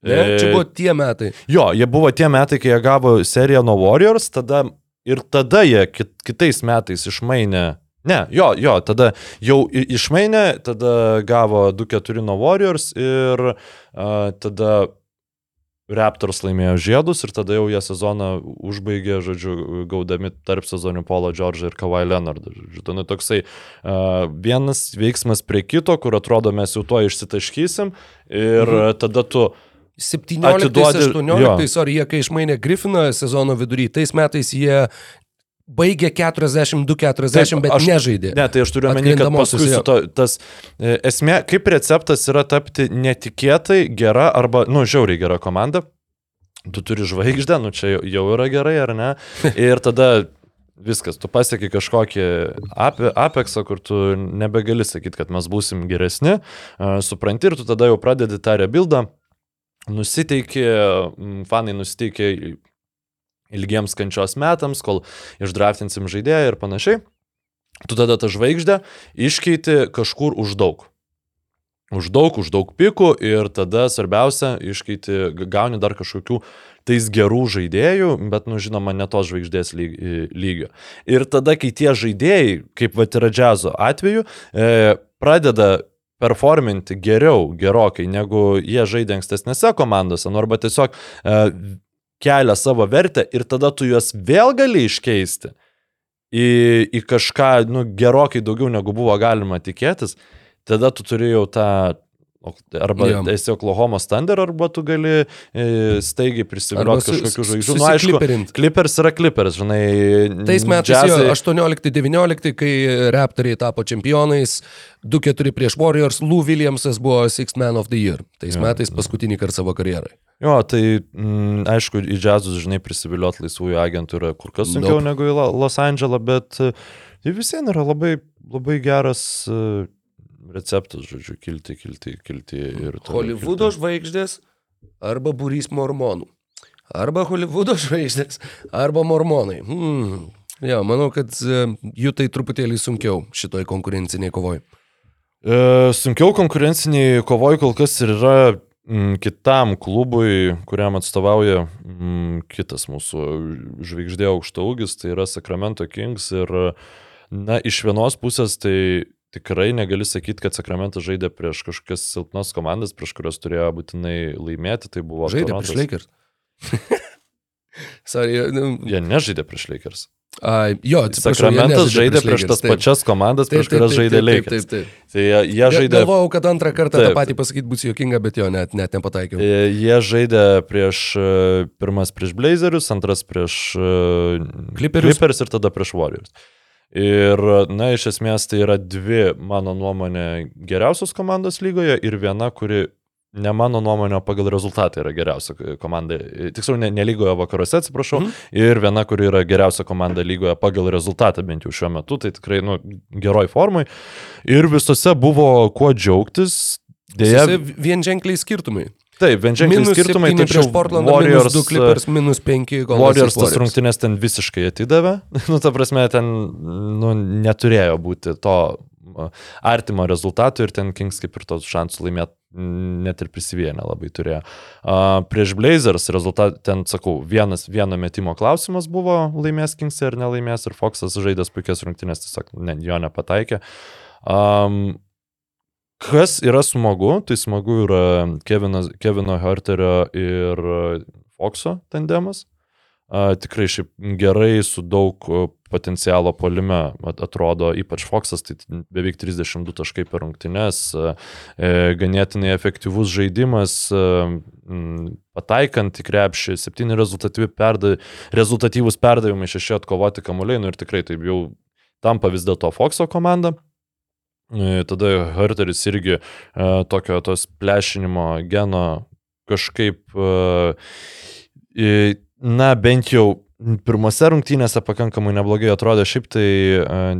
Ne? E... Čia buvo tie metai. Jo, jie buvo tie metai, kai jie gavo seriją nuo Warriors, tada ir tada jie kit, kitais metais išmainė Ne, jo, jo, tada jau išmainė, tada gavo 2-4 nuo Warriors ir uh, tada Raptors laimėjo žiedus ir tada jau jie sezoną užbaigė, žodžiu, gaudami tarp sezonių Polo Džordžą ir Kawhi Leonardą. Žodžiu, tai nu, toksai uh, vienas veiksmas prie kito, kur atrodo mes jau tuo išsitaškysim ir mhm. tada tu 17-18, ar jie kai išmainė Griffiną sezono vidury, tais metais jie baigė 42-40, bet aš, nežaidė. Ne, tai aš turiu omeny, kad paskui su to, tas e, esmė, kaip receptas yra tapti netikėtai gera arba, nu, žiauriai gera komanda. tu turi žvaigždę, nu čia jau yra gerai, ar ne? Ir tada viskas, tu pasiekai kažkokį apeksą, kur tu nebegali sakyti, kad mes būsim geresni, supranti ir tu tada jau pradedi tą rebildą, nusiteikė, fanai nusiteikė ilgiems kančios metams, kol išdraftinsim žaidėją ir panašiai. Tu tada tą žvaigždę iškeiti kažkur už daug. Už daug, už daug pikų ir tada svarbiausia, iškeiti, gauni dar kažkokių tais gerų žaidėjų, bet, nu, žinoma, ne tos žvaigždės lygio. Ir tada, kai tie žaidėjai, kaip va yra džiazo atveju, e, pradeda performinti geriau, gerokai, negu jie žaidė ankstesnėse komandose, nu, arba tiesiog e, kelia savo vertę ir tada tu juos vėl gali iškeisti į, į kažką nu, gerokai daugiau negu buvo galima tikėtis, tada tu turi jau tą Arba ja. esi Oklahoma Thunder, arba tu gali e, staigiai prisivilioti kažkokių žvaigždžių. Nu, aišku, Clippers yra Clippers, žinai. Tais metais jazzai... 18-19, kai Raptoriai tapo čempionais, 2-4 prieš Warriors, Lou Williamsas buvo Six Man of the Year. Tais ja, metais paskutinį kartą savo karjerai. Jo, tai m, mm, aišku, į džiazus, žinai, prisivilioti laisvųjų agentų yra kur kas sunkiau nope. negu į Los Andželą, bet tai vis vien yra labai, labai geras uh, receptas, žodžiu, kilti, kilti, kilti ir... Hollywoodo žvaigždės arba būrys mormonų. Arba Hollywoodo žvaigždės, arba mormonai. Hmm. Ja, manau, kad e, jų tai truputėlį sunkiau šitoj konkurenciniai kovoj. E, sunkiau konkurenciniai kovoj kol kas ir yra m, kitam klubui, kuriam atstovauja m, kitas mūsų žvaigždė aukštaugis, tai yra Sacramento Kings ir na, iš vienos pusės tai tikrai negali sakyti, kad Sakramentas žaidė prieš kažkokias silpnas komandas, prieš kurias turėjo būtinai laimėti. Tai buvo žaidė Torontas. prieš Lakers. Sorry, nu... Jie nežaidė prieš Lakers. A, jo, Sakramentas žaidė prieš, prieš tas taip. pačias komandas, prieš kurias žaidė Lakers. Taip, taip, taip. Tai jie, jie žaidė... Galvojau, kad antrą kartą taip. tą patį pasakyti bus juokinga, bet jo, net, net nepataikiau. Jie, žaidė prieš pirmas prieš Blazerius, antras prieš Clippers. Clippers ir tada prieš Warriors. Ir, na, iš esmės tai yra dvi, mano nuomonė, geriausios komandos lygoje ir viena, kuri ne mano nuomonė, pagal rezultatą yra geriausia komanda, tiksliau, ne, ne lygoje vakaruose, atsiprašau, mm. ir viena, kuri yra geriausia komanda lygoje pagal rezultatą, bent jau šiuo metu, tai tikrai, nu, geroj formai. Ir visose buvo kuo džiaugtis. Dėja, vien ženkliai skirtumai. Taip, vienženkliai skirtumai. Tačiau Portland Warriors 2 Clippers minus 5 gal. Warriors tas rungtynės ten visiškai atidavė. nu, ta prasme, ten nu, neturėjo būti to artimo rezultato ir ten Kings kaip ir tos šansų laimėti net ir prisivienę labai turėjo. Uh, prieš Blazers rezultat, ten sakau, vienas, vieno metimo klausimas buvo laimės Kings ar nelaimės ir Foxas žaidęs puikias rungtynės, tiesiog ne, jo nepataikė. Um, Kas yra smagu, tai smagu yra Kevinas, Kevino Herterio ir Foxo tandemas. A, tikrai šiaip gerai su daug potencialo polime atrodo, ypač Foxas, tai beveik 32 taškai per rungtynes, e, ganėtinai efektyvus žaidimas, e, pataikant į krepšį, 7 rezultatyvi perda, rezultatyvus perdavimai, 6 atkovoti kamuoliai, nu ir tikrai taip jau tampa vis dėlto Foxo komanda. E, tada Herteris irgi e, tokio tos plešinimo geno kažkaip, e, na bent jau pirmose rungtynėse pakankamai neblogai atrodė, šiaip tai,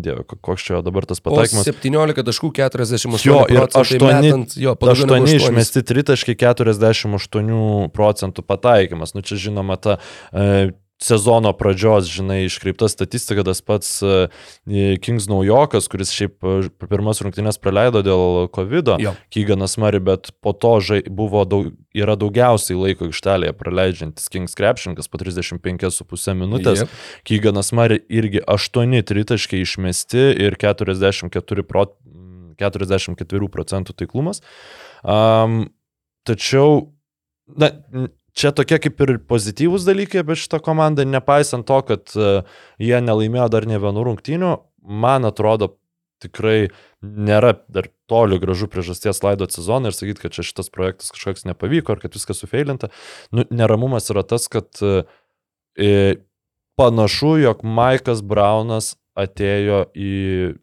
dieve, koks čia dabar tas pataikymas. 17 taškų 48 jo, ir 8, metant, jo, 8 išmesti 3 taškai 48 procentų pataikymas. Nu čia žinoma ta sezono pradžios, žinai, iškreipta statistika, tas pats e, Kings naujokas, kuris šiaip e, pirmas rungtynės praleido dėl COVID, Kyganas Mari, bet po to žai, buvo daug, yra daugiausiai laiko aikštelėje praleidžiantis Kings krepšininkas po 35,5 minutės. Yep. Kyganas Mari irgi 8 tritaškai išmesti ir 44, pro, 44 procentų taiklumas. Um, tačiau, na, čia tokie kaip ir pozityvūs dalykai apie šitą komandą, nepaisant to, kad e, jie nelaimėjo dar ne vienų rungtynių, man atrodo tikrai nėra dar toli gražu priežasties laidot sezoną ir sakyti, kad čia šitas projektas kažkoks nepavyko ar kad viskas sufeilinta. Nu, neramumas yra tas, kad e, panašu, jog Maikas Braunas atėjo į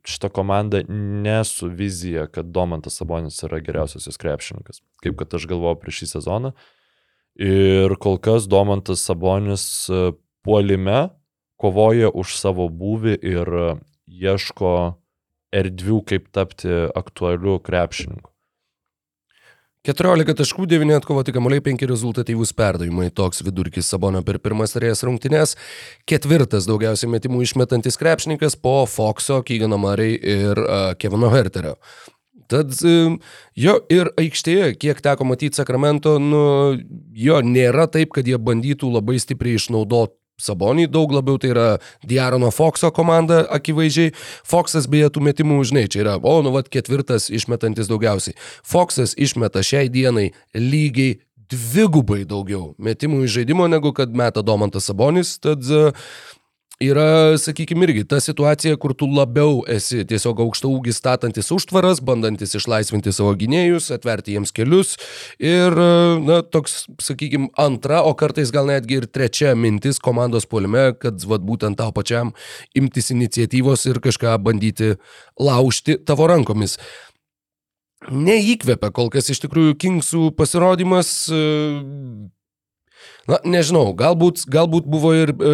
šitą komandą ne su vizija, kad Domantas Sabonis yra geriausias jos krepšininkas, kaip kad aš galvojau prieš šį sezoną. Ir kol kas Domantas Sabonis e, puolime kovoja už savo būvį ir ieško erdvių, kaip tapti aktualiu krepšininku. 14 taškų, 9 atkovoti kamuoliai, 5 rezultatyvūs perdavimai. Toks vidurkis Sabonio per pirmas serijas rungtynės. Ketvirtas daugiausiai metimų išmetantis krepšininkas po Foxo, Kygano Murray ir uh, Kevino Herterio. Tad jo ir aikštėje, kiek teko matyti Sakramento, nu, jo nėra taip, kad jie bandytų labai stipriai išnaudoti Sabonį daug labiau tai yra Diarono Foxo komanda, akivaizdžiai. Foxas beje tų metimų, žinai, čia yra, o, nu, vad, ketvirtas išmetantis daugiausiai. Foxas išmeta šiai dienai lygiai dvigubai daugiau metimų iš žaidimo, negu kad meta Domantas Sabonis, tad yra, sakykime, irgi ta situacija, kur tu labiau esi tiesiog aukšta ūgis statantis užtvaras, bandantis išlaisvinti savo gynėjus, atverti jiems kelius ir, na, toks, sakykime, antra, o kartais gal netgi ir trečia mintis komandos puolime, kad, vad, būtent tau pačiam imtis iniciatyvos ir kažką bandyti laužti tavo rankomis. Neįkvepia kol kas iš tikrųjų Kingsų pasirodymas. Na, nežinau, galbūt, galbūt buvo ir e,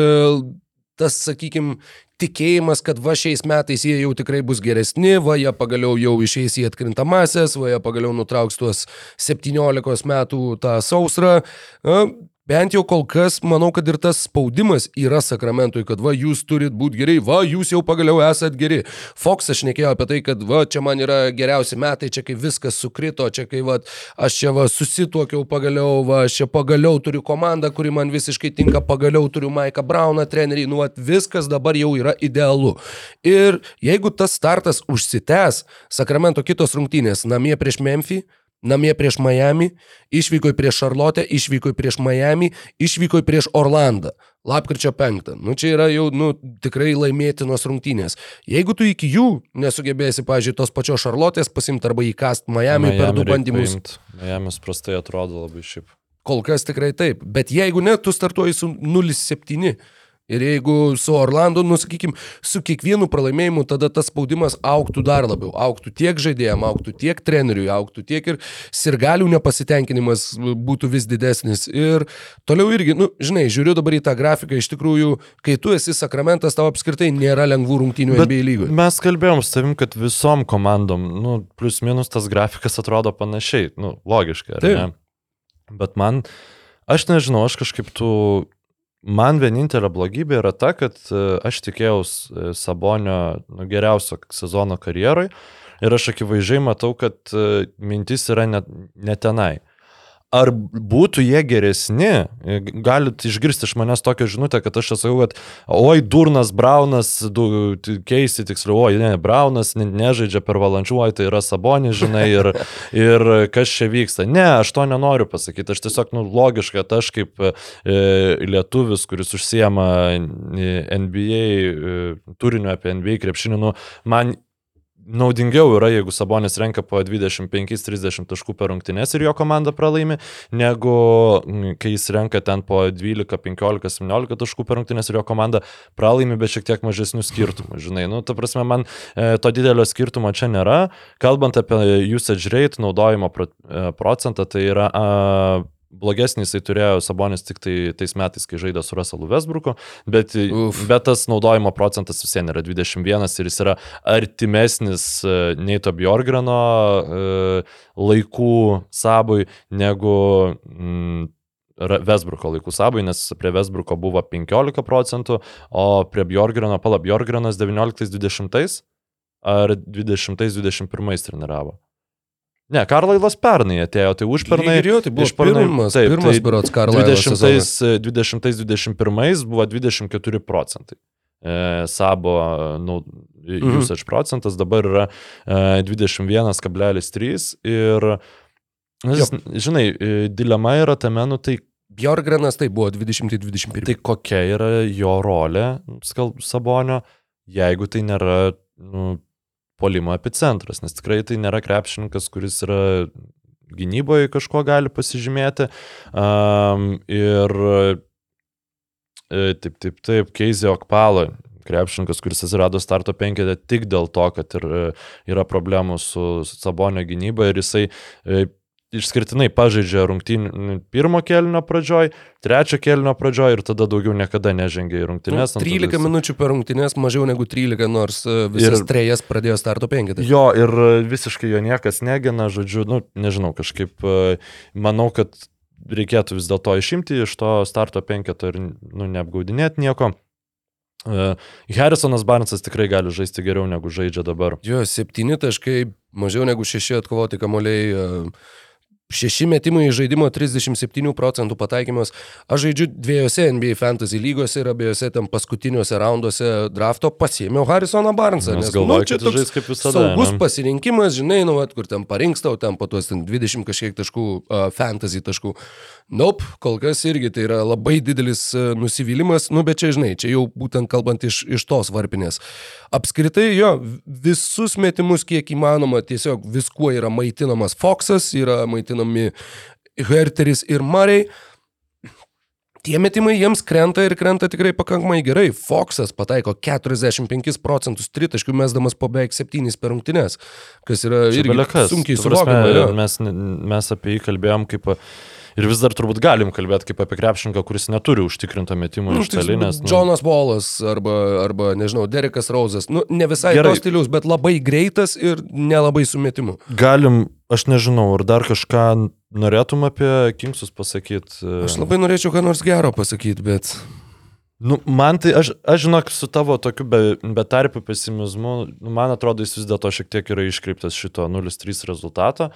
tas, sakykime, tikėjimas, kad va šiais metais jie jau tikrai bus geresni, va jie pagaliau jau išeis į atkrintamasias, va jie pagaliau nutrauks tuos 17 metų tą sausrą. Bent jau kol kas, manau, kad ir tas spaudimas yra sakramentui, kad va, jūs turit būti geri, va, jūs jau pagaliau esat geri. Foxas šnekėjo apie tai, kad va, čia man yra geriausi metai, čia kai viskas sukrito, čia kai va, aš čia va, susituokiau pagaliau, va, aš čia pagaliau turiu komandą, kuri man visiškai tinka, pagaliau turiu Maiką Brauną trenerį, nu, va, viskas dabar jau yra idealu. Ir jeigu tas startas užsitęs, sakramento kitos rungtynės namie prieš Memphį, namie prieš Miami, išvyko prieš Šarlotę, išvyko prieš Miami, išvyko prieš Orlandą. Lapkričio 5. Nu, čia yra jau nu, tikrai laimėtinos rungtynės. Jeigu tu iki jų nesugebėsi, pažiūrėjau, tos pačios Šarlotės pasimti arba įkast Miami, Miami per du bandymus. Miami prastai atrodo labai šiaip. Kol kas tikrai taip. Bet jeigu ne, tu startuoji su 0,7. Ir jeigu su Orlando, nu sakykim, su kiekvienu pralaimėjimu tada tas spaudimas auktų dar labiau. Auktų tiek žaidėjams, auktų tiek treneriui, auktų tiek ir sirgalių nepasitenkinimas būtų vis didesnis. Ir toliau irgi, nu, žinai, žiūriu dabar į tą grafiką, iš tikrųjų, kai tu esi sakramentas, tau apskritai nėra lengvų rungtynių NBA lygoje. Mes kalbėjom su tavim, kad visom komandom, nu, plus minus tas grafikas atrodo panašiai, nu, logiškai, ar Taip. ne? Bet man, aš nežinau, aš kažkaip tų Man vienintelė blogybė yra ta, kad e, aš tikėjausi e, Sabonio nu, geriausio sezono karjeroj ir aš akivaizdžiai matau, kad e, mintis yra net ne tenai. Ar būtų jie geresni, galit išgirsti iš manęs tokią žinutę, kad aš esu, kad oi, durnas Braunas, du, keisti tiksliau, oi, ne, Braunas ne, nežaidžia per valandžių, oi, tai yra Sabonė, žinai, ir, ir kas čia vyksta. Ne, aš to nenoriu pasakyti, aš tiesiog, nu, logiška, kad aš kaip e, lietuvis, kuris užsiema NBA e, turiniu apie NBA krepšinį, nu, man naudingiau yra, jeigu Sabonis renka po 25-30 taškų per rungtynes ir jo komanda pralaimi, negu kai jis renka ten po 12-15-17 taškų per rungtynes ir jo komanda pralaimi, bet šiek tiek mažesnių skirtumų. Žinai, nu, ta prasme, man e, to didelio skirtumo čia nėra. Kalbant apie usage rate, naudojimo e, procentą, tai yra a, Blogesnį jisai turėjo Sabonis tik tai tais metais, kai žaidė su Russellu Westbrooku, bet, Uf. bet tas naudojimo procentas vis vien yra 21 ir jis yra artimesnis e, Neito Bjorgrano e, laikų sabui negu mm, Vesbruko laikų sabai, nes prie Vesbruko buvo 15 procentų, o prie Bjorgrano, pala Bjorgranas 19-20 ar 20-21 treniravo. Ne, Karlailas pernai atėjo, tai užpernai. Ir jo, tai buvo pernai, pirmas, taip, pirmas tai berots Karlailas. 20-21 buvo 24 procentai. E, sabo nu, mhm. usage procentas dabar yra e, 21,3 ir, jis, žinai, e, dilema yra tame, nu tai Bjorgrenas tai buvo 20-21. Tai kokia yra jo rolė Sabonio, jeigu tai nėra nu, polimo epicentras, nes tikrai tai nėra krepšininkas, kuris yra gynyboje kažko gali pasižymėti. Um, ir e, taip, taip, taip, Keizė Okpalo, krepšininkas, kuris atsirado starto penketė tik dėl to, kad ir, e, yra problemų su Sabonio gynyba ir jisai e, išskirtinai pažaidžia rungtynių pirmo kelnio pradžioj, trečio kelnio pradžioj ir tada daugiau niekada nežengia į rungtynės. Nu, 13 tada... minučių per rungtynės, mažiau negu 13, nors e, visas ir, trejas pradėjo starto penketą. Jo, ir e, visiškai jo niekas negina, žodžiu, nu, nežinau, kažkaip e, manau, kad reikėtų vis dėlto išimti iš to starto penketo ir nu, neapgaudinėti nieko. Harrisonas Barnesas tikrai gali žaisti geriau negu žaidžia dabar. Jo, septyni taškai, mažiau negu šeši atkovoti kamuoliai. Uh Šeši metimai iš žaidimo 37 procentų pataikymas. Aš žaidžiu dviejose NBA fantasy lygose ir abiejose ten paskutiniuose raunduose drafto pasiėmiau Harrisoną Barnesą. Nes galvoju, nu, čia toks žais kaip visada. Saugus ne? pasirinkimas, žinai, nu, at, kur ten parinkstau, ten po tuos ten 20 kažkiek taškų, uh, fantasy taškų. Nope, kol kas irgi tai yra labai didelis uh, nusivylimas, nu bet čia, žinai, čia jau būtent kalbant iš, iš tos varpinės. Apskritai, jo, visus metimus kiek įmanoma, tiesiog viskuo yra maitinamas Foxas, yra maitinamas vadinami Herteris ir Murray. Tie metimai jiems krenta ir krenta tikrai pakankamai gerai. Foxas pataiko 45 procentus tritaškių, mesdamas po beveik 7 per rungtynes, kas yra irgi sunkiai suvokiama. Mes, mes apie jį kalbėjom kaip Ir vis dar turbūt galim kalbėti kaip apie krepšininką, kuris neturi užtikrinto metimo nu, iš celinės. Nu. Jonas Wallas arba, arba, nežinau, Derekas Rauzas. Nu, ne visai Gerai. stilius, bet labai greitas ir nelabai su metimu. Galim, aš nežinau, ar dar kažką norėtum apie Kingsus pasakyti. Aš labai norėčiau ką nors gero pasakyti, bet... Nu, man tai, aš, aš žinok, su tavo tokiu be, betarpiu pesimizmu, nu, man atrodo, jis vis dėlto šiek tiek yra iškreiptas šito 0-3 rezultato.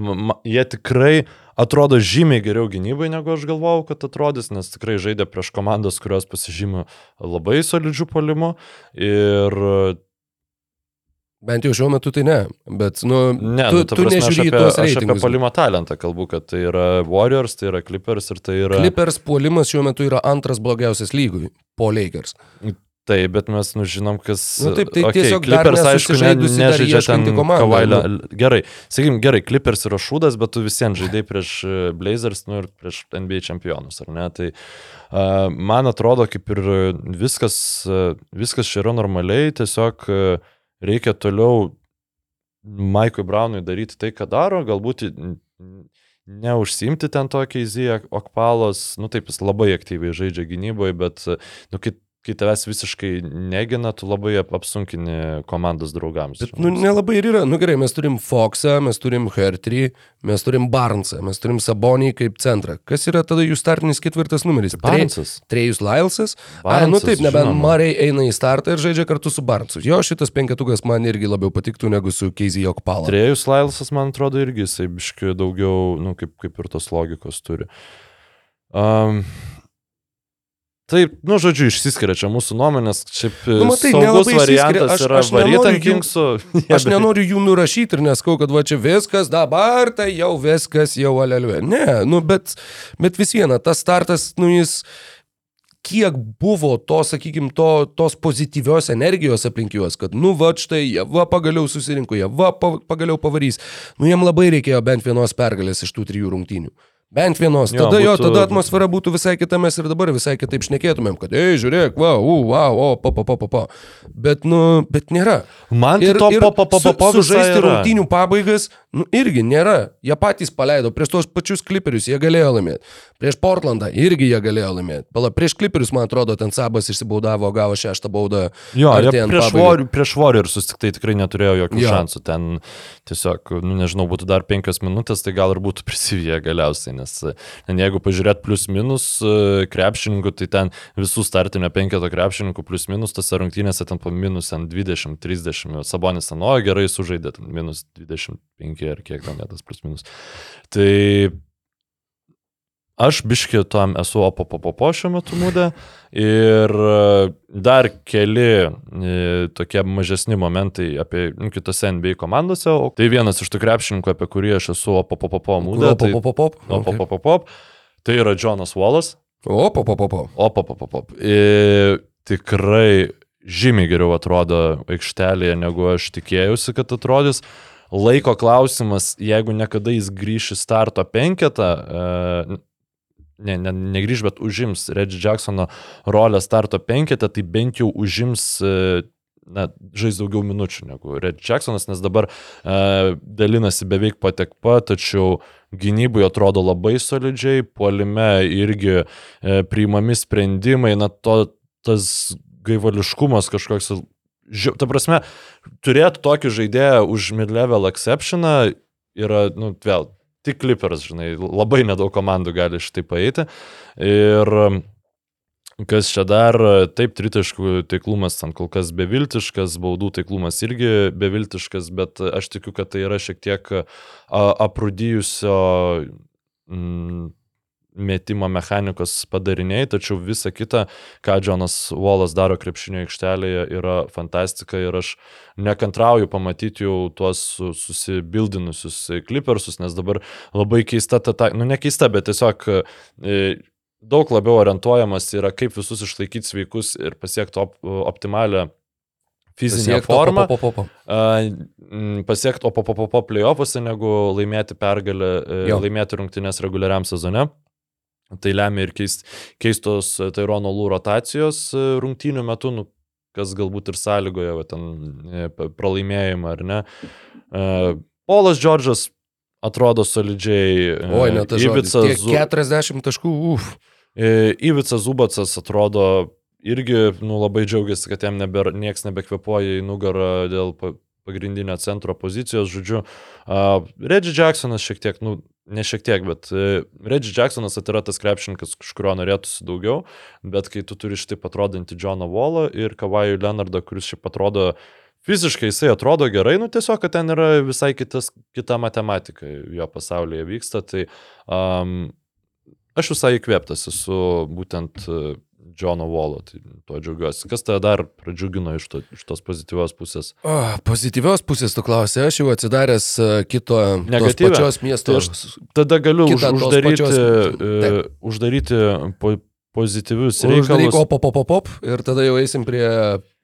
Ma, jie tikrai atrodo žymiai geriau gynybai, negu aš galvojau, kad atrodys, nes tikrai žaidė prieš komandas, kurios pasižymė labai solidžių polimų. Ir Bent jau šiuo metu tai ne, bet, nu, ne, tu, nu, tu nežiūri tuos reitingus. Aš apie polimo talentą kalbu, kad tai yra Warriors, tai yra Clippers ir tai yra... Clippers puolimas šiuo metu yra antras blogiausias lygui po Lakers. Taip, bet mes nu, žinom, kas... Nu, taip, tai okay, tiesiog Clippers, aišku, ne, nežaidžia ten kovailę. Nu. Gerai, sakykim, gerai, Clippers yra šūdas, bet tu visiems žaidai prieš e, Blazers nu, ir prieš NBA čempionus, ar ne? Tai uh, man atrodo, kaip ir viskas, uh, viskas čia yra normaliai, tiesiog uh, reikia toliau Maikui Braunui daryti tai, ką daro, galbūt neužsimti ten tokiais Zija Okpalos, nu taip, jis labai aktyviai žaidžia gynyboje, bet, nu, kai kai tavęs visiškai negina, tu labai apsunkini komandos draugams. Bet, nu, nelabai ir yra. Nu gerai, mes turim Foxą, mes turim Hertrį, mes turim Barnsą, mes turim Sabonį kaip centrą. Kas yra tada jų startinis ketvirtas numeris? Barnsas. Trejus Lailsas. A, nu taip, nebent Mariai eina į startą ir žaidžia kartu su Barnsu. Jo, šitas penketukas man irgi labiau patiktų negu su Keizį Jokpala. Trejus Lailsas, man atrodo, irgi jisai biški daugiau, nu, kaip, kaip ir tos logikos turi. Um, Taip, nu, žodžiu, išsiskiria čia mūsų nuomonės, šiaip nu, matai, saugus variantas aš, yra varyti ant Kingsų. Aš nenoriu jų nurašyti ir neskau, kad va čia viskas, dabar tai jau viskas, jau aleliuoja. Ne, nu, bet, bet vis viena, tas startas, nu, jis kiek buvo to, sakykime, to, tos pozityvios energijos aplink juos, kad, nu, va, štai, jie, va, pagaliau susirinko, jie, va, pa, pagaliau pavarys. Nu, jiem labai reikėjo bent vienos pergalės iš tų trijų rungtynių. Bent vienos. Tada jo, būtų... tada atmosfera būtų visai kita, mes ir dabar visai kitaip šnekėtumėm, kad, ei, žiūrėk, wow, wow, o, pa, pa, pa, pa, pa. Bet, nu, bet nėra. Man tai ir, to pa, pa, pa, pa, pa, su, sužaisti rungtynių pabaigas, nu, irgi nėra. Jie patys paleido prieš tos pačius kliperius, jie galėjo laimėti. Prieš Portlandą irgi jie galėjo laimėti. Pala, prieš kliperius, man atrodo, ten Sabas išsibaudavo, gavo šeštą baudą. Jo, prieš, war, prieš Warriors tik tai tikrai neturėjo jokių jo. šansų. Ten tiesiog, nu, nežinau, būtų dar penkios minutės, tai gal ir būtų prisivyję galiausiai nes ten jeigu pažiūrėt plus minus e, krepšininkų, tai ten visų startinio penketo krepšininkų plus minus tose rungtynėse ten po minus 20-30, Sabonis ten, o gerai sužaidė, ten minus 25 ar kiek ten netas plus minus. Tai aš biški tam esu opopopopo šiuo metu mūdė ir e, dar keli e, tokie mažesni momentai apie nu, kitose NBA komandose. O tai vienas iš tų krepšininkų, apie kurį aš esu opopopopo mūdė. Opopopop. Tai, opopopop. Tai yra Jonas Wallas. Opopopop. Opopopop. Ir tikrai žymiai geriau atrodo aikštelėje, negu aš tikėjausi, kad atrodys laiko klausimas, jeigu niekada jis grįš į starto penketą, e, ne, ne, negrįž, bet užims Reggie Jacksono rolę starto penketę, tai bent jau užims e, na, žais daugiau minučių negu Red Jacksonas, nes dabar uh, dalinasi beveik patek pat, tačiau gynybai atrodo labai solidžiai, puolime irgi uh, priimami sprendimai, na, to, tas gaivališkumas kažkoks, ži, ta prasme, turėti tokį žaidėją už mid-level exceptioną yra, nu, vėl, tik Clippers, žinai, labai nedaug komandų gali šitai paeiti. Ir Kas čia dar, taip, tritaškų taiklumas ten kol kas beviltiškas, baudų taiklumas irgi beviltiškas, bet aš tikiu, kad tai yra šiek tiek aprūdijusio mm, metimo mechanikos padariniai, tačiau visa kita, ką Jonas Wallas daro krepšinio aikštelėje, yra fantastika ir aš nekantrauju pamatyti jau tuos susibildinusius klipersus, nes dabar labai keista ta, nu ne keista, bet tiesiog e, daug labiau orientuojamas yra, kaip visus išlaikyti sveikus ir pasiekti op, optimalią fizinę formą. Pasiekti opopopopo Tai lemia ir keist, keistos Tairono lū rotacijos e, rungtynių metu, nu, kas galbūt ir sąlygoja va, ten, e, pralaimėjimą ar ne. Polas Džordžas atrodo solidžiai. Oi, net tas Ivica, 40 taškų, uf. E, Ivica Zubacas atrodo irgi nu, labai džiaugiasi, kad jam nebe, nieks nebekvepuoja į nugarą dėl pagrindinio centro pozicijos, žodžiu. Uh, Reggie Jacksonas šiek tiek, nu, ne šiek tiek, bet uh, Reggie Jacksonas yra tas krepšininkas, iš kurio norėtųsi daugiau, bet kai tu turi šitaip atrodantį Johną Wallą ir Kavajų Leonardą, kuris šiaip atrodo Fiziškai jisai atrodo gerai, nu tiesiog, kad ten yra visai kitas, kita matematika jo pasaulyje vyksta, tai um, Aš visai įkvėptas esu būtent e, Džono Volo, tai tuo džiaugiuosi. Kas tave dar pradžiugino iš, to, iš tos pozityvios pusės? O, pozityvios pusės tu klausai, aš jau atsidaręs e, kito Negatyvę. pačios miesto. Tai aš tada galiu už, uždaryti, pačios... uh, uždaryti po, pozityvius reikalus. Uždaryk op, op, op, op, ir tada jau eisim prie...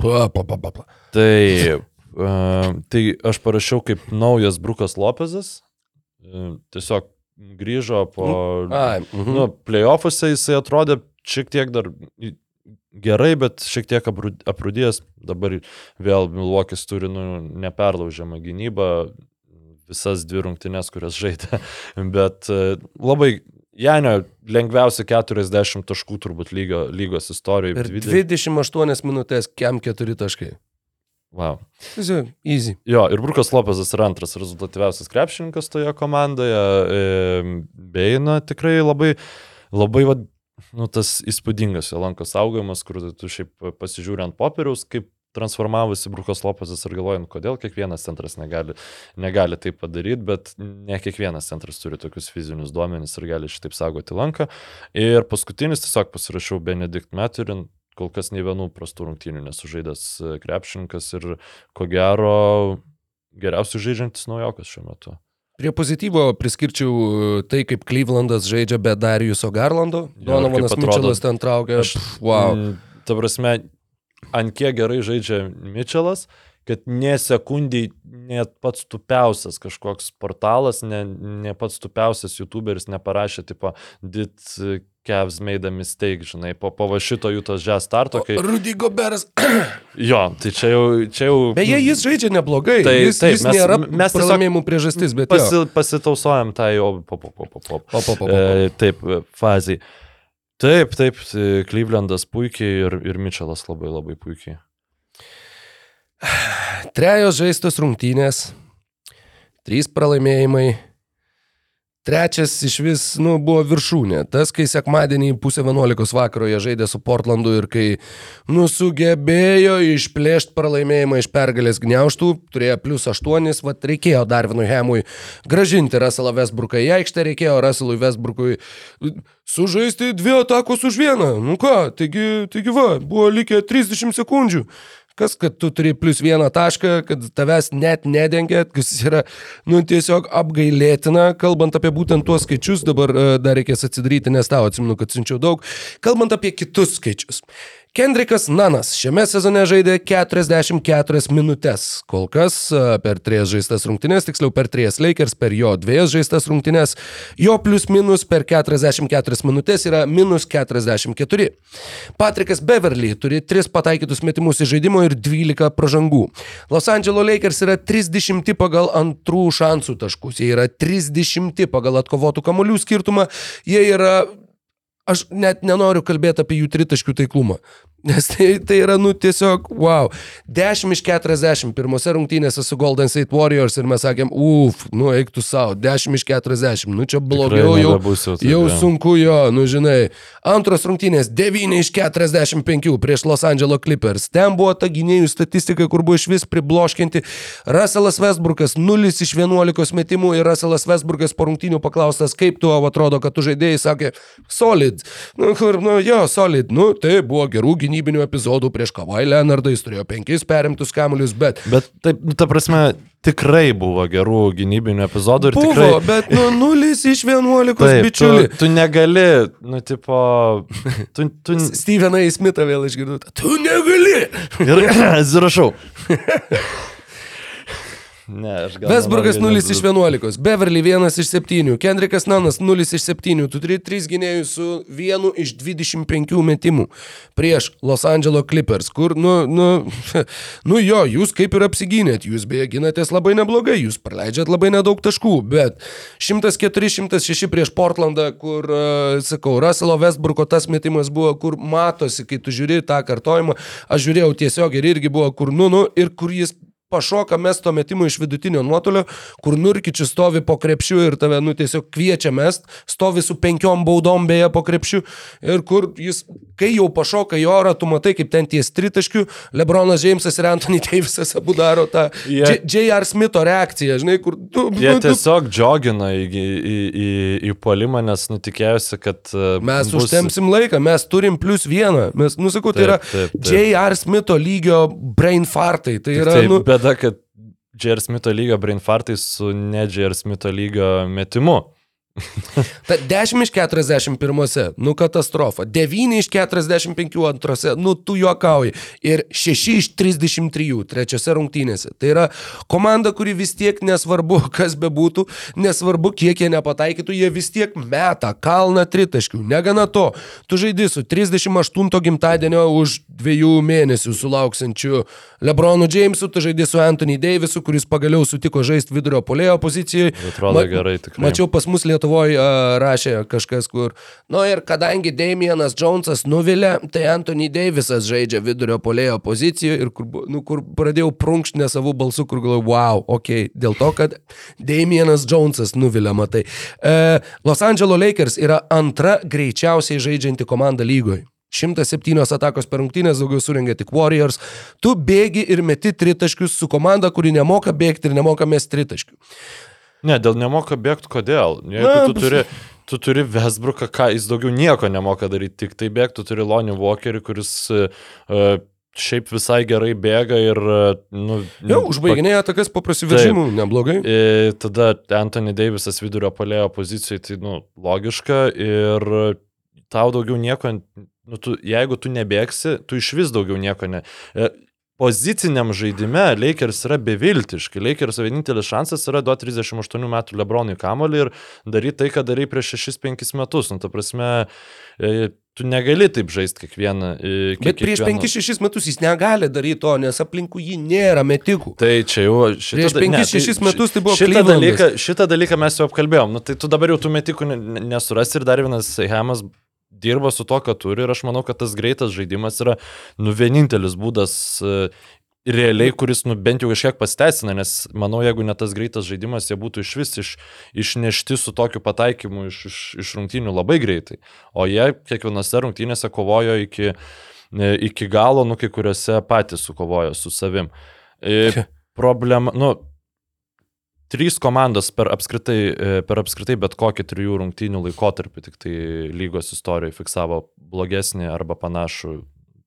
Pa, pa, pa, pa. Tai, uh, tai aš parašiau kaip naujas Brukas Lopezas. Tiesiog grįžo po... Ai, mhm. nu, playoffuose jisai atrodė šiek tiek dar gerai, bet šiek tiek aprūdėjęs. Dabar vėl Milvokis turi nu, neperlaužiamą gynybą, visas dvi rungtynes, kurias žaidė. Bet e, labai Janio lengviausia 40 taškų turbūt lygio, lygos istorijoje. Ir 28 minutės, kiam 4 taškai. Wow. Easy. Jo, ir Brukas Lopezas yra antras rezultatyviausias krepšininkas toje komandoje. E, Beina tikrai labai, labai, va, nu, tas įspūdingas jo lankos saugojimas, kur tu šiaip pasižiūri ant popieriaus, kaip transformavosi Brukas Lopezas ir galvojant, kodėl kiekvienas centras negali, negali tai padaryti, bet ne kiekvienas centras turi tokius fizinius duomenis ir gali šitaip saugoti lanką. Ir paskutinis tiesiog pasirašiau Benedikt Meturin, kol kas nei vienų prastų rungtynių nesužaidęs e, krepšininkas ir ko gero geriausiai žaidžiantis naujokas šiuo metu. Prie pozityvo priskirčiau e, tai, kaip Clevelandas žaidžia be Dariuso Garlando. Donovanas Mitčelas ten traukia. Aš, wow. M, ta prasme, ant kiek gerai žaidžia Mitčelas, kad nesekundiai net pats tupiausias kažkoks portalas, ne, ne pats tupiausias youtuberis neparašė, tipo, did Kevs made a mistake, žinai, po, po va šito jų tos žes starto. Kai... Rudy Goberas. jo, tai čia jau, čia jau... Beje, jis žaidžia neblogai. Tai jis, taip, jis mes, nėra mes pralaimėjimų priežastis, bet... Pasi, pasitausojam tą jau po, po, po, po, po. po, po, po, po. E, taip, fazai. Taip, taip, Klyvlendas puikiai ir, ir Mitčelas labai labai puikiai. Trejos žaistos rungtynės, trys pralaimėjimai, Trečias iš vis, nu, buvo viršūnė. Tas, kai sekmadienį pusę 11 vakaro jie žaidė su Portlandu ir kai, nu, sugebėjo išplėšti pralaimėjimą iš pergalės gniauštų, turėjo plus 8, vad reikėjo Darvinui Hemui gražinti Russellą Westbrooką į aikštę, reikėjo Russellui Westbrookui sužaisti dvi atakos už vieną. Nu ką, taigi, taigi va, buvo likę 30 sekundžių. Kas, kad tu turi plus vieną tašką, kad tavęs net nedengia, kas yra, nu, tiesiog apgailėtina, kalbant apie būtent tuos skaičius, dabar uh, dar reikės atsidaryti, nes tau atsimenu, kad siunčiau daug, kalbant apie kitus skaičius. Kendrikas Nanas šiame sezone žaidė 44 minutės. Kol kas per 3 žaistas rungtynės, tiksliau per 3 Lakers, per jo 2 žaistas rungtynės, jo plius minus per 44 minutės yra minus 44. Patrikas Beverly turi 3 pataikytus metimus į žaidimo ir 12 pražangų. Los Angeles Lakers yra 30 pagal antrų šansų taškus, jie yra 30 pagal atkovotų kamolių skirtumą, jie yra aš net nenoriu kalbėti apie jų tritaškių taiklumą. Nes tai, tai yra, nu, tiesiog, wow. 10 iš 40 pirmose rungtynėse su Golden State Warriors ir mes sakėm, uf, nu, eiktų savo, 10 iš 40, nu, čia blogiau, jau, jau, jau sunku jo, nu, žinai. Antros rungtynės 9 iš 45 prieš Los Angeles Clippers. Ten buvo ta gynėjų statistika, kur buvo iš vis pribloškinti. Russellas Westbrookas 0 iš 11 metimų ir Russellas Westbrookas po rungtynių paklaustas, kaip tu atrodo, kad tu žaidėjai, sakė, solid. Nu, kur, nu, jo, solid. Nu, tai buvo gerų gynėjų gynybinių epizodų prieš Kavai Leonardą, jis turėjo penkis perimtus kamuolius, bet... Bet taip, nu, ta prasme, tikrai buvo gerų gynybinių epizodų ir buvo, tikrai... bet nu 0 iš 11 taip, bičiuli. Tu, tu negali, nu, tipo... Tu, tu... Steveną Įsmitą vėl išgirdau. Tu negali. Ir atsiprašau. Ne, aš gal. Vesburgas 0 iš 11, Beverly 1 iš 7, Kendrikas Nanas 0 iš 7, tu turi 3 gynėjus su 1 iš 25 metimų prieš Los Angeles Clippers, kur, nu, nu, nu jo, jūs kaip ir apsigynėt, jūs beje ginatės labai neblogai, jūs praleidžiat labai nedaug taškų, bet 104-106 prieš Portlandą, kur, uh, sakau, Russello Westbrooko tas metimas buvo, kur matosi, kai tu žiūri tą kartojimą, aš žiūrėjau tiesiog ir irgi buvo, kur, nu, nu, ir kur jis pašoka mesto metimų iš vidutinio nuotolio, kur Nurkičius stovi po krepšiu ir tave, nu, tiesiog kviečia mest, stovi su penkiom baudom beje po krepšiu ir kur jis, kai jau pašoka į orą, tu matai, kaip ten ties tritaškių, Lebronas Džeimsas ir Anthony Davisas abu daro tą yeah. J.R. Smitho reakciją, žinai, kur tu... Jie nu, tiesiog džiogina į, į, į, į polimą, nes nutikėjusi, kad... Uh, mes bus... užtemsim laiką, mes turim plus vieną, mes, nusakau, tai yra J.R. Smitho lygio brain fartai, tai yra... Taip, nu, bėda, kad J.R. Smitho lygio brain fartai su ne J.R. Smitho lygio metimu. Ta 10 iš 41, nu katastrofa. 9 iš 45 antrose, nu tu juokauji. Ir 6 iš 33 trečiose rungtynėse. Tai yra komanda, kuri vis tiek nesvarbu, kas bebūtų, nesvarbu, kiek jie nepataikytų, jie vis tiek meta kalną tritaškių. Negana to, tu žaidži su 38 gimtadienio už dviejų mėnesių sulauksančiu Lebronu Jamesu, tu žaidži su Anthony Davisu, kuris pagaliau sutiko žaisti vidurio polėjo pozicijoje. Atrodo Ma, gerai, tikrai. Mačiau pas mus Lietuvoje Lietuvoje uh, rašė kažkas, kur, nu ir kadangi Damienas Jonesas nuvilė, tai Anthony Davisas žaidžia vidurio polėjo pozicijoje ir kur, nu, kur pradėjau prunkšti ne savų balsų, kur galvoju, wow, ok, dėl to, kad Damienas Jonesas nuvilė, matai. Uh, Los Angeles Lakers yra antra greičiausiai žaidžianti komanda lygoje. 107 atakos per rungtynės, daugiau surengė tik Warriors. Tu bėgi ir meti tritaškius su komanda, kuri nemoka bėgti ir nemoka mesti tritaškių. Ne, dėl nemoka bėgti kodėl? Jeigu Na, tu turi, tu turi Vesbruką, ką jis daugiau nieko nemoka daryti, tik tai bėgti, tu turi Lonį Walkerį, kuris uh, šiaip visai gerai bėga ir... Nu, Jau, užbaiginėja tokias po prasiveržimų, neblogai. Ir tada Anthony Davisas vidurio palėjo pozicijoje, tai nu, logiška ir tau daugiau nieko, nu, tu, jeigu tu nebėgsi, tu iš vis daugiau nieko ne poziciniam žaidime Lakers yra beviltiški. Lakers vienintelis šansas yra duoti 38 metų Lebronui kamolį ir daryti tai, ką darai prieš 6-5 metus. Nu, ta prasme, e, tu negali taip žaisti kiekvieną. E, kiek, Bet prieš kiekvieną... 5-6 metus jis negali daryti to, nes aplinkų jį nėra metikų. Tai čia jau šitą, prieš 5-6 tai, metus tai buvo šitą dalyką, šitą dalyką mes jau apkalbėjom. Nu, tai tu dabar jau tų metikų nesurasi ir dar vienas Hemas dirba su to, ką turi ir aš manau, kad tas greitas žaidimas yra nu, vienintelis būdas e, realiai, kuris nu, bent jau kažkiek pasteisina, nes manau, jeigu ne tas greitas žaidimas, jie būtų iš vis iš, išnešti su tokiu pataikymu iš, iš, iš rungtynių labai greitai. O jie kiekvienose rungtynėse kovojo iki, e, iki galo, nu kai kuriuose patys sukovojo su savim. E, problema, nu, Trys komandos per apskritai, e, per apskritai bet kokį trijų rungtynių laikotarpį tik tai lygos istorijoje fiksavo blogesnį arba panašų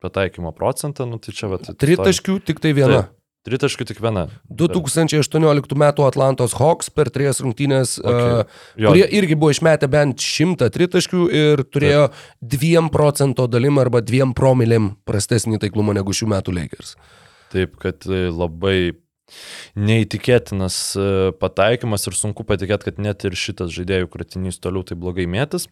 pataikymo procentą. Nu, tai čia, vat, Tritaškių tik tai viena. Taip. Tritaškių tik viena. 2018 m. Atlantos Hawks per trijas rungtynės, okay. uh, kurie irgi buvo išmetę bent 100 tritaškių ir turėjo Taip. 2 procento dalim arba 2 promilėm prastesnį taiklumą negu šių metų Lakers. Taip, kad e, labai neįtikėtinas e, pataikymas ir sunku patikėti, kad net ir šitas žaidėjų kratinys toliau tai blogai mėtis.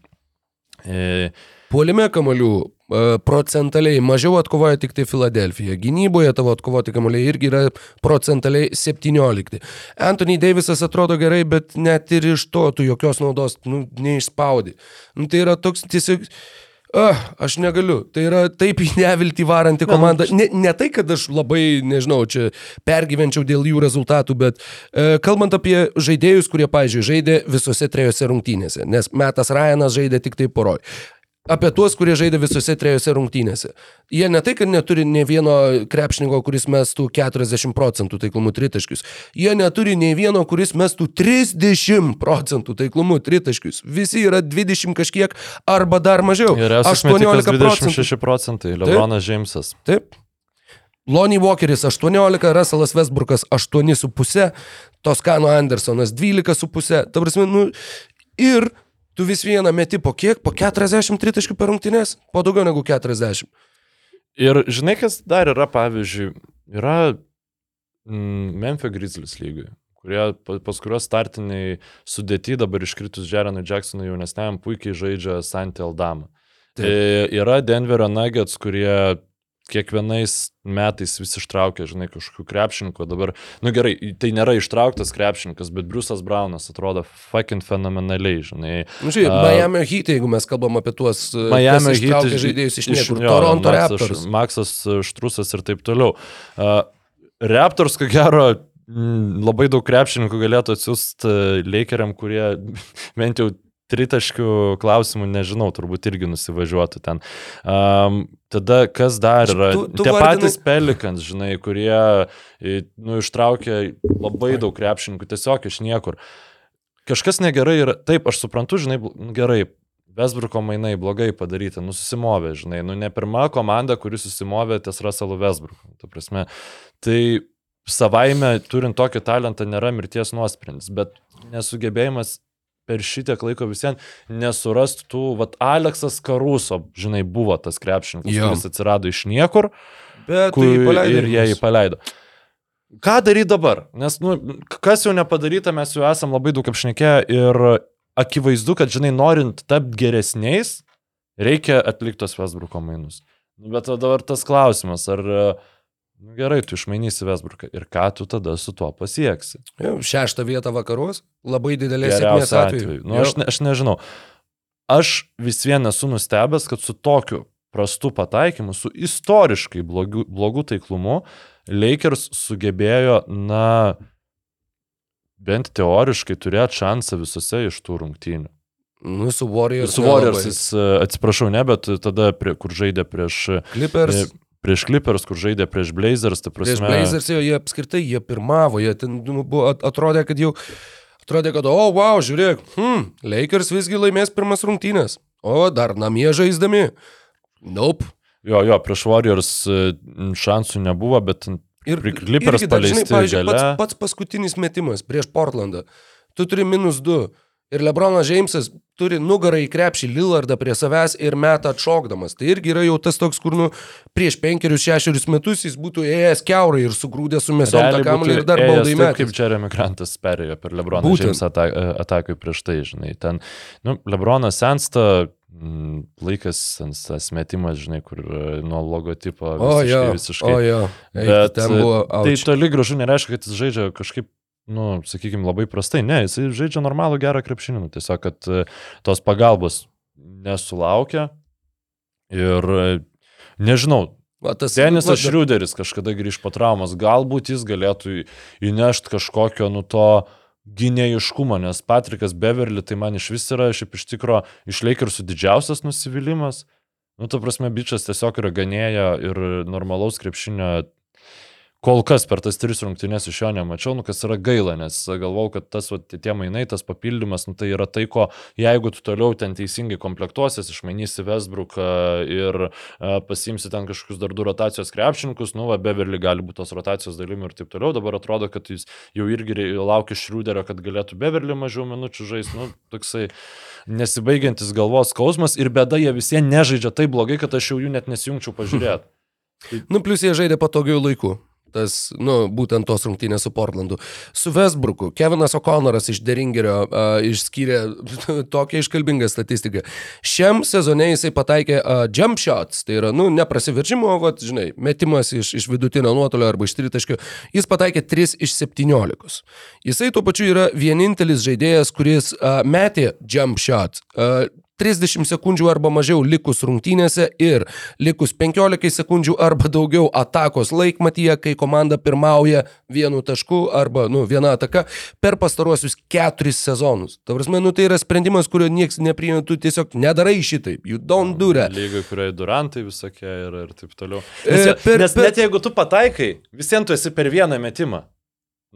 E... Puolime kamalių e, procentaliai mažiau atkovoja tik tai Filadelfija. Gynyboje tavo atkovoti kamaliai irgi yra procentaliai 17. Anthony Davisas atrodo gerai, bet net ir iš to tu jokios naudos nu, neišspaudi. Nu, tai yra toks tiesiog... Ah, aš negaliu. Tai yra taip į neviltį varanti komanda. Ne, ne tai, kad aš labai, nežinau, čia pergyvenčiau dėl jų rezultatų, bet e, kalbant apie žaidėjus, kurie, pažiūrėjau, žaidė visose trejose rungtynėse, nes Metas Ryanas žaidė tik tai poroj apie tuos, kurie žaidė visose trejose rungtynėse. Jie ne tai, kad neturi ne vieno krepšininko, kuris mestų 40 procentų taiklumų tritaškius. Jie neturi ne vieno, kuris mestų 30 procentų taiklumų tritaškius. Visi yra 20 kažkiek arba dar mažiau. Ir 18 procentų. 26 procentai. Lebronas Džeimsas. Taip. Lonnie Walkeris 18, Russellas Westbrookas 8,5, Toskano Andersonas 12,5. Ta prasme, nu, ir tu vis vieną meti po kiek? Po 40 tritaškių per rungtynės? Po daugiau negu 40. Ir žinai, kas dar yra, pavyzdžiui, yra mm, Memphis Grizzlies lygiai, kurie pas kuriuos startiniai sudėti dabar iškritus Jeronui Jacksonui jaunesniam puikiai žaidžia Santi Aldama. Taip. E, yra Denverio Nuggets, kurie kiekvienais metais vis ištraukia, žinai, kažkokių krepšininkų. Dabar, nu gerai, tai nėra ištrauktas krepšininkas, bet Briusas Braunas atrodo fucking fenomenaliai, žinai. Nu, žiūrėk, uh, Miami Heat, jeigu mes kalbam apie tuos Miami Heat žaidėjus iš niekur, iš, Toronto jo, Raptors. Maksas Štrusas ir taip toliau. Uh, Raptors, ko gero, labai daug krepšininkų galėtų atsiųsti Lakeriam, kurie bent jau tritaškių klausimų, nežinau, turbūt irgi nusivažiuotų ten. Um, tada kas dar yra? Tu, tu Tie vardinai... patys Pelikans, žinai, kurie nu, ištraukė labai daug krepšininkų tiesiog iš niekur. Kažkas negerai yra, taip, aš suprantu, žinai, gerai, Vesbruko mainai blogai padaryti, nusimovė, žinai, nu ne pirma komanda, kuri susimovė ties Russellu Vesbruku. Tu prasme, tai savaime, turint tokį talentą, nėra mirties nuosprendis, bet nesugebėjimas per šitiek laiko visiems nesurastų tų, vat Aleksas Karuso, žinai, buvo tas krepšininkas, kuris atsirado iš niekur, Bet kur, ir jie jį paleido. Ką daryti dabar? Nes, nu, kas jau nepadaryta, mes jau esam labai daug apšnekę ir akivaizdu, kad, žinai, norint tapti geresniais, reikia atlikti tos Westbrook mainus. Nu, bet dabar tas klausimas, ar uh, Nu, gerai, tu išmainysi Vesbruką ir ką tu tada su tuo pasieksi? Jau, šeštą vietą vakaruos, labai didelė sėkmės atveju. atveju. Nu, aš, ne, aš nežinau. Aš vis vien esu nustebęs, kad su tokiu prastu pataikymu, su istoriškai blogu, blogu taiklumu, Lakers sugebėjo, na, bent teoriškai turėti šansą visose iš tų rungtynių. Nu, su Warriors. Su Warriors, jis, atsiprašau, ne, bet tada, prie, kur žaidė prieš... Clippers. E, prieš Clippers, kur žaidė prieš Blazers, tai prasme. Prieš Blazers jo, jie apskritai, jie pirmavo, jie ten nu, buvo, atrodė, kad jau, atrodė, kad, o, oh, wow, žiūrėk, hmm, Lakers visgi laimės pirmas rungtynės, o dar namie žaisdami. Nope. Jo, jo, prieš Warriors e, šansų nebuvo, bet ir Clippers paleisti. Žinai, pats, pats paskutinis metimas prieš Portlandą. Tu turi minus 2. Ir Lebronas Džeimsas turi nugarą į krepšį Lillardą prie savęs ir metą atšokdamas. Tai irgi yra jau tas toks, kur nu, prieš penkerius, šešerius metus jis būtų ėjęs keurai ir sugrūdęs su mėsom tą kamuolį ir dar baudai metą. Kaip Jeremy Grantas perėjo per Lebroną Džeimsą atakui prieš tai, žinai. Ten, nu, Lebronas sensta, mm, laikas tas metimas, žinai, kur e, nuo logotipo visiškai, o, jo, visiškai. O, jo. Eik, Bet, buvo, tai toli gražu nereiškia, kad jis žaidžia kažkaip nu, sakykime, labai prastai. Ne, jisai žaidžia normalų gerą krepšinį. Nu, tiesiog, kad e, tos pagalbos nesulaukia. Ir e, nežinau, Va, tas Denisas Šriuderis kažkada grįž po traumas, galbūt jis galėtų įnešti kažkokio, nu, to gynėjiškumo, nes Patrikas Beverly tai man iš vis yra, šiaip iš tikro, išleik ir su didžiausias nusivylimas. Nu, ta prasme, bičias tiesiog yra ganėja ir normalaus krepšinio kol kas per tas tris rungtynės iš jo nemačiau, nu kas yra gaila, nes galvau, kad tas va, tie mainai, tas papildymas, nu, tai yra tai, ko jeigu tu toliau ten teisingai komplektuosies, išmanysi Vesbruką ir a, pasimsi ten kažkokius dar du rotacijos krepšininkus, nu, va, Beverly gali būti tos rotacijos dalimi ir taip toliau, dabar atrodo, kad jis jau irgi laukia Šrūderio, kad galėtų Beverly mažiau minučių žaisti, nu, toksai nesibaigiantis galvos skausmas ir bėda, jie visi nežaidžia taip blogai, kad aš jau jų net nesijungčiau pažiūrėti. Nu, plus jie žaidė patogiau laiku tas, nu, būtent tos rungtynės su Portlandu. Su Westbrooku, Kevinas O'Connoras iš Deringerio uh, išskyrė tokią iškalbingą statistiką. Šiam sezone jisai pataikė uh, jump shots, tai yra, nu, neprasiveržimo, o, žinai, metimas iš, iš vidutinio nuotolio arba iš tritaškio. Jis pataikė 3 iš 17. Jisai tuo pačiu yra vienintelis žaidėjas, kuris uh, metė jump shot. Uh, 30 sekundžių arba mažiau likus rungtynėse ir likus 15 sekundžių arba daugiau atakos laikmatyje, kai komanda pirmauja vienu tašku arba, nu, viena ataka per pastaruosius keturis sezonus. Ta prasme, nu, tai yra sprendimas, kurio niekas nepriima, tu tiesiog nedarai šitaip, you don't do that. Lygai, kurioje durantai visokie ir, ir taip toliau. E, nes, e, per, nes per... net jeigu tu pataikai, visiems tu esi per vieną metimą.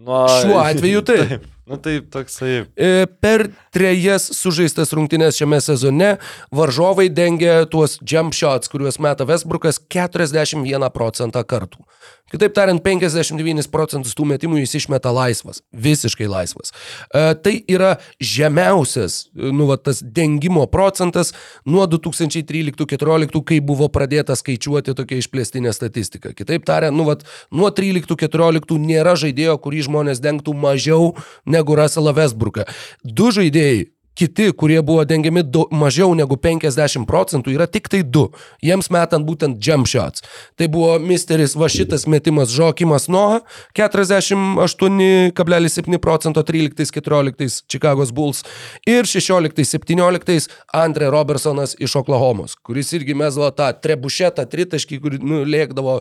Nuo... Šiuo atveju tai. taip. Nu tai toksai. E, per trejas sužaistas rungtynės šiame sezone varžovai dengia tuos jump shots, kuriuos meta Westbrookas 41 procentą kartų. Kitaip tariant, 59 procentus tų metimų jis išmeta laisvas, visiškai laisvas. E, tai yra žemiausias, nu, va, tas dengimo procentas nuo 2013-2014, kai buvo pradėta skaičiuoti tokia išplėstinė statistika. Kitaip tariant, nu, va, nuo 13-2014 nėra žaidėjo, kurį žmonės dengtų mažiau negu Russellą Westbrooką. Du žaidėjai kiti, kurie buvo dengiami du, mažiau negu 50 procentų, yra tik tai du. Jiems metant būtent jump shots. Tai buvo misteris va šitas metimas Žokimas Noah, 48,7 procento 13-14 Chicago's Bulls ir 16-17 Andre Robertsonas iš Oklahomos, kuris irgi mesdavo tą trebušetą tritaškį, kur nu, lėkdavo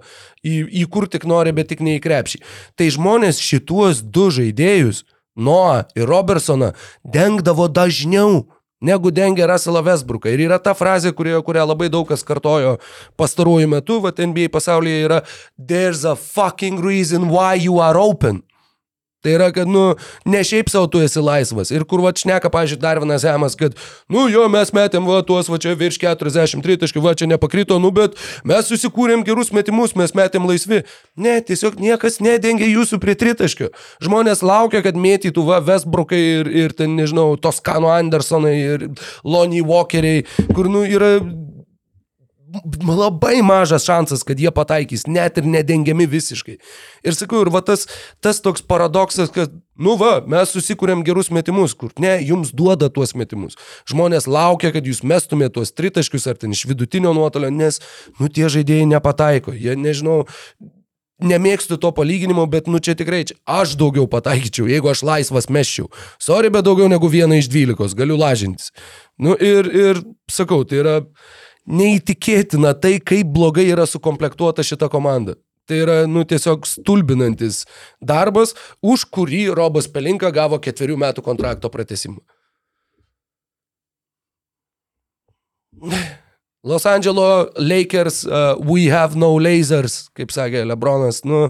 į, į kur tik nori, bet tik ne į krepšį. Tai žmonės šituos du žaidėjus Noah ir Robertsoną dengdavo dažniau negu dengia Russellą Westbrooką. Ir yra ta frazė, kurioje, kurią labai daug kas kartojo pastaruoju metu, va, NBA pasaulyje yra There's a fucking reason why you are open. Tai yra, kad, nu, ne šiaip savo tu esi laisvas. Ir kur va šneka, pažiūrėjau, Darvinas Hemas, kad, nu, jo, mes metėm va tuos va čia virš 43 taškų, va čia nepakrito, nu, bet mes susikūrėm gerus metimus, mes metėm laisvi. Ne, tiesiog niekas nedengia jūsų prie tritaškių. Žmonės laukia, kad mėtytų va Westbrookai ir, ir ten, nežinau, Toskano Andersonai ir Lonnie Walkeriai, kur, nu, yra labai mažas šansas, kad jie pataikys, net ir nedengiami visiškai. Ir sakau, ir va tas, tas toks paradoksas, kad, nu va, mes susikūrėm gerus metimus, kur ne, jums duoda tuos metimus. Žmonės laukia, kad jūs mestumėte tuos tritaškius ar ten iš vidutinio nuotolio, nes, nu, tie žaidėjai nepataiko. Jie, nežinau, nemėgstu to palyginimo, bet nu čia tikrai čia aš daugiau pataikyčiau, jeigu aš laisvas meščiau. Sorry, bet daugiau negu vieną iš dvylikos, galiu lažintis. Nu ir, ir sakau, tai yra neįtikėtina tai, kaip blogai yra sukomplektuota šita komanda. Tai yra, nu, tiesiog stulbinantis darbas, už kurį Robas Pelinka gavo ketverių metų kontrakto pratesimą. Los Angeles Lakers, uh, we have no lasers, kaip sakė Lebronas. Nu,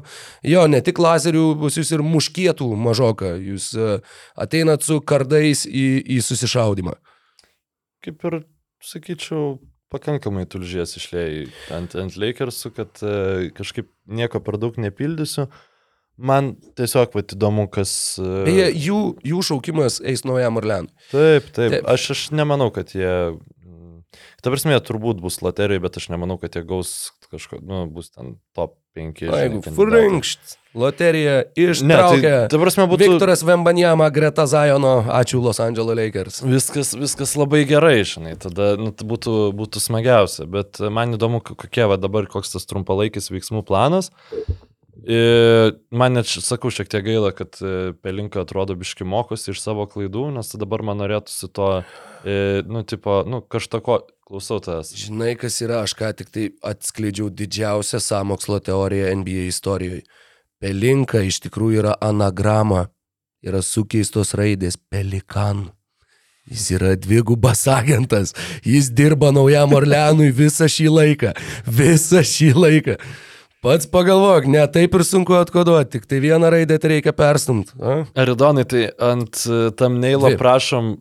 jo, ne tik lazerių, bus jūs ir muškietų mažoka. Jūs uh, ateinat su kardais į, į susišaudimą. Kaip ir, sakyčiau, pakankamai tulžies išlėjai ant, ant Lakersų, kad uh, kažkaip nieko per daug nepildysiu. Man tiesiog pat įdomu, kas... Uh... Beje, jų, jų šaukimas eis naujam Orleanui. Taip, taip, taip. Aš, aš nemanau, kad jie... Mm, ta prasme, turbūt bus loterijoje, bet aš nemanau, kad jie gaus kažko, nu, bus ten top 5. O jeigu Frinkšt, loterija ištraukė. Ne, tai, ta prasme, būtų... Viktoras Vembanjama greta Zajono, ačiū Los Angeles Lakers. Viskas, viskas labai gerai, žinai, tada nu, tai būtų, būtų smagiausia, bet man įdomu, kokie va dabar, koks tas trumpalaikis veiksmų planas. Ir man net, sakau, šiek tiek gaila, kad e, Pelinka atrodo biški mokosi iš savo klaidų, nes dabar man norėtųsi to, e, nu, tipo, nu, kažko, klausau tavęs. Žinai, kas yra, aš ką tik tai atskleidžiau didžiausią samokslo teoriją NBA istorijoje. Pelinka iš tikrųjų yra anagrama, yra sukeistos raidės pelikan. Jis yra dvigubas agentas, jis dirba naujam Orleanui visą šį laiką, visą šį laiką. Pats pagalvok, ne taip ir sunku atkoduoti, tik tai vieną raidę tai reikia perstumti. Aridonai, tai ant e, tam neilo prašom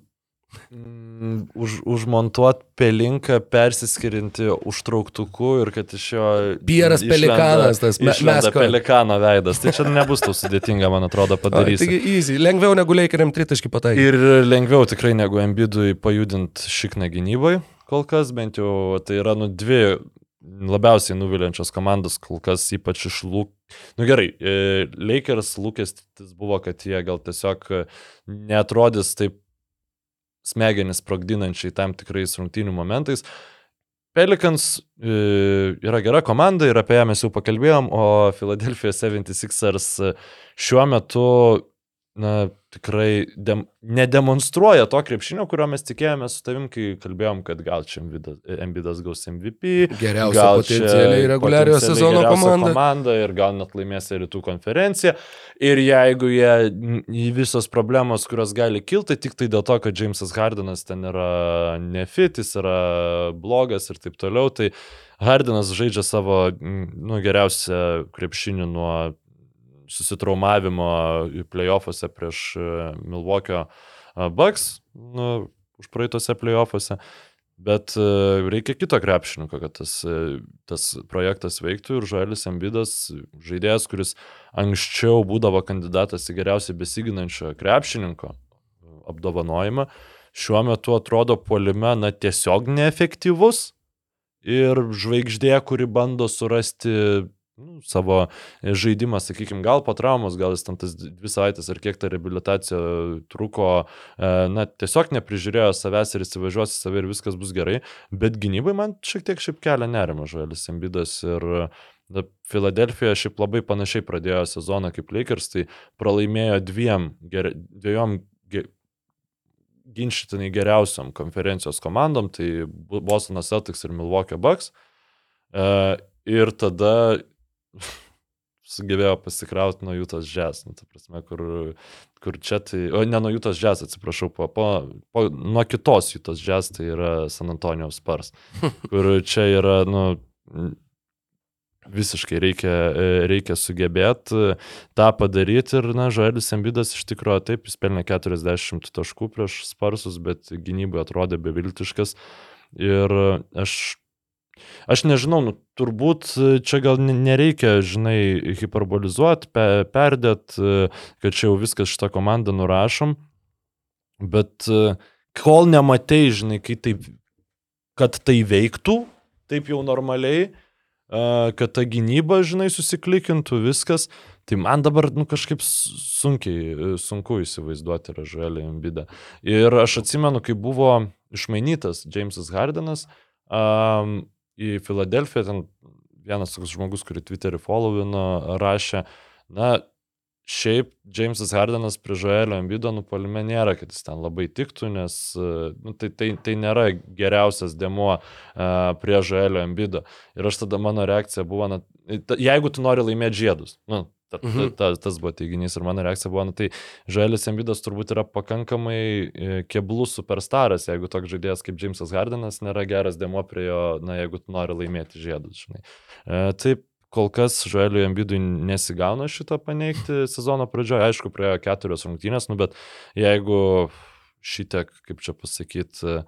už, užmontuoti pelinką, persiskirinti užtrauktuku ir kad iš jo... Pieras pelikanas, tas mes. Mes pelikano veidas. Tai čia nebus tau sudėtinga, man atrodo, padaryti. Taigi easy, lengviau negu leikeriam tritaškį pataikyti. Ir lengviau tikrai negu ambidui pajudinti šikną gynybai, kol kas bent jau tai yra nu dvi labiausiai nuviliančios komandos, kol kas ypač iš lūk. Na nu, gerai, e, Lakers lūkestis buvo, kad jie gal tiesiog e, netrodys taip smegenis sprogdinančiai tam tikrais rungtynių momentais. Pelicans e, yra gera komanda ir apie ją mes jau pakalbėjom, o Philadelphia 76ers šiuo metu na, tikrai dem, nedemonstruoja to krepšinio, kurio mes tikėjomės su tavim, kai kalbėjom, kad gal čia Embidas gaus MVP. Geriausia potencialiai reguliariojo sezono komanda. komanda. Ir gal net laimės rytų konferenciją. Ir jeigu jie visos problemos, kurios gali kilti, tai tik tai dėl to, kad Jamesas Hardinas ten yra nefitis, yra blogas ir taip toliau, tai Hardinas žaidžia savo nu, geriausią krepšinį nuo susitraumavimo playoffuose prieš e, Milwaukee Bucks, nu, už praeitose playoffuose. Bet e, reikia kito krepšininko, kad tas, e, tas projektas veiktų ir Žaelis Embidas, žaidėjas, kuris anksčiau būdavo kandidatas į geriausiai besiginančio krepšininko apdovanojimą, šiuo metu atrodo polime na tiesiog neefektyvus ir žvaigždė, kuri bando surasti nu, savo e, žaidimą, sakykime, gal po traumos, gal jis tam tas dvi savaitės ar kiek ta rehabilitacija truko, e, na, tiesiog neprižiūrėjo savęs ir įsivažiuos į save ir viskas bus gerai, bet gynybai man šiek tiek šiaip kelia nerima žalis Embidas ir Filadelfija šiaip labai panašiai pradėjo sezoną kaip Lakers, tai pralaimėjo dviem, ger, dviejom ger, ginčytinai geriausiam konferencijos komandom, tai Bostonas Celtics ir Milwaukee Bucks. Uh, ir tada sugebėjo pasikrauti nuo Jūtos Jazz, nu, ta prasme, kur, kur čia tai, o ne nuo Jūtos Jazz, atsiprašau, po, po, po, nuo kitos Jūtos Jazz, tai yra San Antonijos Spars, kur čia yra, nu, visiškai reikia, reikia sugebėti tą padaryti ir, na, Žoelis Embidas iš tikrųjų taip, jis pelnė 40 taškų prieš Sparsus, bet gynybai atrodė beviltiškas ir aš Aš nežinau, nu, turbūt e, čia gal nereikia, žinai, hiperbolizuoti, pe, perdėt, e, kad čia jau viskas šitą komandą nurašom, bet e, kol nematei, žinai, taip, kad tai veiktų, taip jau normaliai, kad ta gynyba, žinai, susiklikintų viskas, tai man dabar, nu, kažkaip sunkiai, sunku įsivaizduoti Ražuelį Embidą. Ir aš atsimenu, kai buvo išmainytas Jamesas Hardenas, um, į Filadelfiją, ten vienas toks žmogus, kurį Twitterį followino, rašė, na, šiaip Jamesas Hardenas prie Žoelio Ambido nupalime nėra, kad jis ten labai tiktų, nes nu, tai, tai, tai nėra geriausias demo uh, prie Žoelio Ambido. Ir aš tada mano reakcija buvo, na, jeigu tu nori laimėti žiedus, nu, Ta, mhm. ta, tas buvo teiginys ir mano reakcija buvo, nu, tai Žaelis Embidas turbūt yra pakankamai e, keblus superstaras, jeigu toks žaidėjas kaip Jamesas Hardenas nėra geras demo prie jo, na, jeigu tu nori laimėti žiedus, žinai. E, taip, kol kas Žaeliui Embidui nesigauna šito paneigti sezono pradžioje, aišku, praėjo keturios rungtynės, nu, bet jeigu šitiek, kaip čia pasakyti,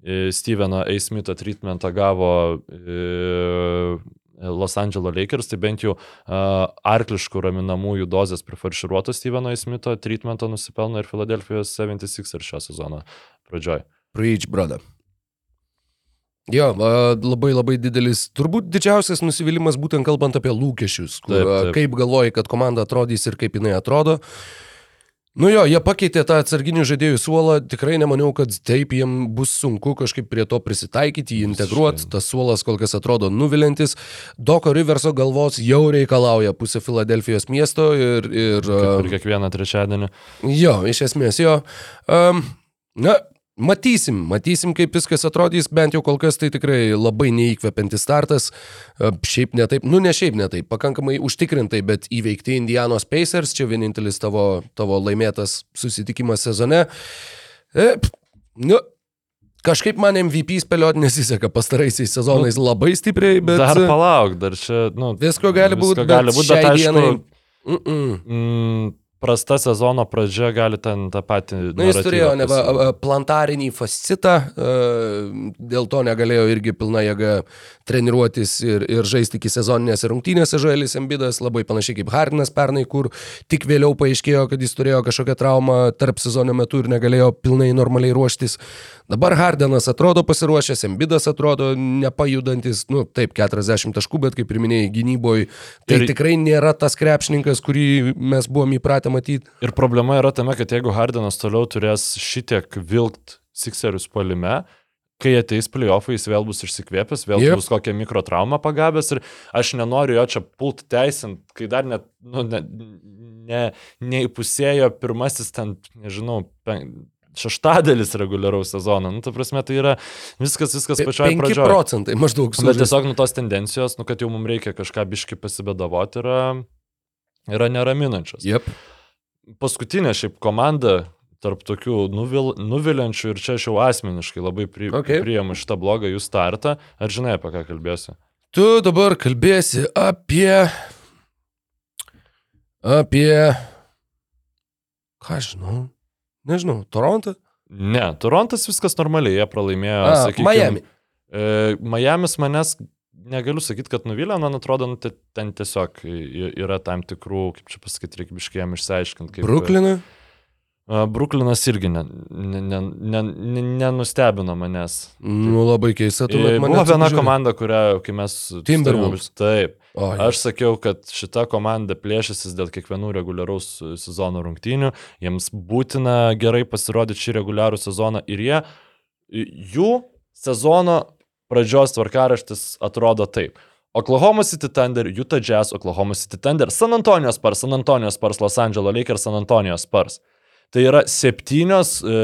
e, Steveno A. Smitho treatmentą gavo e, Los Angeles Lakers, tai bent jau uh, arkliškų raminamųjų dozės prifarširuoto Steveno Smito treatmento nusipelno ir Philadelphia 76 ir šią sezoną pradžioj. Preach, brother. Jo, labai labai didelis, turbūt didžiausias nusivylimas būtent kalbant apie lūkesčius, kur, taip, taip. kaip galvoji, kad komanda atrodys ir kaip jinai atrodo. Uh, Nu jo, jie pakeitė tą atsarginių žaidėjų suolą, tikrai nemaniau, kad taip jiem bus sunku kažkaip prie to prisitaikyti, jį integruoti, tas suolas kol kas atrodo nuvilintis. Doko Riverso galvos jau reikalauja pusę Filadelfijos miesto ir... Ir, ir kiekvieną trečiadienį. Jo, iš esmės jo. Um, na, Matysim, matysim, kaip viskas atrodys, bent jau kol kas tai tikrai labai neįkvepiantis startas. E, šiaip ne taip, nu ne šiaip ne taip, pakankamai užtikrintai, bet įveikti Indianos Pacers, čia vienintelis tavo, tavo laimėtas susitikimas sezone. E, nu, Kažkaip man MVP spėlioti nesiseka pastaraisiais sezonais nu, labai stipriai, bet... Dar palauk, dar čia, nu... Visko gali būti, gali būti, bet aišku... Dienai... Mm -mm. Mm, prasta sezono pradžia gali ten tą patį. Na, jis turėjo neva plantarinį fascitą, dėl to negalėjo irgi pilna jėga treniruotis ir, ir žaisti iki sezoninėse rungtynėse Žoelis Embidas, labai panašiai kaip Hardinas pernai, kur tik vėliau paaiškėjo, kad jis turėjo kažkokią traumą tarp sezono metu ir negalėjo pilnai normaliai ruoštis. Dabar Hardinas atrodo pasiruošęs, Embidas atrodo nepajudantis, nu taip, 40 taškų, bet kaip ir minėjai, gynyboje tai ir... tikrai nėra tas krepšininkas, kurį mes buvome įpratę matyti. Ir problema yra tame, kad jeigu Hardinas toliau turės šitiek vilkt Sixerius palime, kai ateis playoffai, jis vėl bus išsikvėpęs, vėl yep. bus kokią mikrotraumą pagavęs ir aš nenoriu jo čia pult teisint, kai dar net, nu, ne, ne, neįpusėjo pirmasis ten, nežinau, pen, šeštadalis reguliaraus sezono. Nu, ta prasme, tai yra viskas, viskas pačioje pradžioje. 5 procentai maždaug. Bet tiesiog nu tos tendencijos, nu, kad jau mums reikia kažką biški pasibėdavoti, yra, yra neraminančios. Yep. Paskutinė šiaip komanda, tarp tokių nuvil, nuviliančių ir čia aš jau asmeniškai labai pri, okay. priimu šitą blogą jų startą. Ar žinai, apie ką kalbėsiu? Tu dabar kalbėsi apie... Apie... Ką žinau? Nežinau, Torontą? Ne, Torontas viskas normaliai, jie pralaimėjo. Sakykime, Miami. E, Miamis manęs negaliu sakyti, kad nuvylė, man atrodo, nu, ten tiesiog yra tam tikrų, kaip čia pasakyti, reikia biškėjim išsiaiškinti. Bruklinui? Bruklinas irgi nenustebino ne, ne, ne, manęs. Nu, labai keista, tu man. Buvo viena komanda, kurią, kai mes... Timberwolves. Taip. O, aš sakiau, kad šita komanda plėšysis dėl kiekvienų reguliaraus sezono rungtynių, jiems būtina gerai pasirodyti šį reguliarų sezoną ir jie, jų sezono pradžios tvarkaraštis atrodo taip. Oklahoma City Thunder, Utah Jazz, Oklahoma City Thunder, San Antonijos Spurs, San Antonijos Spurs, Los Angeles Lakers, San Antonijos Spurs. Tai yra septynios e,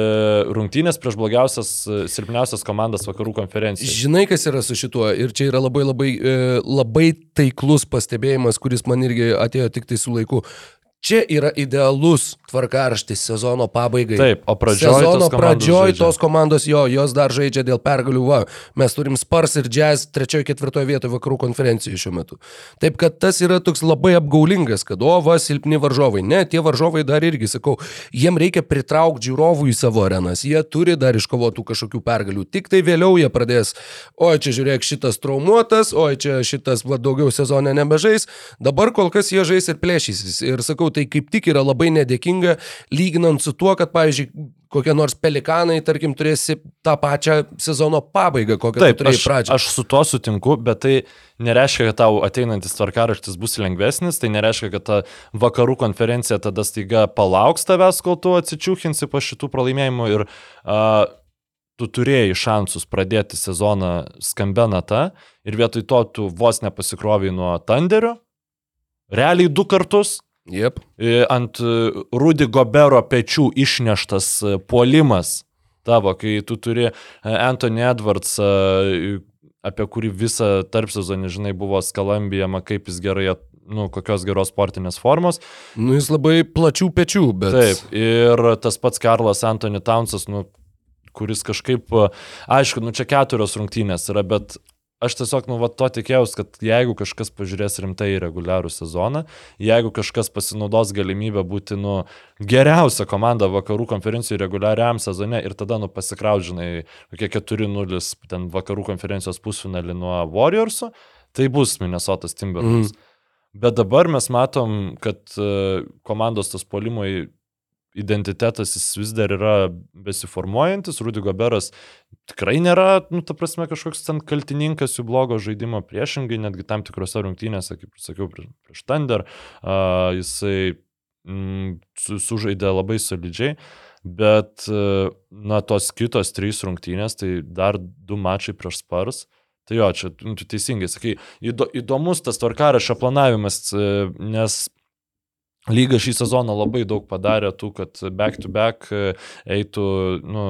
rungtynės prieš blogiausias, e, silpniausias komandas vakarų konferencijoje. Žinai, kas yra su šituo ir čia yra labai labai, e, labai taiklus pastebėjimas, kuris man irgi atėjo tik tai su laiku. Čia yra idealus tvarkaraštis sezono pabaigai. Taip, o pradžioj sezono tos pradžioj tos komandos jo, jos dar žaidžia dėl pergalių. Va, mes turim Spars ir Jazz trečioje, ketvirtoje vietoje vakarų konferencijoje šiuo metu. Taip, kad tas yra toks labai apgaulingas, kad o, va, silpni varžovai. Ne, tie varžovai dar irgi, sakau, jiem reikia pritraukti žiūrovų į savo arenas. Jie turi dar iškovotų kažkokių pergalių. Tik tai vėliau jie pradės, oi, čia žiūrėk, šitas traumuotas, oi, čia šitas va, daugiau sezone nebežais. Dabar kol kas jie žais ir plėšysis. Ir sakau, tai kaip tik yra labai nedėkinga, lyginant su tuo, kad, pavyzdžiui, kokie nors pelikanai, tarkim, turėsi tą pačią sezono pabaigą, kokią Taip, turėjai pradžią. Aš su tuo sutinku, bet tai nereiškia, kad tau ateinantis tvarkaraštis bus lengvesnis, tai nereiškia, kad ta vakarų konferencija tada staiga palauks tavęs, kol tu atsičiūkinsi po šitų pralaimėjimų ir uh, tu turėjai šansus pradėti sezoną skambę natą ir vietoj to tu vos nepasikroviai nuo Thunderio, realiai du kartus, Yep. Ant e, Rudy Gobero pečių išneštas e, puolimas tavo, kai tu turi e, Anthony Edwards, apie kurį visą tarp sezonį, žinai, buvo skalambijama, kaip jis gerai, nu, kokios geros sportinės formos. Nu, jis labai plačių pečių, bet. Taip, ir tas pats Karlas Anthony Townsas, nu, kuris kažkaip, aišku, nu čia keturios rungtynės yra, bet aš tiesiog, nu, va, to tikėjausi, kad jeigu kažkas pažiūrės rimtai į reguliarų sezoną, jeigu kažkas pasinaudos galimybę būti, nu, geriausia komanda vakarų konferencijų reguliariam sezone ir tada, nu, pasikraudžinai kokie 4-0 ten vakarų konferencijos pusfinalį nuo Warriorsų, tai bus Minnesotas Timberwolves. Mm. Bet dabar mes matom, kad uh, komandos tas polimai identitetas jis vis dar yra besiformuojantis, Rudy Goberas tikrai nėra, nu, ta prasme, kažkoks ten kaltininkas jų blogo žaidimo priešingai, netgi tam tikrose rungtynėse, kaip sakiau, prieš, prieš Thunder, uh, jisai mm, su, sužaidė labai solidžiai, bet, uh, na, tos kitos trys rungtynės, tai dar du mačai prieš Spars. Tai jo, čia nu, tu teisingai sakai, įdo, įdomus tas tvarkarašio planavimas, nes Lyga šį sezoną labai daug padarė tų, kad back to back e, eitų, nu,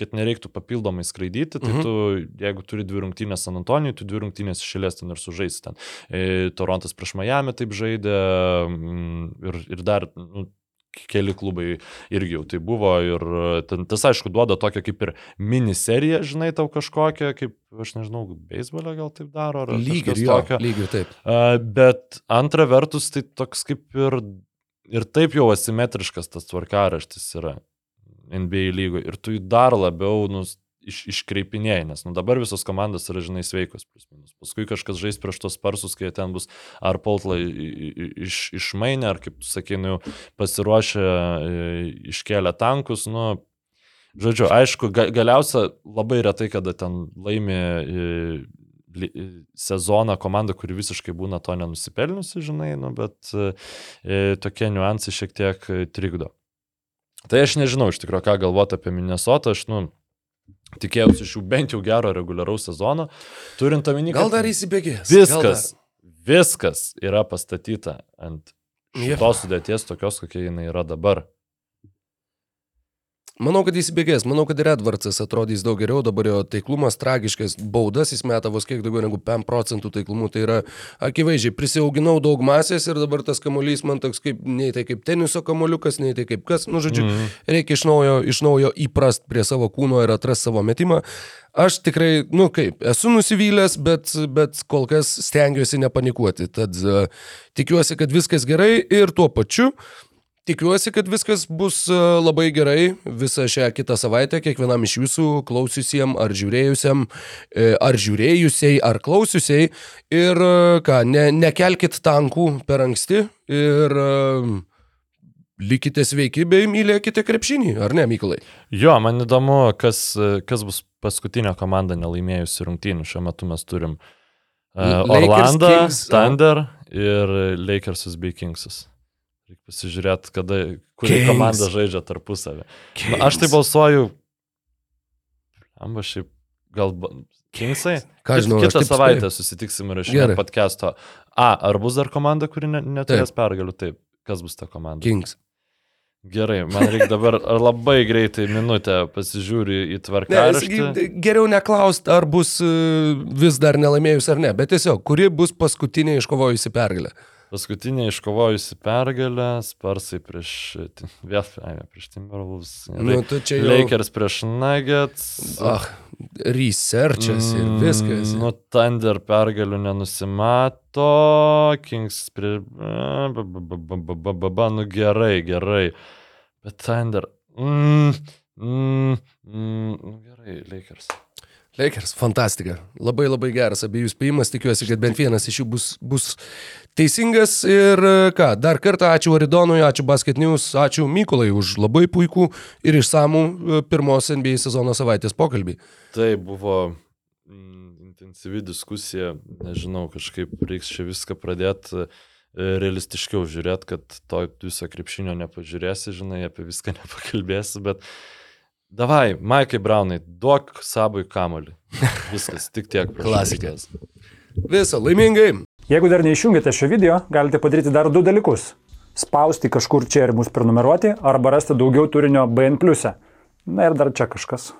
kad nereiktų papildomai skraidyti, tai mhm. tu, jeigu turi dvi rungtynės San Antonijui, tu dvi rungtynės išėlės ten ir sužaisi ten. E, Torontas prieš Miami taip žaidė mm, ir, ir dar, nu, keli klubai irgi jau tai buvo ir ten, tas aišku duoda tokią kaip ir miniseriją, žinai, tau kažkokią, kaip, aš nežinau, beisbolę gal taip daro. Lygiai jo, lygiai taip. Uh, bet antra vertus, tai toks kaip ir, ir taip jau asimetriškas tas tvarkaraštis yra NBA lygoje ir tu jį dar labiau nus, iš, iškreipinėjai, nes nu, dabar visos komandos yra, žinai, sveikos, plus minus. Paskui kažkas žais prieš tos sparsus, kai ten bus ar Poltla iš, išmainę, ar kaip tu sakai, nu, pasiruošę, iškelia tankus, nu, žodžiu, aišku, ga, galiausia labai retai, kada ten laimi sezoną komanda, kuri visiškai būna to nenusipelniusi, žinai, nu, bet e, tokie niuansai šiek tiek trikdo. Tai aš nežinau iš tikrųjų, ką galvoti apie Minnesotą, aš, nu, tikėjausi iš jų bent jau gero reguliaraus sezono, turint omeny, kad... Gal dar įsibėgės. Viskas, viskas yra pastatyta ant šitos sudėties tokios, kokia jinai yra dabar. Manau, kad įsibėgės, manau, kad ir Edvardsas atrodys daug geriau, dabar jo taiklumas tragiškas, baudas jis meta vos kiek daugiau negu 5 procentų taiklumų, tai yra akivaizdžiai, prisiauginau daug masės ir dabar tas kamuolys man toks kaip, nei tai kaip teniso kamuoliukas, nei tai kaip kas, nu žodžiu, mm. reikia iš naujo, iš naujo įprast prie savo kūno ir atrast savo metimą. Aš tikrai, nu kaip, esu nusivylęs, bet, bet kol kas stengiuosi nepanikuoti, tad uh, tikiuosi, kad viskas gerai ir tuo pačiu Tikiuosi, kad viskas bus e, labai gerai visą šią kitą savaitę kiekvienam iš jūsų klausiusiem ar žiūrėjusiam, e, ar žiūrėjusiai, ar klausiusiai. Ir e, ką, ne, nekelkit tankų per anksti ir likite sveiki bei mylėkite krepšinį, ar ne, Mykolai? Jo, man įdomu, kas, kas bus paskutinė komanda nelaimėjusi rungtynių. Šiuo metu mes turim uh, Orlando, Thunder ir Lakersus bei Kingsus. Reikia pasižiūrėti, kada, kuri Kings. komanda žaidžia tarpusavį. Na, aš tai balsuoju. Amba šiaip gal Kingsai? Ką žinau, kitą savaitę spėjau. susitiksim ir išėjome podcast'o. A, ar bus dar komanda, kuri ne, neturės pergalių? Taip. Kas bus ta komanda? Kings. Gerai, man reikia dabar labai greitai minutę pasižiūri į tvarkaraštį. Ne, geriau neklausti, ar bus e, vis dar nelaimėjus ar ne, bet tiesiog, kuri bus paskutinė iškovojusi pergalę. Paskutinė iškovojusi pergalę, Sparsai prieš, vėl prieš Timberwolves, nu, jau... Lakers prieš Nuggets. Ah, researchas ir mm, viskas. Nu, Thunder pergalių nenusimato, Kings prie... Nu gerai, gerai. Bet Thunder... Mm, mm, mm, gerai, Lakers. Lakers, fantastika. Labai labai geras abiejų spėjimas, tikiuosi, kad bent vienas iš jų bus, bus teisingas. Ir ką, dar kartą ačiū Aridonui, ačiū Basket News, ačiū Mykolai už labai puikų ir išsamų e, pirmos NBA sezono savaitės pokalbį. Tai buvo mm, intensyvi diskusija, nežinau, kažkaip reiks čia viską pradėti e, realistiškiau žiūrėti, kad to viso krepšinio nepažiūrėsi, žinai, apie viską nepakalbėsi, bet Davai, Maikai Braunai, duok sabui kamolį. Viskas, tik tiek. Klasikas. Visą, laimingai. Jeigu dar neišjungėte šio video, galite padaryti dar du dalykus. Spausti kažkur čia ir mus prenumeruoti, arba rasti daugiau turinio BN. Na ir dar čia kažkas.